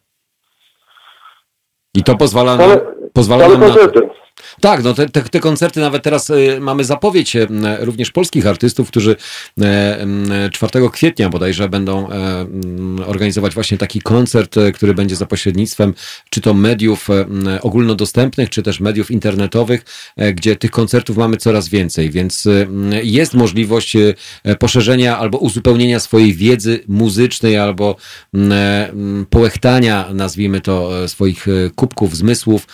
I to pozwala na, pozwala nam na. Tak, no te, te, te, koncerty nawet teraz y, mamy zapowiedź y, również polskich artystów, którzy y, 4 kwietnia bodajże będą e, organizować właśnie taki koncert, e, który będzie za pośrednictwem czy to mediów e, ogólnodostępnych, czy też mediów internetowych, gdzie tych koncertów mamy coraz więcej, więc jest możliwość poszerzenia albo uzupełnienia swojej wiedzy muzycznej albo połechtania, nazwijmy to, swoich kubków, zmysłów,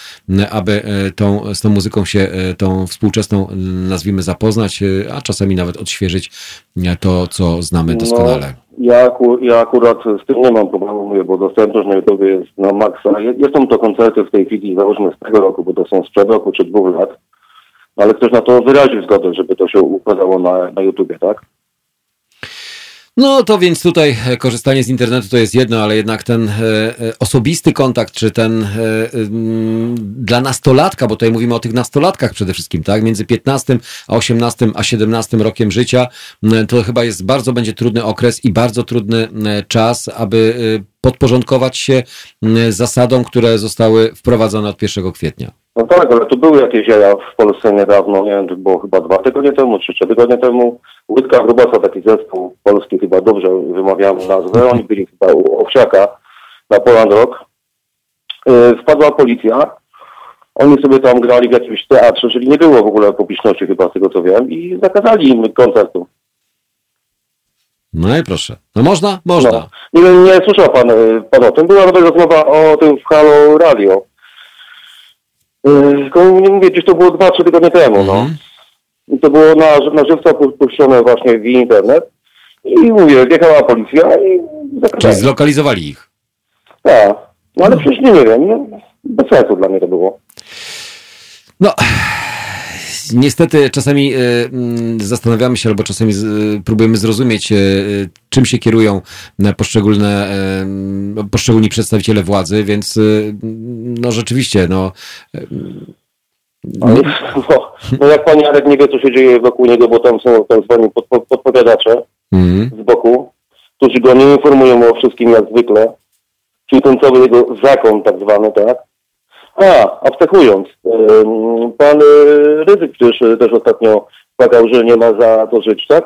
aby tą z tą muzyką się, e, tą współczesną, nazwijmy, zapoznać, e, a czasami nawet odświeżyć e, to, co znamy no, doskonale. No, ja, ja akurat z tym nie mam problemu, mówię, bo dostępność na YouTube jest na maksa. Są to koncerty w tej chwili, załóżmy z tego roku, bo to są sprzed roku czy dwóch lat, ale ktoś na to wyraził zgodę, żeby to się układało na, na YouTubie, tak? No to więc tutaj e, korzystanie z internetu to jest jedno, ale jednak ten e, e, osobisty kontakt, czy ten dla nastolatka, bo tutaj mówimy o tych nastolatkach przede wszystkim, tak? Między 15 a 18 a 17 rokiem życia, to chyba jest bardzo będzie trudny okres i bardzo trudny czas, aby podporządkować się zasadom, które zostały wprowadzone od 1 kwietnia. No tak, ale tu były jakieś jaja w Polsce niedawno, nie wiem, było chyba dwa tygodnie temu, czy trzy tygodnie temu. Łydka Grubasa, taki zespół polski, chyba dobrze wymawiam nazwę, oni byli chyba u Owsiaka na Poland Rock. Yy, wpadła policja, oni sobie tam grali w jakimś teatrze, czyli nie było w ogóle publiczności chyba z tego co wiem i zakazali im koncertu. No i proszę. No można? Można. No. Nie nie słyszał pan, y, pan o tym. Była nawet rozmowa o tym w Halo Radio. Tylko nie mówię, gdzieś to było 2-3 tygodnie temu, no. Mhm. I to było na, na żywca puszczone właśnie w internet. I mówię, wjechała policja i zakazali. Czyli zlokalizowali ich. Tak. No ale przecież nie, nie wiem, nie? bez sensu dla mnie to było. No, niestety czasami e, mm, zastanawiamy się, albo czasami próbujemy zrozumieć, e, czym się kierują poszczególne, e, poszczególni przedstawiciele władzy, więc no rzeczywiście, no. No, no jak pan Jarek nie wie, co się dzieje wokół niego, bo tam są tak zwani podpowiadacze mm. z boku, którzy go nie informują o wszystkim jak zwykle, czyli ten cały jego zakon tak zwany, tak? A, abstrahując, pan y, Ryzyk przecież y, też ostatnio płakał, że nie ma za to żyć, tak?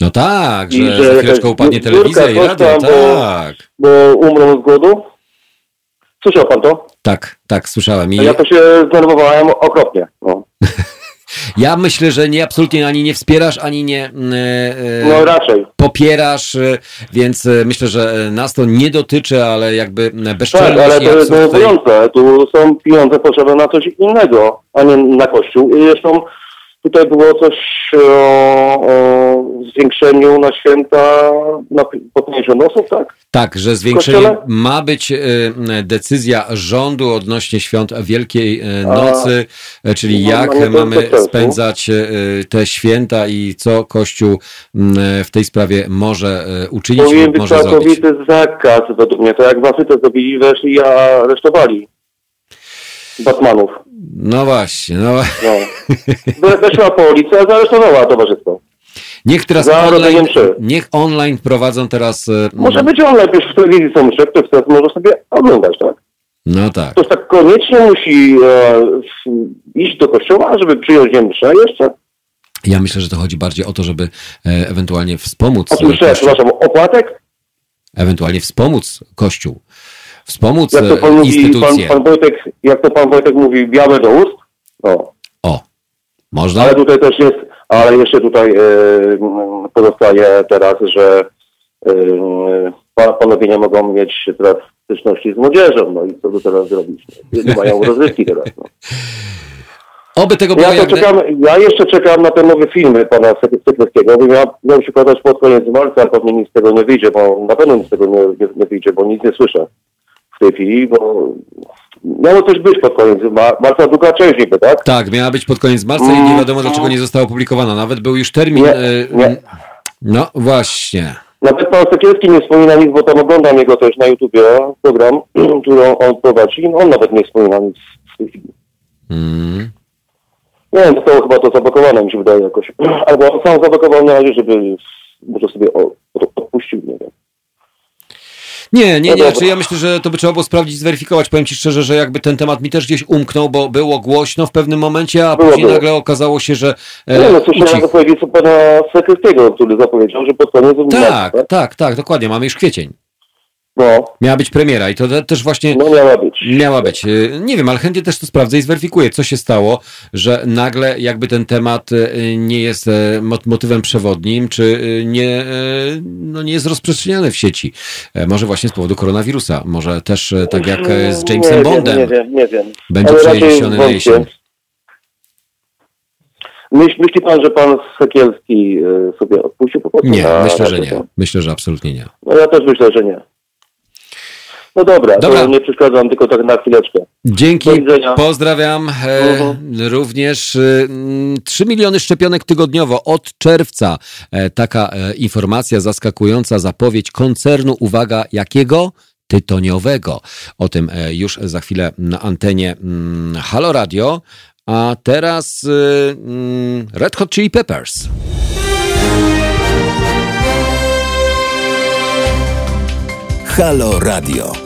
No tak, że, I że za chwileczkę upadnie telewizja i radio, tak. Bo, bo umrą z głodu. Słyszał pan to? Tak, tak, słyszałem. I... Ja to się zdenerwowałem okropnie. No. Ja myślę, że nie absolutnie ani nie wspierasz, ani nie mm, e, e, no, raczej. popierasz, e, więc myślę, że nas to nie dotyczy, ale jakby bezczelność... Tak, ale to jest obowiązujące. Tu są pieniądze potrzebne na coś innego, a nie na kościół. I zresztą Tutaj było coś o, o zwiększeniu na święta na po 50 osób, tak? Tak, że zwiększenie ma być y, decyzja rządu odnośnie świąt Wielkiej y, Nocy, A, czyli no, jak no, mamy spędzać y, te święta i co Kościół w tej sprawie może uczynić Powinien być może całkowity zrobić. zakaz według mnie, to jak wasy to zrobili, weszli i aresztowali Batmanów. No właśnie, no. no. Weszła policja, zaresztowała towarzystwo. Niech teraz online, niech online prowadzą teraz... E, może być online, już w telewizji są msze, ktoś teraz może sobie oglądać, tak? No tak. Ktoś tak koniecznie musi e, iść do kościoła, żeby przyjąć mszę jeszcze? Ja myślę, że to chodzi bardziej o to, żeby e, ewentualnie wspomóc... A tu jeszcze, przepraszam, opłatek? Ewentualnie wspomóc Kościół wspomóc jak to pan instytucje. Mówi, pan, pan Wojtek, jak to pan Wojtek mówi, białe do ust? No. O, można? Ale tutaj też jest, ale jeszcze tutaj e, pozostaje teraz, że e, panowie nie mogą mieć teraz styczności z młodzieżą, no i co tu teraz zrobić? Nie mają rozrywki teraz, no. Oby tego było ja, jak... czekam, ja jeszcze czekam na te nowe filmy pana Sekielskiego, bo miał, miał się pokazać pod koniec marca, a pewnie nic z tego nie wyjdzie, bo na pewno nic z tego nie, nie, nie wyjdzie, bo nic nie słyszę w tej chwili, bo miało coś być pod koniec marca, druga część niby, tak? Tak, miała być pod koniec marca i nie wiadomo dlaczego nie została opublikowana. Nawet był już termin. Nie, e, nie. No właśnie. Nawet pan Sekielski nie wspomina nic, bo tam oglądam jego też na YouTubie program, który on prowadzi. On nawet nie wspomina nic w tej chwili. Mm. Nie wiem, zostało chyba to zablokowane, mi się wydaje jakoś. Albo on sam zablokował na razie, żeby może sobie odpuścił, nie wiem. Nie, nie, nie. No znaczy ja myślę, że to by trzeba było sprawdzić, zweryfikować. Powiem Ci szczerze, że jakby ten temat mi też gdzieś umknął, bo było głośno w pewnym momencie, a było, później było. nagle okazało się, że. E, nie, no słyszałem zapowiedzi pana Sekreskiego, który zapowiedział, że pod koniec. Tak, tak, tak, tak, dokładnie. Mamy już kwiecień. No. Miała być premiera i to też właśnie. No miała być. Miała być. Y, nie wiem, ale chętnie też to sprawdzę i zweryfikuję, co się stało, że nagle jakby ten temat y, nie jest e, motywem przewodnim, czy y, nie, no nie jest rozprzestrzeniany w sieci. E, może właśnie z powodu koronawirusa. Może też tak jak z Jamesem nie Bondem. Wiem, nie wiem, nie wiem. Będzie przeniesiony na jesień. Myśl, myśli pan, że pan Sekielski sobie odpuścił po prostu? Nie, myślę, że nie. Myślę, że absolutnie nie. No ja też myślę, że nie. No dobra, dobra. to nie przeszkadzam, tylko tak na chwileczkę. Dzięki, pozdrawiam. E, uh-huh. Również e, 3 miliony szczepionek tygodniowo od czerwca. E, taka e, informacja zaskakująca, zapowiedź koncernu, uwaga, jakiego? Tytoniowego. O tym e, już za chwilę na antenie mm, Halo Radio. A teraz e, mm, Red Hot Chili Peppers. Halo Radio.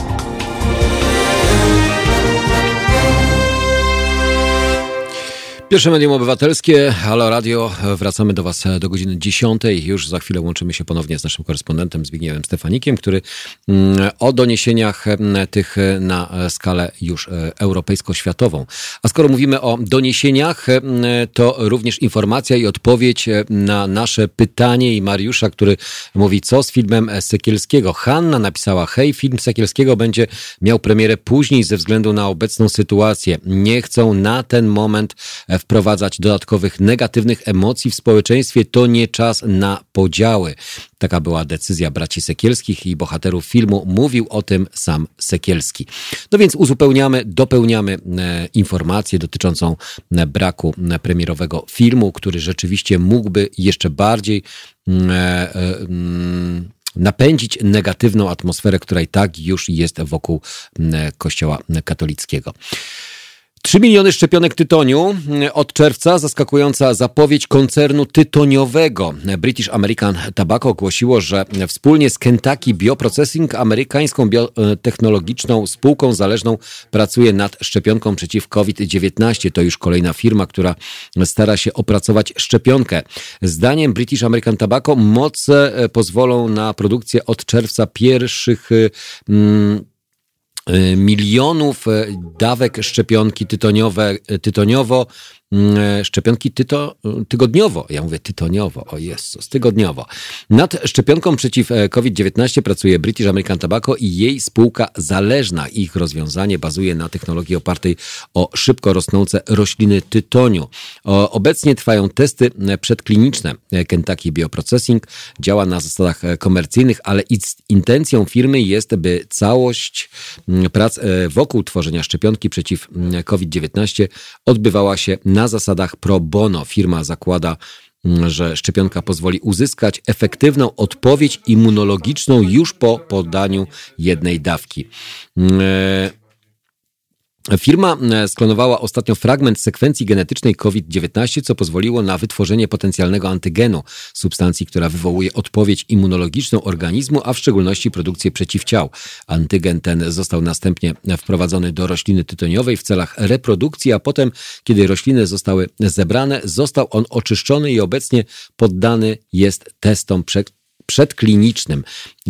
Pierwsze medium obywatelskie, Halo Radio. Wracamy do Was do godziny 10. Już za chwilę łączymy się ponownie z naszym korespondentem Zbigniewem Stefanikiem, który mm, o doniesieniach tych na skalę już e, europejsko-światową. A skoro mówimy o doniesieniach, to również informacja i odpowiedź e, na nasze pytanie i Mariusza, który mówi, co z filmem Sekielskiego. Hanna napisała, hej, film Sekielskiego będzie miał premierę później ze względu na obecną sytuację. Nie chcą na ten moment e, wprowadzać dodatkowych negatywnych emocji w społeczeństwie, to nie czas na podziały. Taka była decyzja braci Sekielskich i bohaterów filmu. Mówił o tym sam Sekielski. No więc uzupełniamy, dopełniamy e, informację dotyczącą e, braku e, premierowego filmu, który rzeczywiście mógłby jeszcze bardziej mm, mm, napędzić negatywną atmosferę, która i tak już jest wokół Kościoła katolickiego. 3 miliony szczepionek tytoniu od czerwca. Zaskakująca zapowiedź koncernu tytoniowego. British American Tobacco ogłosiło, że wspólnie z Kentucky Bioprocessing, amerykańską biotechnologiczną spółką zależną, pracuje nad szczepionką przeciw COVID-19. To już kolejna firma, która stara się opracować szczepionkę. Zdaniem British American Tobacco moce pozwolą na produkcję od czerwca pierwszych mm, Y, milionów y, dawek szczepionki tytoniowe, tytoniowo. e, szczepionki tyto, tygodniowo. Ja mówię tytoniowo, o Jezus, tygodniowo. Nad szczepionką przeciw e, COVID-19 pracuje British American Tobacco i jej spółka zależna. Ich rozwiązanie bazuje na technologii opartej o szybko rosnące rośliny tytoniu. Obecnie trwają testy e, przedkliniczne. Kentucky Bioprocessing działa na zasadach komercyjnych, ale intencją firmy jest, by całość mm, prac wokół tworzenia szczepionki przeciw mm, COVID-19 odbywała się na na zasadach pro bono. Firma zakłada, mm, że szczepionka pozwoli uzyskać efektywną odpowiedź immunologiczną już po podaniu jednej dawki. Firma e, sklonowała ostatnio fragment sekwencji genetycznej COVID-19, co pozwoliło na wytworzenie potencjalnego antygenu, substancji, która wywołuje odpowiedź immunologiczną organizmu, a w szczególności produkcję przeciwciał. Antygen ten został następnie wprowadzony do rośliny tytoniowej w celach reprodukcji, a potem, kiedy rośliny zostały zebrane, został on oczyszczony i obecnie poddany jest testom przedklinicznym.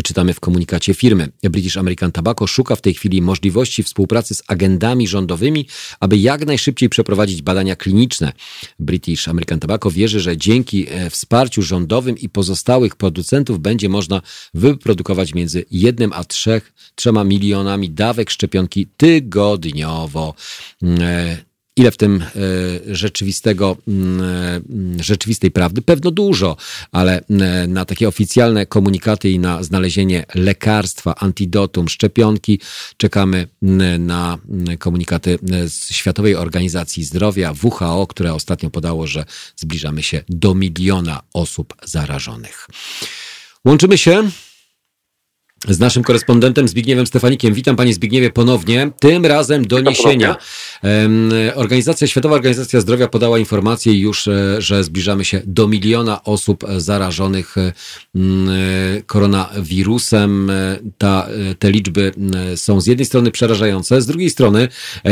Czytamy w komunikacie firmy. British American Tobacco szuka w tej chwili możliwości współpracy z agendami rządowymi, aby jak najszybciej przeprowadzić badania kliniczne. British American Tobacco wierzy, że dzięki e, wsparciu rządowym i pozostałych producentów będzie można wyprodukować między jednym a trzech, trzema milionami dawek szczepionki tygodniowo. Ile w tym e, rzeczywistego, mm, e, rzeczywistej prawdy? Pewno dużo, ale e, na takie oficjalne komunikaty i na znalezienie lekarstwa, antidotum, szczepionki czekamy na komunikaty z Światowej Organizacji Zdrowia, WHO, które ostatnio podało, że zbliżamy się do miliona osób zarażonych. Łączymy się z naszym korespondentem Zbigniewem Stefanikiem. Witam panie Zbigniewie ponownie. Tym razem doniesienia. Organizacja, Światowa Organizacja Zdrowia podała informację już, e, że zbliżamy się do miliona osób zarażonych e, koronawirusem. E, ta, te liczby są z jednej strony przerażające, z drugiej strony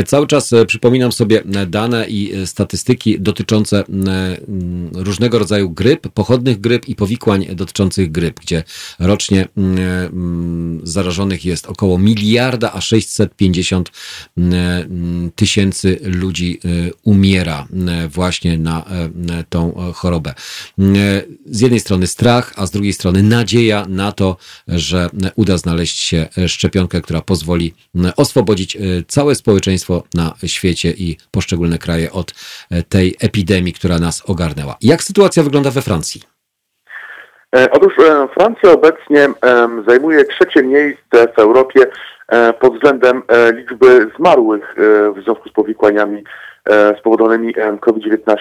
cały czas przypominam sobie dane i statystyki dotyczące różnego rodzaju gryp, pochodnych gryp i powikłań dotyczących gryp, gdzie rocznie zarażonych jest około miliarda, a 650 mm, tysięcy ludzi y, umiera y, właśnie na y, tą chorobę. Z jednej strony strach, a z drugiej strony nadzieja na to, że uda znaleźć się szczepionkę, która pozwoli oswobodzić całe społeczeństwo na świecie i poszczególne kraje od tej epidemii, która nas ogarnęła. Jak sytuacja wygląda we Francji? Otóż Francja obecnie zajmuje trzecie miejsce w Europie pod względem liczby zmarłych w związku z powikłaniami spowodowanymi COVID-19.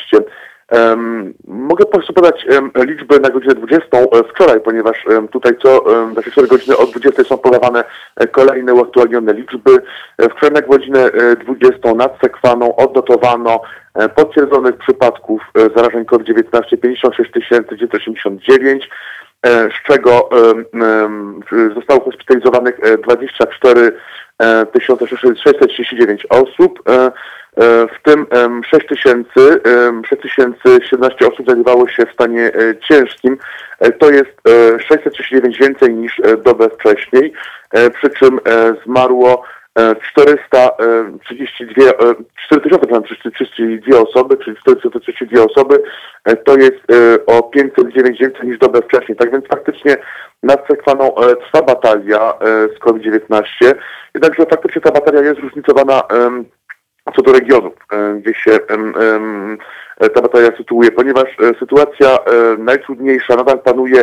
Mogę Państwu podać um, liczby na godzinę 20 e, wczoraj, ponieważ tutaj co um, 4 godziny od 20 są podawane e, kolejne uaktualnione liczby. E, wczoraj na godzinę 20 nad Sekwaną odnotowano potwierdzonych przypadków zarażeń COVID-19 56 989, z czego zostało hospitalizowanych 24 639 osób. E, w tym 6 tysięcy, 6017 osób znajdowało się w stanie e, ciężkim. E, to jest 639 więcej niż dobę wcześniej, przy czym zmarło 432, 4032 osoby, czyli 432 osoby, to jest o 509 więcej niż dobę wcześniej. Tak więc faktycznie nad Sekwaną trwa batalia z COVID-19, jednakże faktycznie ta batalia jest zróżnicowana co do regionów, e, gdzie się e, ta batalia sytuuje, ponieważ e, sytuacja najtrudniejsza nadal panuje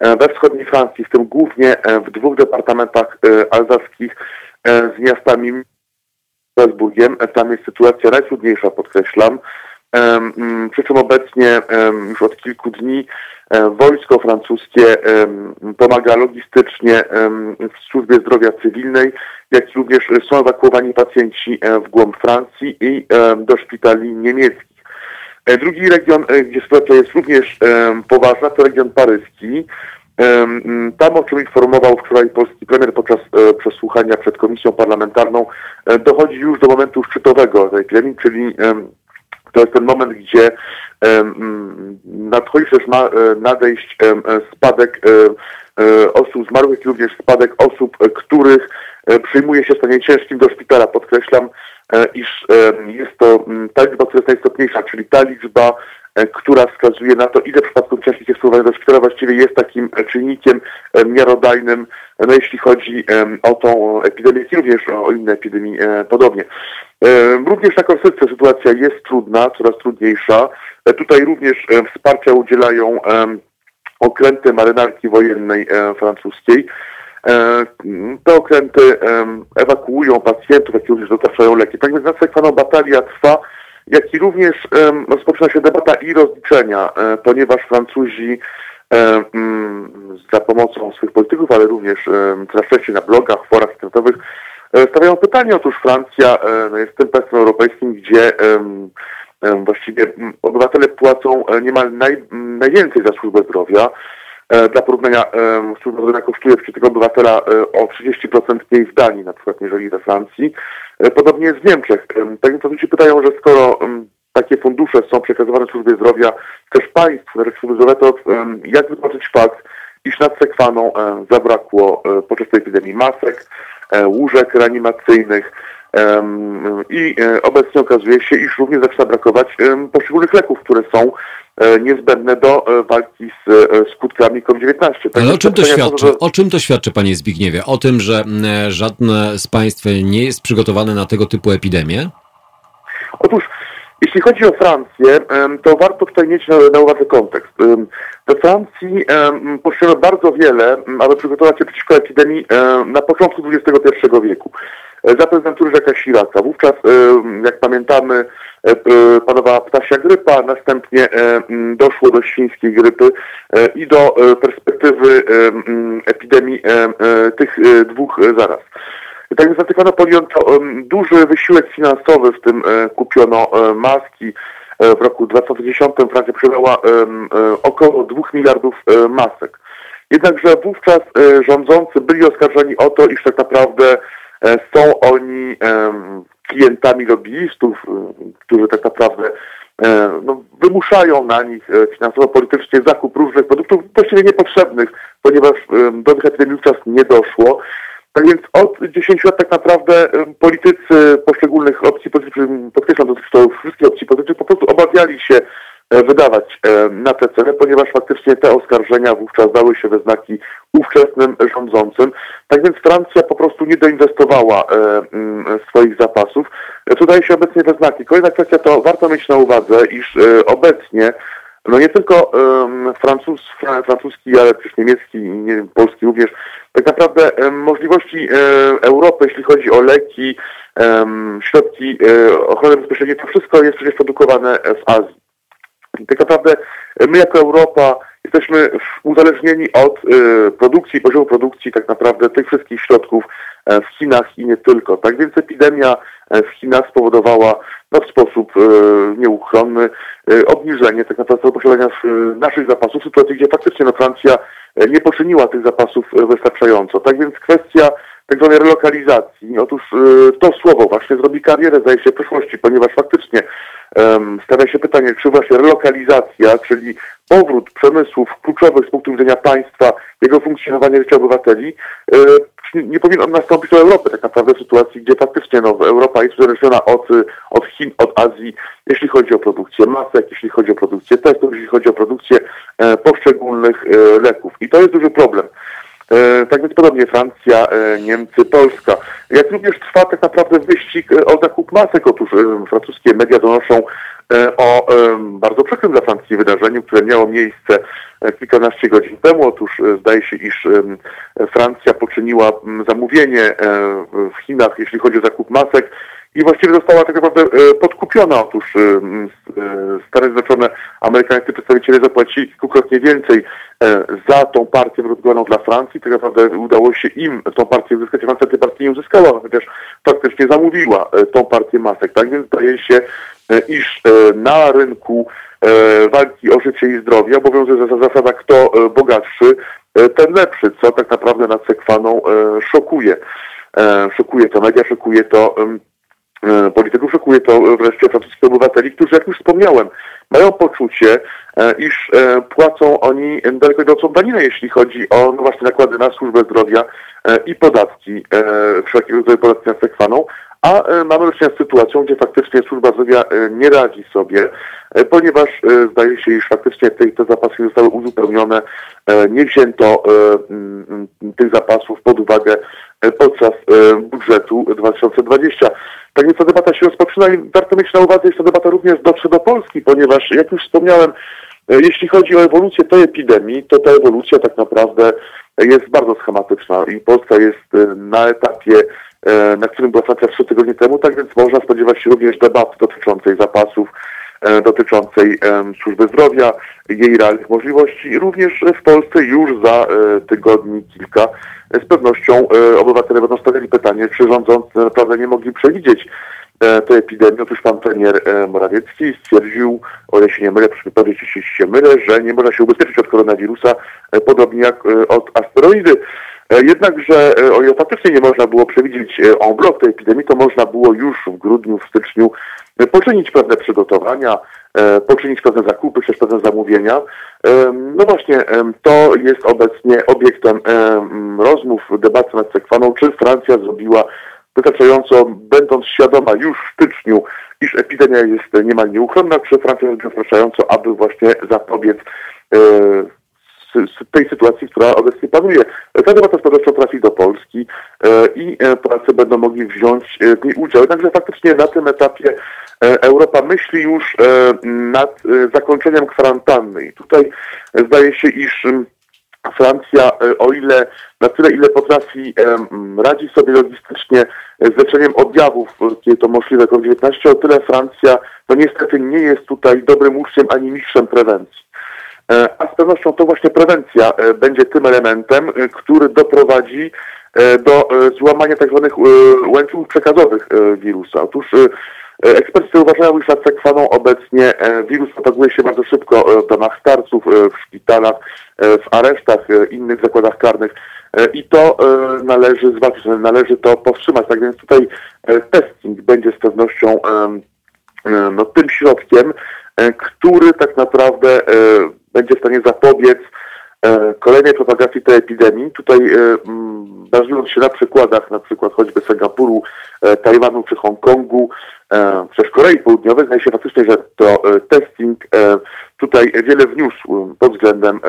we wschodniej Francji, w tym głównie w dwóch departamentach alzaskich z miastami Strasburgiem. Tam jest sytuacja najtrudniejsza, podkreślam. Przy czym obecnie już od kilku dni wojsko francuskie pomaga logistycznie w służbie zdrowia cywilnej jak również są ewakuowani pacjenci e, w głąb Francji i e, do szpitali niemieckich. E, drugi region, gdzie sytuacja jest również poważna, to region paryski. Tam, o czym informował wczoraj polski premier podczas przesłuchania przed komisją parlamentarną, dochodzi już do momentu szczytowego tej epidemii, czyli to jest ten moment, gdzie nadchodzi też ma nadejść spadek osób zmarłych, jak również spadek osób, których E, przyjmuje się stanie ciężkim do szpitala. Podkreślam, e, iż e, jest to mm, ta liczba, która jest najistotniejsza, czyli ta liczba, która wskazuje na to, ile przypadków ciężkich jest wpływanych do szpitala, właściwie jest takim czynnikiem miarodajnym, no jeśli chodzi o tą epidemię, i również o inne epidemie podobnie. Również na Korsyce sytuacja jest trudna, coraz trudniejsza. Tutaj również wsparcia udzielają okręty marynarki wojennej francuskiej. E, te okręty ewakuują pacjentów, jak również dostarczają leki. Tak więc nadsekwana batalia trwa, jak i również rozpoczyna się debata i rozliczenia, e, ponieważ Francuzi e, mm, za pomocą swoich polityków, ale również coraz częściej na blogach, forach internetowych stawiają pytanie. Otóż Francja no, jest tym państwem europejskim, gdzie właściwie obywatele płacą niemal naj, najwięcej za służbę zdrowia. E, dla porównania służba zdrowia kosztuje przeciętnego obywatela e, o 30% mniej w Danii na przykład, niżeli we Francji. E, podobnie jest w Niemczech. Tak więc się pytają, że skoro takie fundusze są przekazywane służbie zdrowia też państw służby zdrowia, to jak wytłumaczyć fakt, iż nad Sekwaną zabrakło podczas tej epidemii masek, łóżek reanimacyjnych, i obecnie okazuje się, iż również zaczyna brakować poszczególnych leków, które są E, niezbędne do e, walki z e, skutkami COVID-19. Tak Ale o czym to świadczy? O czym to świadczy, panie Zbigniewie? O tym, że żadne z państw nie jest przygotowane na tego typu epidemię? Otóż, jeśli chodzi o Francję, to warto tutaj mieć na, uwadze kontekst. We Francji potrzebujemy bardzo wiele, aby przygotować się przeciwko epidemii na początku XXI wieku. Za prezydentury Jacques'a Chiraca. Wówczas, jak pamiętamy, E, e, panowała ptasia grypa, następnie e, doszło do świńskiej grypy i do perspektywy epidemii tych dwóch zaraz. Tak więc Watykano podjęto duży wysiłek finansowy, w tym kupiono maski. W roku 2010 Francja przydała około 2 miliardów masek. Jednakże wówczas rządzący byli oskarżeni o to, iż tak naprawdę są oni klientami lobbyistów, którzy tak naprawdę e, no, wymuszają na nich e, finansowo-politycznie zakup różnych produktów właściwie niepotrzebnych, ponieważ do tych epidemii wówczas nie doszło. Tak więc od 10 lat tak naprawdę politycy poszczególnych opcji politycznych, podkreślam, dotyczy to wszystkich opcji politycznych, po prostu obawiali się E, wydawać e, na te cele, ponieważ faktycznie te oskarżenia wówczas dały się we znaki ówczesnym rządzącym. Tak więc Francja po prostu nie doinwestowała e, swoich zapasów. To daje się obecnie we znaki. Kolejna kwestia to warto mieć na uwadze, iż obecnie no nie tylko um, francuz, francuski, ale też niemiecki, nie, polski również, tak naprawdę um, możliwości um, Europy, jeśli chodzi o leki, środki e, ochrony bezpieczeństwa, to wszystko jest przecież produkowane w Azji. I tak naprawdę my jako Europa jesteśmy uzależnieni od y, produkcji, poziomu produkcji tak naprawdę tych wszystkich środków e, w Chinach i nie tylko. Tak więc epidemia e, w Chinach spowodowała no, w sposób e, nieuchronny obniżenie tak naprawdę posiadania naszych zapasów w sytuacji, gdzie faktycznie no, Francja nie poczyniła tych zapasów wystarczająco. Tak więc kwestia tak zwanej relokalizacji. Otóż to słowo właśnie zrobi karierę, zdaje się, w przyszłości, ponieważ faktycznie um, stawia się pytanie, czy właśnie relokalizacja, czyli powrót przemysłów kluczowych z punktu widzenia państwa, jego funkcjonowania życia obywateli, e, nie powinien nastąpić do Europy tak naprawdę w sytuacji, gdzie faktycznie no, Europa jest uzależniona od, od Chin, od Azji, jeśli chodzi o produkcję masek, jeśli chodzi o produkcję testów, jeśli chodzi o produkcję e, poszczególnych e, leków. I to jest duży problem. E, tak więc podobnie Francja, e, Niemcy, Polska. Jak również trwa tak naprawdę wyścig e, o zakup masek. Otóż francuskie media donoszą o bardzo przykrym dla Francji wydarzeniu, które miało miejsce kilkanaście godzin temu. Otóż zdaje się, iż Francja poczyniła zamówienie w Chinach, jeśli chodzi o zakup masek i właściwie została tak naprawdę e, podkupiona. Otóż e, e, Stany Zjednoczone, amerykańscy przedstawiciele zapłacili kilkukrotnie więcej za tą partię wyrokowaną dla Francji. Tak naprawdę udało się im tą partię uzyskać. Francja tej partii nie uzyskała, chociaż faktycznie zamówiła tą partię masek. Tak więc zdaje się, iż na rynku walki o życie i zdrowie obowiązuje zasada kto bogatszy, ten lepszy, co tak naprawdę nad Sekwaną szokuje. Szokuje to media, szokuje to polityków, szokuje to wreszcie francuskich obywateli, którzy, jak już wspomniałem, mają poczucie, e, iż e, płacą oni daleko idącą daninę, jeśli chodzi o no właśnie nakłady na służbę zdrowia i podatki, wszelkiego rodzaju podatki na sekwaną, a mamy do czynienia z sytuacją, gdzie faktycznie służba zdrowia nie radzi sobie, ponieważ zdaje się, iż faktycznie te, te zapasy zostały uzupełnione, nie wzięto tych zapasów pod uwagę podczas budżetu 2020. Tak więc ta debata się rozpoczyna i warto mieć na uwadze, że ta debata również dotrze do Polski, ponieważ jak już wspomniałem, e, jeśli chodzi o ewolucję tej epidemii, to ta ewolucja tak naprawdę jest bardzo schematyczna i Polska jest e, na etapie, e, na którym była Francja trzy tygodnie temu, tak więc można spodziewać się również debaty dotyczącej zapasów, dotyczącej służby zdrowia, jej realnych możliwości. Również w Polsce już za tygodni kilka z pewnością e, obywatele będą stawiali pytanie, czy rządzący naprawdę nie mogli przewidzieć e, tej epidemii. Otóż pan premier e, Morawiecki stwierdził, o ile się nie mylę, proszę powiedzieć, jeśli się mylę, że nie można się ubezpieczyć od koronawirusa, podobnie jak od asteroidy. Jednakże o ile faktycznie nie można było przewidzieć en bloc tej epidemii, to można było już w grudniu, w styczniu poczynić pewne przygotowania, E, poczynić pewne zakupy, przez pewne zamówienia. E, no właśnie, e, to jest obecnie obiektem rozmów, debaty nad Sekwaną, czy Francja zrobiła wystarczająco, będąc świadoma już w styczniu, iż epidemia jest niemal nieuchronna, czy Francja zrobiła wystarczająco, aby właśnie zapobiec tej sytuacji, która obecnie panuje. Ta debata z pewnością trafi do Polski i Polacy będą mogli wziąć w niej udział. Jednakże faktycznie na tym etapie E, Europa myśli już e, nad e, zakończeniem kwarantanny. I tutaj zdaje się, iż Francja, o ile na tyle, ile potrafi, radzi sobie logistycznie z leczeniem objawów, kiedy to możliwe COVID-19, o tyle Francja, no niestety nie jest tutaj dobrym uczniem ani mistrzem prewencji. A z pewnością to właśnie prewencja będzie tym elementem, który doprowadzi do złamania tzw. Tak łańcuchów przekazowych wirusa. Otóż E, eksperci uważają, iż sekwaną obecnie e, wirus propaguje się bardzo szybko e, w domach starców, w szpitalach, w aresztach, innych zakładach karnych i to należy zwalczyć, należy to powstrzymać. Tak więc tutaj testing będzie z pewnością no, tym środkiem, który tak naprawdę będzie w stanie zapobiec kolejnej propagacji tej epidemii. Tutaj bazując się na przykładach, na przykład choćby Singapuru, Tajwanu czy Hongkongu, E, przez Korei Południowej zdaje się faktycznie, że to e, testing e, tutaj wiele wniósł pod względem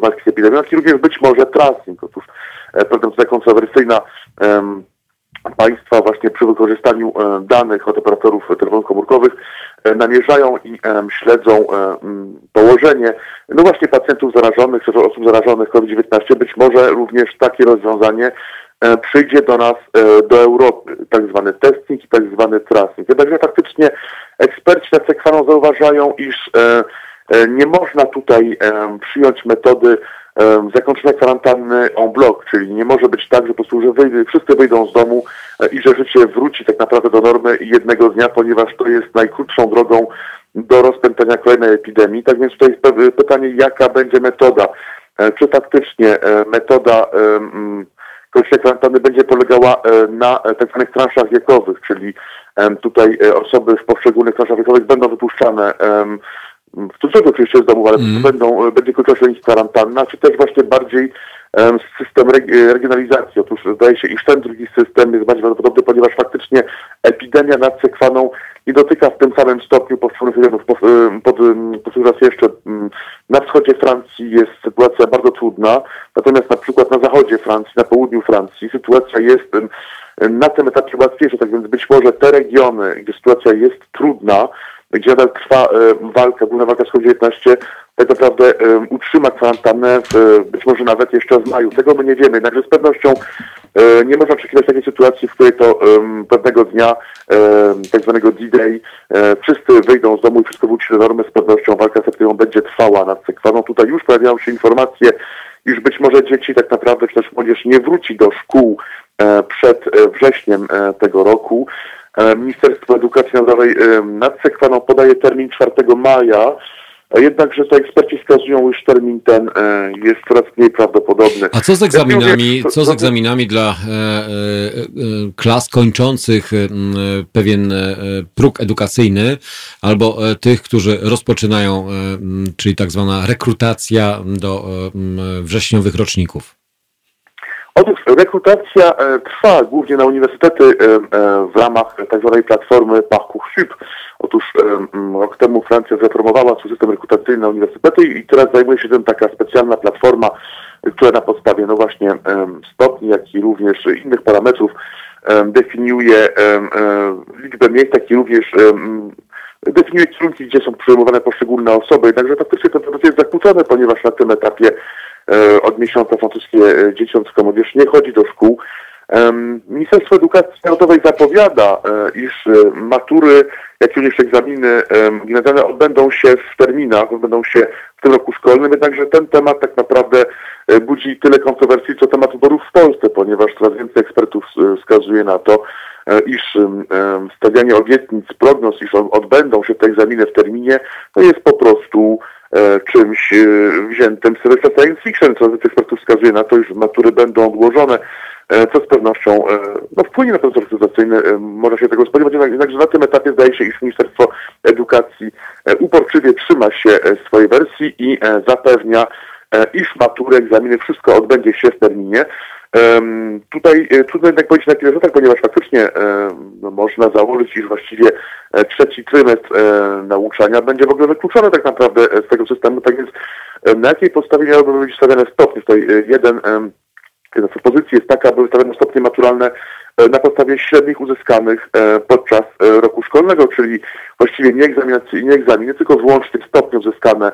walki z epidemią, jak i również być może tracing. Otóż pewna tutaj kontrowersyjna państwa właśnie przy wykorzystaniu danych od operatorów telefonów komórkowych namierzają i śledzą położenie no właśnie pacjentów zarażonych, czy osób zarażonych COVID-19. Być może również takie rozwiązanie przyjdzie do nas, do Europy, tak zwany testing i tak zwany tracing. Jednakże faktycznie eksperci nad sekwaną zauważają, iż nie można tutaj przyjąć metody zakończenia kwarantanny en bloc, czyli nie może być tak, że po prostu że wyjdzie, wszyscy wyjdą z domu e, i że życie wróci tak naprawdę do normy jednego dnia, ponieważ to jest najkrótszą drogą do rozpętania kolejnej epidemii. Tak więc tutaj jest pytanie, jaka będzie metoda. E, czy faktycznie e, metoda kończenia kwarantanny będzie polegała na tak zwanych transzach wiekowych, czyli tutaj osoby w poszczególnych transzach wiekowych będą wypuszczane w cudzysłowie oczywiście z domu, ale mm. będą, będzie kończyła się ich kwarantanna, czy też właśnie bardziej um, system regionalizacji. Otóż zdaje się, iż ten drugi system jest bardziej prawdopodobny, ponieważ faktycznie epidemia nad sekwaną nie dotyka w tym samym stopniu poszczególnych regionów. Pod, pod, pod jeszcze na wschodzie Francji jest sytuacja bardzo trudna, natomiast na przykład na zachodzie Francji, na południu Francji sytuacja jest na tym etapie łatwiejsza, tak więc być może te regiony, gdzie sytuacja jest trudna, gdzie nadal trwa e, walka, główna walka z COVID-19, tak naprawdę e, utrzyma kwarantannę w, być może nawet jeszcze w maju. Tego my nie wiemy, jednakże z pewnością e, nie można oczekiwać takiej sytuacji, w której to pewnego dnia, tak zwanego D-Day, wszyscy wyjdą z domu i wszystko wróci do normy. Z pewnością walka z będzie trwała nad sekwaną. Tutaj już pojawiają się informacje, iż być może dzieci tak naprawdę, czy też młodzież nie wróci do szkół przed wrześniem tego roku. E, Ministerstwo Edukacji Narodowej e, nad Sekwaną podaje termin 4 maja, jednakże to eksperci wskazują, iż termin ten e, jest coraz mniej prawdopodobny. A co z egzaminami, co z egzaminami dla klas kończących pewien próg edukacyjny albo tych, którzy rozpoczynają, czyli tak zwana rekrutacja do wrześniowych roczników? Otóż rekrutacja e, trwa głównie na uniwersytety e, e, w ramach tzw. Tak platformy Parcoursup. Otóż rok temu Francja zreformowała swój system rekrutacyjny na uniwersytety i teraz zajmuje się tym taka specjalna platforma, która na podstawie no właśnie stopni, jak i również innych parametrów definiuje liczbę miejsc, jak i również definiuje kierunki, gdzie są przyjmowane poszczególne osoby. Jednakże faktycznie to proces jest zakłócone, ponieważ na tym etapie od miesiąca francuskie e, dzieciątko młodzież nie chodzi do szkół. Ministerstwo Edukacji Narodowej zapowiada, e, iż matury, jak również egzaminy gimnazjalne odbędą się w terminach, odbędą się w tym roku szkolnym, jednakże ten temat tak naprawdę budzi tyle kontrowersji, co temat wyborów w Polsce, ponieważ coraz więcej ekspertów wskazuje na to, iż stawianie obietnic, prognoz, iż odbędą się te egzaminy w terminie, to jest po prostu E, czymś e, wziętym z serwisu science fiction, co wiele ekspertów wskazuje na to, iż matury będą odłożone, e, co z pewnością no, wpłynie na proces rekrutacyjny, można się tego spodziewać, jednakże na tym etapie zdaje się, iż Ministerstwo Edukacji uporczywie trzyma się swojej wersji i zapewnia, iż matury, egzaminy, wszystko odbędzie się w terminie. Tutaj e, trudno jednak powiedzieć na tyle rzutach, ponieważ faktycznie no, można założyć, iż właściwie e, trzeci trymestr e, nauczania będzie w ogóle wykluczony tak naprawdę z tego systemu. Tak więc na jakiej podstawie miałyby być stawiane stopnie? Tutaj jeden Jedna z propozycji jest taka, aby wystawione stopnie maturalne na podstawie średnich uzyskanych podczas roku szkolnego, czyli właściwie nie, nie egzaminy, tylko wyłącznie stopnie uzyskane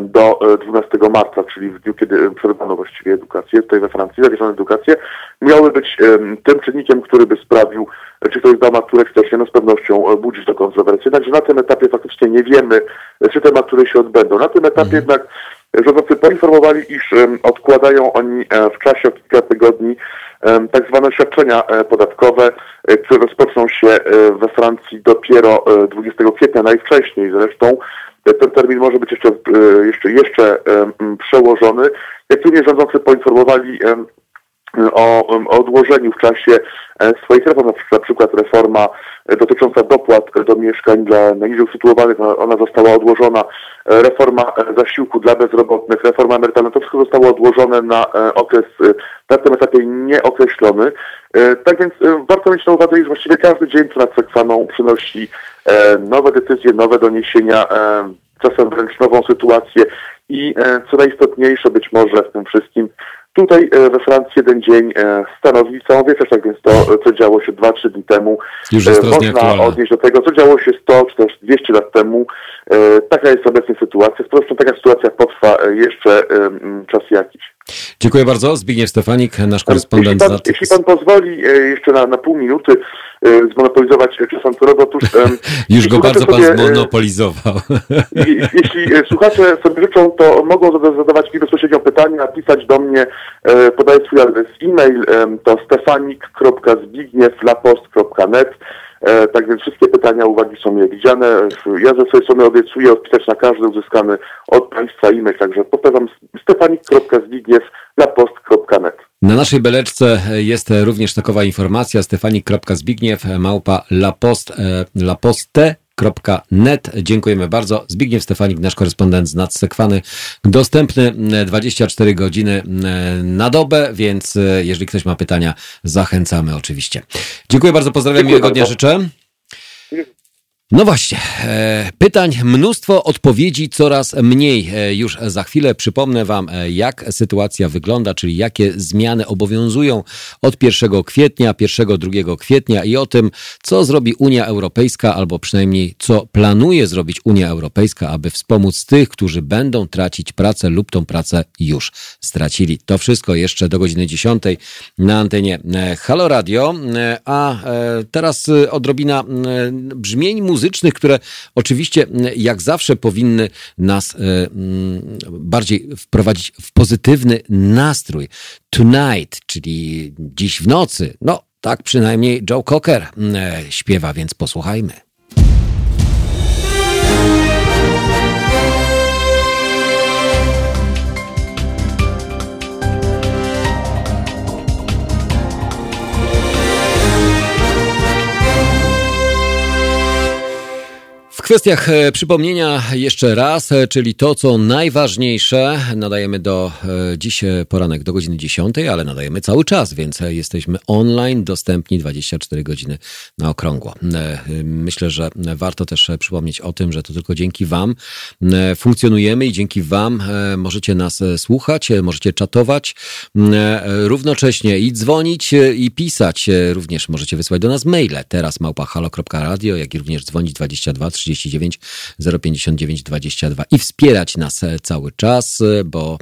do 12 e, marca, czyli w dniu, kiedy przerwano właściwie edukację, tutaj we Francji zawieszono edukację, miały być tym czynnikiem, który by sprawił, czy ktoś zdał maturę, czy też nie, no z pewnością e, budzić do kontrowersji. Także na tym etapie faktycznie nie wiemy, czy te matury się odbędą. Na tym etapie mhm. jednak rządzący poinformowali, iż odkładają oni e, w czasie o kilka tygodni tak zwane świadczenia podatkowe, które rozpoczną się we Francji dopiero 20 kwietnia najwcześniej. Zresztą ten termin może być jeszcze, e, jeszcze, jeszcze przełożony. Jak również rządzący poinformowali o, o odłożeniu w czasie e, swoich reform, na przykład reforma e, dotycząca dopłat do mieszkań dla najniżej usytuowanych, ona została odłożona, reforma zasiłku dla bezrobotnych, reforma emerytalna, to wszystko zostało odłożone na okres na tym etapie nieokreślony. Tak więc warto mieć na uwadze, że właściwie każdy dzień przed Sekwaną przynosi nowe decyzje, nowe doniesienia, czasem wręcz nową sytuację i co najistotniejsze być może w tym wszystkim, Tutaj e, we Francji jeden dzień e, stanowi całą wieczność, tak więc to, co działo się 2-3 dni temu, można odnieść do tego, co działo się 100 czy też 200 lat temu. Taka jest obecnie sytuacja. Zresztą taka sytuacja potrwa jeszcze czas jakiś. Dziękuję bardzo. Zbigniew Stefanik, nasz korespondent. Jeśli pan, jeśli pan pozwoli jeszcze na, na pół minuty zmonopolizować czas Anturowy, otóż... Już go bardzo sobie, pan zmonopolizował. Jeśli słuchacze sobie życzą, to mogą zadawać mi bezpośrednio pytania, pisać do mnie, podaję swój adres e-mail, to stefanik.zbigniewlapost.net E, tak więc wszystkie pytania, uwagi są mile widziane. Ja ze swojej strony obiecuję odpisać na każdy uzyskany od Państwa e-mail, także powtarzam stefanik.zbigniew.lapost.net. Na naszej beleczce jest również takowa informacja stefanik.zbigniew małpa lapost, e, laposte net. Dziękujemy bardzo. Zbigniew Stefanik, nasz korespondent z Nadsekwany, dostępny 24 godziny na dobę, więc jeżeli ktoś ma pytania, zachęcamy oczywiście. Dziękuję bardzo, pozdrawiam, Dziękuję miłego dnia życzę. No właśnie, e, pytań mnóstwo, odpowiedzi coraz mniej. E, już za chwilę przypomnę Wam, e, jak sytuacja wygląda, czyli jakie zmiany obowiązują od 1 kwietnia, 1-2 kwietnia i o tym, co zrobi Unia Europejska, albo przynajmniej co planuje zrobić Unia Europejska, aby wspomóc tych, którzy będą tracić pracę lub tą pracę już stracili. To wszystko jeszcze do godziny 10 na antenie Halo Radio, a teraz odrobina brzmień muzycznych muzycznych, które oczywiście jak zawsze powinny nas e, bardziej wprowadzić w pozytywny nastrój. Tonight, czyli dziś w nocy. No, tak przynajmniej Joe Cocker e, śpiewa, więc posłuchajmy. Kwestiach e, przypomnienia jeszcze raz, e, czyli to, co najważniejsze, nadajemy do e, dziś poranek do godziny 10, ale nadajemy cały czas, więc jesteśmy online, dostępni 24 godziny na okrągło. Myślę, że warto też przypomnieć o tym, że to tylko dzięki Wam funkcjonujemy i dzięki Wam możecie nas słuchać, możecie czatować równocześnie i dzwonić i pisać. Również możecie wysłać do nas maile teraz małpahalo.radio, jak i również dzwonić 22 30 39 059 22 i wspierać nas e, cały czas, e, bo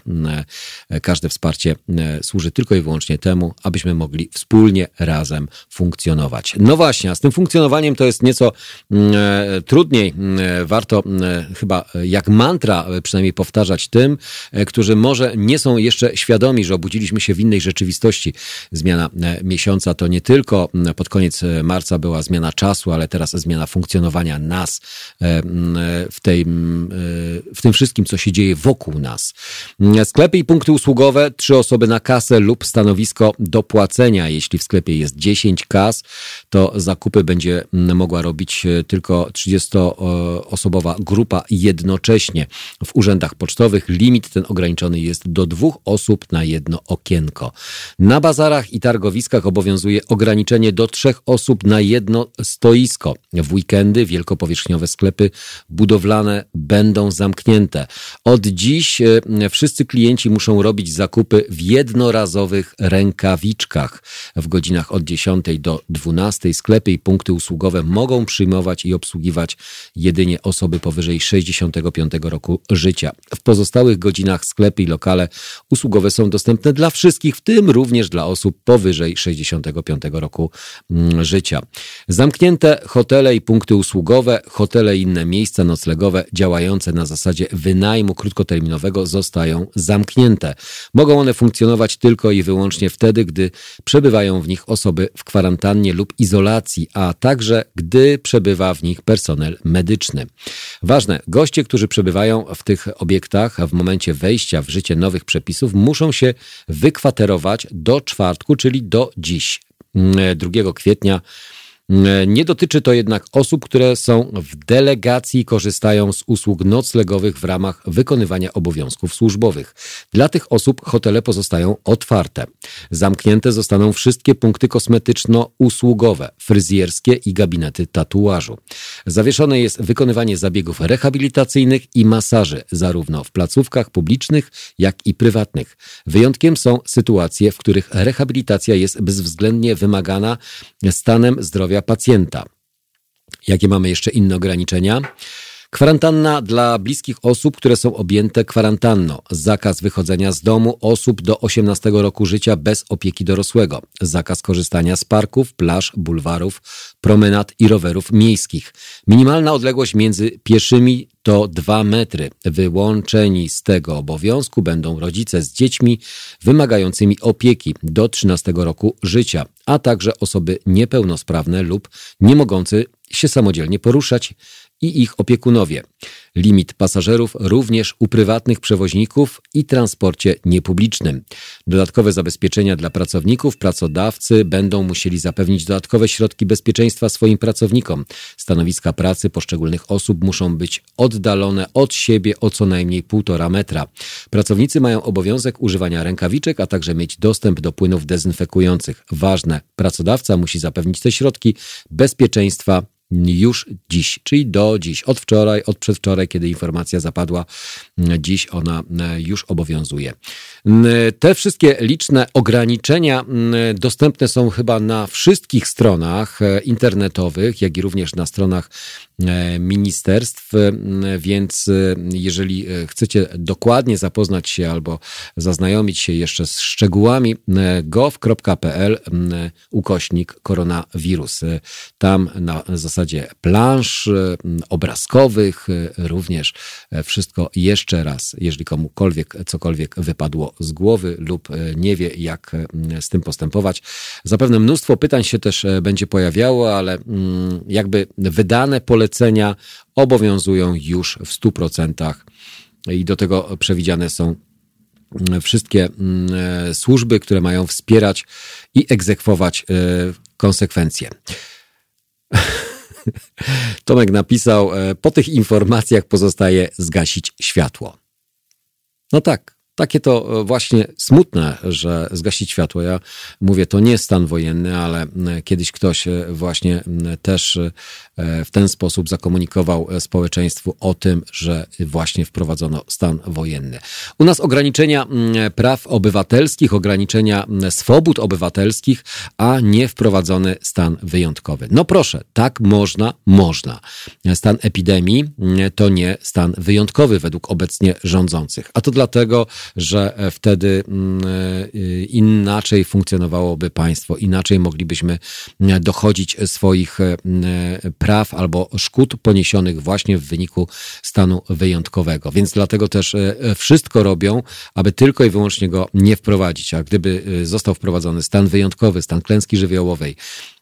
e, każde wsparcie służy tylko i wyłącznie temu, abyśmy mogli wspólnie razem funkcjonować. No właśnie, a z tym funkcjonowaniem to jest nieco trudniej. Warto chyba jak mantra przynajmniej powtarzać tym, którzy może nie są jeszcze świadomi, że obudziliśmy się w innej rzeczywistości. Zmiana miesiąca to nie tylko pod koniec marca była zmiana czasu, ale teraz zmiana funkcjonowania nas, w, tej, e, w tym wszystkim, co się dzieje wokół nas. Sklepy i punkty usługowe, trzy osoby na kasę lub stanowisko do płacenia. Jeśli w sklepie jest 10 kas, to zakupy będzie mogła robić e, tylko 30-osobowa grupa jednocześnie. W urzędach pocztowych limit ten ograniczony jest do dwóch osób na jedno okienko. Na bazarach i targowiskach obowiązuje ograniczenie do trzech osób na jedno stoisko. W weekendy wielkopowierzchniowe sklepy budowlane będą zamknięte. Od dziś e, wszyscy klienci muszą robić zakupy w jednorazowych rękawiczkach. W godzinach od 10 do 12 sklepy i punkty usługowe mogą przyjmować i obsługiwać jedynie osoby powyżej 65 roku życia. W pozostałych godzinach sklepy i lokale usługowe są dostępne dla wszystkich, w tym również dla osób powyżej 65 roku mm, życia. Zamknięte hotele i punkty usługowe, hotele hotele i inne miejsca noclegowe działające na zasadzie wynajmu krótkoterminowego zostają zamknięte. Mogą one funkcjonować tylko i wyłącznie wtedy, gdy przebywają w nich osoby w kwarantannie lub izolacji, a także gdy przebywa w nich personel medyczny. Ważne, goście, którzy przebywają w tych obiektach w momencie wejścia w życie nowych przepisów, muszą się wykwaterować do czwartku, czyli do dziś, 2 kwietnia Nie dotyczy to jednak osób, które są w delegacji i korzystają z usług noclegowych w ramach wykonywania obowiązków służbowych. Dla tych osób hotele pozostają otwarte. Zamknięte zostaną wszystkie punkty kosmetyczno-usługowe, fryzjerskie i gabinety tatuażu. Zawieszone jest wykonywanie zabiegów rehabilitacyjnych i masaży, zarówno w placówkach publicznych, jak i prywatnych. Wyjątkiem są sytuacje, w których rehabilitacja jest bezwzględnie wymagana stanem zdrowia pacjenta. Jakie mamy jeszcze inne ograniczenia? Kwarantanna dla bliskich osób, które są objęte kwarantanną. Zakaz wychodzenia z domu osób do 18 roku życia bez opieki dorosłego. Zakaz korzystania z parków, plaż, bulwarów, promenad i rowerów miejskich. Minimalna odległość między pieszymi to 2 metry. Wyłączeni z tego obowiązku będą rodzice z dziećmi wymagającymi opieki do 13 roku życia, a także osoby niepełnosprawne lub nie mogące się samodzielnie poruszać i ich opiekunowie. Limit pasażerów również u prywatnych przewoźników i transporcie niepublicznym. Dodatkowe zabezpieczenia dla pracowników pracodawcy będą musieli zapewnić dodatkowe środki bezpieczeństwa swoim pracownikom. Stanowiska pracy poszczególnych osób muszą być oddalone od siebie o co najmniej półtora metra. Pracownicy mają obowiązek używania rękawiczek, a także mieć dostęp do płynów dezynfekujących. Ważne, pracodawca musi zapewnić te środki bezpieczeństwa już dziś, czyli do dziś, od wczoraj, od przedwczoraj, kiedy informacja zapadła, dziś ona e, już obowiązuje. Te wszystkie liczne ograniczenia dostępne są chyba na wszystkich stronach e, internetowych, jak i również na stronach ministerstw, więc jeżeli chcecie dokładnie zapoznać się albo zaznajomić się jeszcze z szczegółami, gov.pl ukośnik koronawirus. Tam na zasadzie plansz obrazkowych, również e, wszystko jeszcze raz, jeżeli komukolwiek cokolwiek wypadło z głowy lub e, nie wie, jak z tym postępować. Zapewne mnóstwo pytań się też e, będzie pojawiało, ale jakby wydane polecenia obowiązują już w 100% i do tego przewidziane są wszystkie służby, które mają wspierać i egzekwować konsekwencje. Tomek napisał, e, po tych informacjach pozostaje zgasić światło. No tak, takie to e, właśnie smutne, że zgasić światło. Ja mówię, to nie stan wojenny, ale kiedyś ktoś e, właśnie też w ten sposób zakomunikował społeczeństwu o tym, że właśnie wprowadzono stan wojenny. U nas ograniczenia praw obywatelskich, ograniczenia swobód obywatelskich, a nie wprowadzony stan wyjątkowy. No proszę, tak można, można. Stan epidemii to nie stan wyjątkowy według obecnie rządzących. A to dlatego, że wtedy inaczej funkcjonowałoby państwo, inaczej moglibyśmy dochodzić swoich praw albo szkód poniesionych właśnie w wyniku stanu wyjątkowego. Więc dlatego też e, wszystko robią, aby tylko i wyłącznie go nie wprowadzić. A gdyby e, został wprowadzony stan wyjątkowy, stan klęski żywiołowej,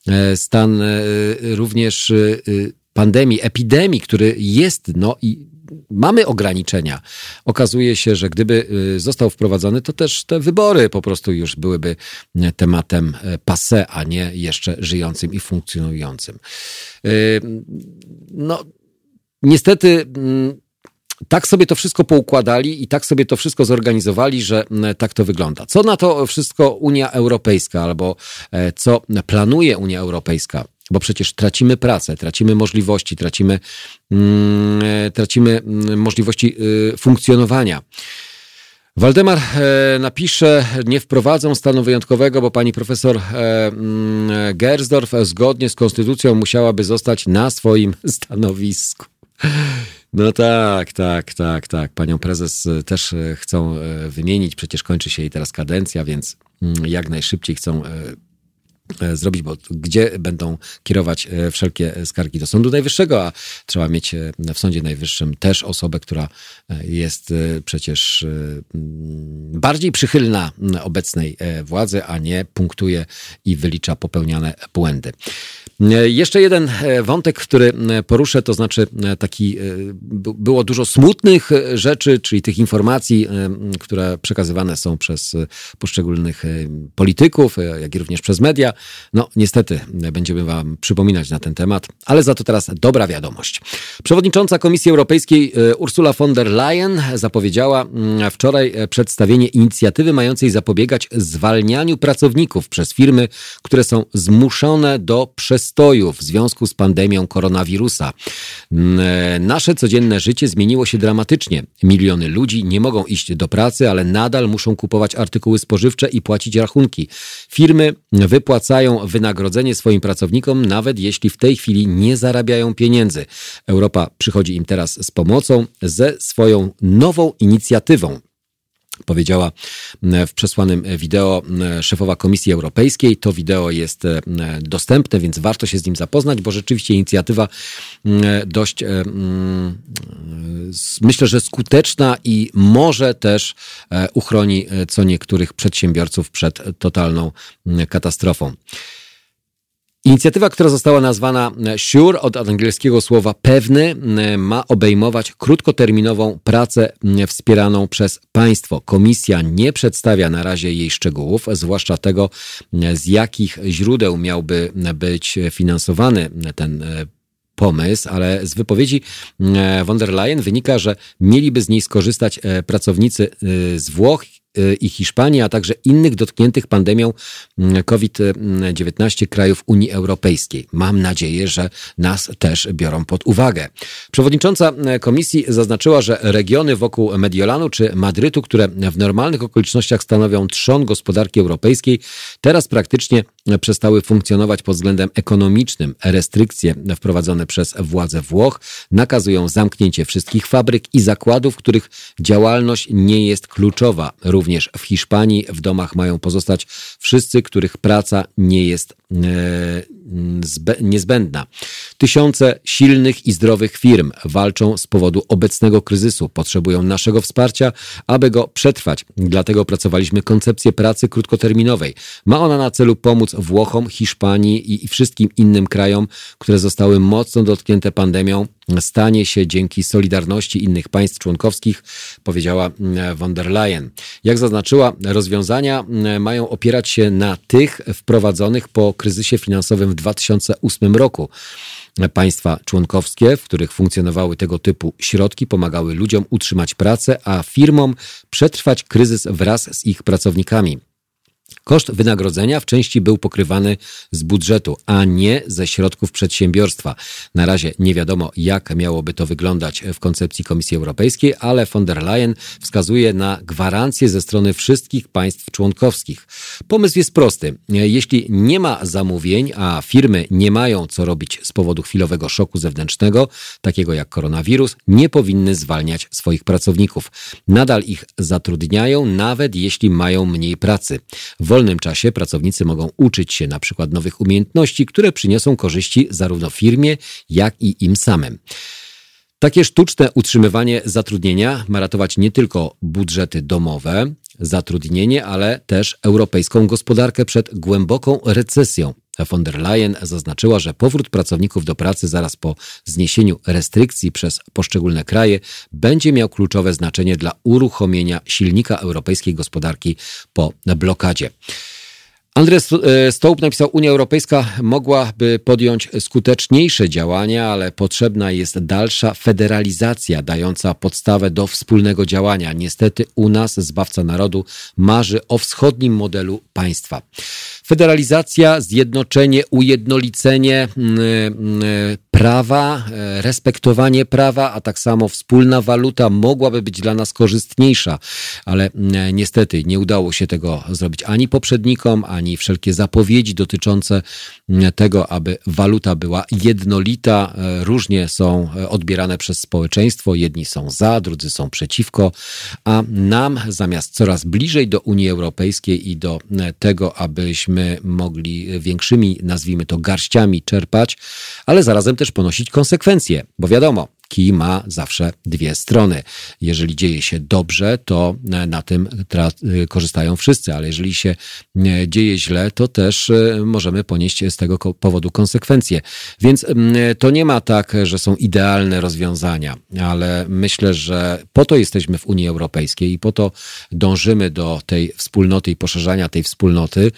e, stan również pandemii, epidemii, który jest, no i mamy ograniczenia. Okazuje się, że gdyby y, został wprowadzony, to też te wybory po prostu już byłyby y, tematem y, passe, a nie jeszcze żyjącym i funkcjonującym. No, niestety mm, tak sobie to wszystko poukładali i tak sobie to wszystko zorganizowali, że tak to wygląda. Co na to wszystko Unia Europejska albo e, co planuje Unia Europejska? Bo przecież tracimy pracę, tracimy możliwości, tracimy, mm, e, tracimy mm, możliwości y, funkcjonowania. Waldemar e, napisze, nie wprowadzą stanu wyjątkowego, bo pani profesor e, mm, Gersdorf zgodnie z konstytucją musiałaby zostać na swoim stanowisku. No tak, tak, tak, tak. Panią prezes też chcą wymienić, przecież kończy się jej teraz kadencja, więc jak najszybciej chcą zrobić, bo gdzie będą kierować e, wszelkie skargi do Sądu Najwyższego, a trzeba mieć e, w Sądzie Najwyższym też osobę, która jest przecież bardziej przychylna obecnej władzy, a nie punktuje i wylicza popełniane błędy. Jeszcze jeden wątek, który poruszę, to znaczy taki, było dużo smutnych rzeczy, czyli tych informacji, które przekazywane są przez poszczególnych polityków, jak i również przez media. No niestety będziemy Wam przypominać na ten temat, ale za to teraz dobra wiadomość. Przewodnicząca Komisji Europejskiej e, Ursula von der Leyen zapowiedziała mm, wczoraj e, przedstawienie inicjatywy mającej zapobiegać zwalnianiu pracowników przez firmy, które są zmuszone do przestoju w związku z pandemią koronawirusa. Mm, e, nasze codzienne życie zmieniło się dramatycznie. Miliony ludzi nie mogą iść do pracy, ale nadal muszą kupować artykuły spożywcze i płacić rachunki. Firmy wypłacają wynagrodzenie swoim pracownikom, nawet jeśli w tej chwili nie zarabiają pieniędzy. Europa przychodzi im teraz z pomocą ze swoją nową inicjatywą powiedziała w przesłanym wideo szefowa Komisji Europejskiej. To wideo jest dostępne, więc warto się z nim zapoznać, bo rzeczywiście inicjatywa dość myślę, że skuteczna i może też uchroni co niektórych przedsiębiorców przed totalną katastrofą. Inicjatywa, która została nazwana SURE od angielskiego słowa pewny, ma obejmować krótkoterminową pracę wspieraną przez państwo. Komisja nie przedstawia na razie jej szczegółów, zwłaszcza tego, z jakich źródeł miałby być finansowany ten pomysł, ale z wypowiedzi von der Leyen wynika, że mieliby z niej skorzystać pracownicy z Włoch i Hiszpanii, a także innych dotkniętych pandemią mm, COVID-19 krajów Unii Europejskiej. Mam nadzieję, że nas też biorą pod uwagę. Przewodnicząca e, komisji zaznaczyła, że regiony wokół Mediolanu czy Madrytu, które w normalnych okolicznościach stanowią trzon gospodarki europejskiej, teraz praktycznie przestały funkcjonować pod względem ekonomicznym. Restrykcje wprowadzone przez władze Włoch nakazują zamknięcie wszystkich fabryk i zakładów, których działalność nie jest kluczowa. Również w Hiszpanii w domach mają pozostać wszyscy, których praca nie jest e, niezbędna. Tysiące silnych i zdrowych firm walczą z powodu obecnego kryzysu, potrzebują naszego wsparcia, aby go przetrwać. Dlatego pracowaliśmy koncepcję pracy krótkoterminowej. Ma ona na celu pomóc Włochom, Hiszpanii i wszystkim innym krajom, które zostały mocno dotknięte pandemią stanie się dzięki solidarności innych państw członkowskich, powiedziała mm, von der Leyen. Jak zaznaczyła, rozwiązania mm, mają opierać się na tych wprowadzonych po kryzysie finansowym w 2008 roku. Państwa członkowskie, w których funkcjonowały tego typu środki, pomagały ludziom utrzymać pracę, a firmom przetrwać kryzys wraz z ich pracownikami. Koszt wynagrodzenia w części był pokrywany z budżetu, a nie ze środków przedsiębiorstwa. Na razie nie wiadomo, jak miałoby to wyglądać w koncepcji Komisji Europejskiej, ale von der Leyen wskazuje na gwarancje ze strony wszystkich państw członkowskich. Pomysł jest prosty. Jeśli nie ma zamówień, a firmy nie mają co robić z powodu chwilowego szoku zewnętrznego, takiego jak koronawirus, nie powinny zwalniać swoich pracowników. Nadal ich zatrudniają, nawet jeśli mają mniej pracy. W wolnym czasie pracownicy mogą uczyć się na przykład nowych umiejętności, które przyniosą korzyści zarówno firmie, jak i im samym. Takie sztuczne utrzymywanie zatrudnienia ma ratować nie tylko budżety domowe, zatrudnienie, ale też europejską gospodarkę przed głęboką recesją. Von der Leyen zaznaczyła, że powrót pracowników do pracy zaraz po zniesieniu restrykcji przez poszczególne kraje będzie miał kluczowe znaczenie dla uruchomienia silnika europejskiej gospodarki po blokadzie. Andrzej Stołp napisał, Unia Europejska mogłaby podjąć skuteczniejsze działania, ale potrzebna jest dalsza federalizacja dająca podstawę do wspólnego działania. Niestety u nas zbawca narodu marzy o wschodnim modelu państwa. Federalizacja, zjednoczenie, ujednolicenie mm, mm, prawa, e, respektowanie prawa, a tak samo wspólna waluta mogłaby być dla nas korzystniejsza, ale niestety nie udało się tego zrobić ani poprzednikom, ani wszelkie zapowiedzi dotyczące tego, aby waluta była jednolita, e, różnie są e, odbierane przez społeczeństwo. Jedni są za, drudzy są przeciwko, a nam zamiast coraz bliżej do Unii Europejskiej i do tego, abyśmy mogli większymi, nazwijmy to, garściami czerpać, ale zarazem też ponosić konsekwencje, bo wiadomo, kij ma zawsze dwie strony. Jeżeli dzieje się dobrze, to na tym korzystają wszyscy, ale jeżeli się dzieje źle, to też możemy ponieść z tego powodu konsekwencje. Więc to nie ma tak, że są idealne rozwiązania, ale myślę, że po to jesteśmy w Unii Europejskiej i po to dążymy do tej wspólnoty i poszerzania tej wspólnoty,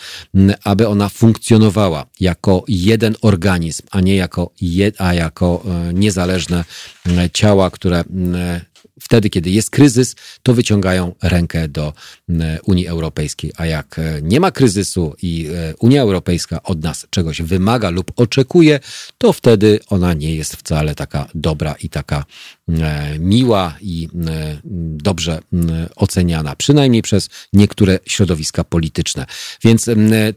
aby ona funkcjonowała jako jeden organizm, a nie jako, a jako e, niezależne ciała, które wtedy, kiedy jest kryzys, to wyciągają rękę do Unii Europejskiej. A jak e, nie ma kryzysu i e, Unia Europejska od nas czegoś wymaga lub oczekuje, to wtedy ona nie jest wcale taka dobra i taka e, miła i dobrze oceniana, przynajmniej przez niektóre środowiska polityczne. Więc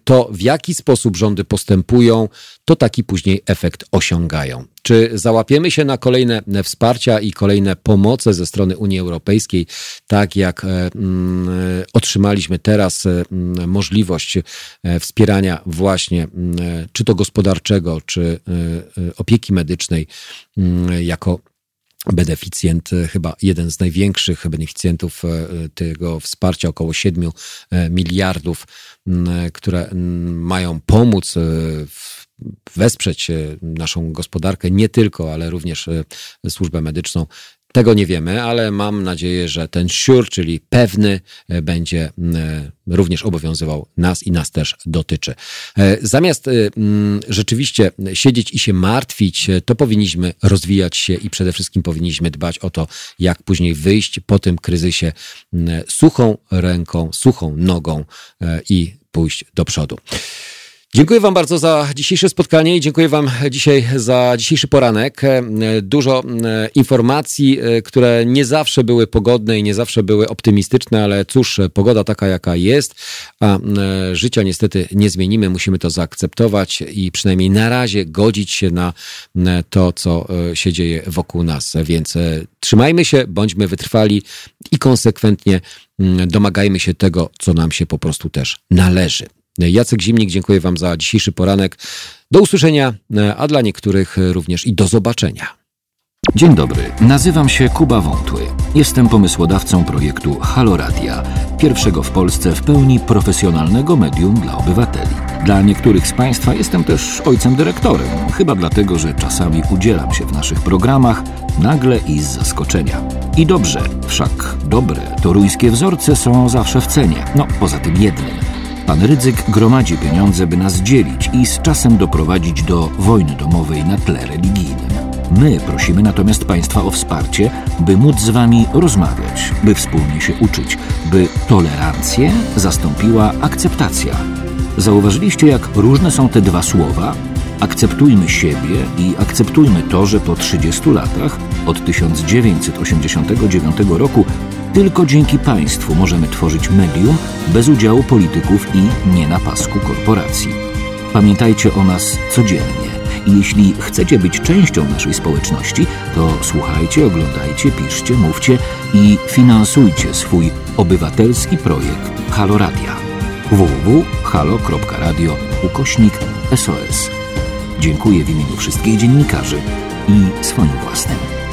to, w jaki sposób rządy postępują, to taki później efekt osiągają. Czy załapiemy się na kolejne wsparcia i kolejne pomoce ze strony Unii Europejskiej, tak jak otrzymaliśmy teraz mm, możliwość e, wspierania właśnie mm, czy to gospodarczego, czy e, e, opieki medycznej mm, jako beneficjent, chyba jeden z największych beneficjentów tego wsparcia, około 7 miliardów, które mają pomóc wesprzeć naszą gospodarkę, nie tylko, ale również służbę medyczną tego nie wiemy, ale mam nadzieję, że ten sure, czyli pewny, e, będzie e, również obowiązywał nas i nas też dotyczy. E, zamiast rzeczywiście siedzieć i się martwić, to powinniśmy rozwijać się i przede wszystkim powinniśmy dbać o to, jak później wyjść po tym kryzysie suchą ręką, suchą nogą i pójść do przodu. Dziękuję Wam bardzo za dzisiejsze spotkanie i dziękuję Wam dzisiaj za dzisiejszy poranek. Dużo e, informacji, e, które nie zawsze były pogodne i nie zawsze były optymistyczne, ale cóż, pogoda taka jaka jest, a e, życia niestety nie zmienimy. Musimy to zaakceptować i przynajmniej na razie godzić się na to, co się dzieje wokół nas. Więc trzymajmy się, bądźmy wytrwali i konsekwentnie domagajmy się tego, co nam się po prostu też należy. Jacek Zimnik, dziękuję Wam za dzisiejszy poranek. Do usłyszenia, a dla niektórych również i do zobaczenia. Dzień dobry, nazywam się Kuba Wątły. Jestem pomysłodawcą projektu Haloradia, pierwszego w Polsce w pełni profesjonalnego medium dla obywateli. Dla niektórych z Państwa jestem też ojcem dyrektorem, chyba dlatego, że czasami udzielam się w naszych programach nagle i z zaskoczenia. I dobrze, wszak dobre toruńskie wzorce są zawsze w cenie, no poza tym jednym – Pan Rydzyk gromadzi pieniądze, by nas dzielić i z czasem doprowadzić do wojny domowej na tle religijnym. My prosimy natomiast Państwa o wsparcie, by móc z Wami rozmawiać, by wspólnie się uczyć, by tolerancję zastąpiła akceptacja. Zauważyliście, jak różne są te dwa słowa? Akceptujmy siebie i akceptujmy to, że po 30 latach, od 1989 roku, tylko dzięki państwu możemy tworzyć medium bez udziału polityków i nie na pasku korporacji. Pamiętajcie o nas codziennie. I jeśli chcecie być częścią naszej społeczności, to słuchajcie, oglądajcie, piszcie, mówcie i finansujcie swój obywatelski projekt Halo Radia. www.halo.radio ukośnik SOS. Dziękuję w imieniu wszystkich dziennikarzy i swoim własnym.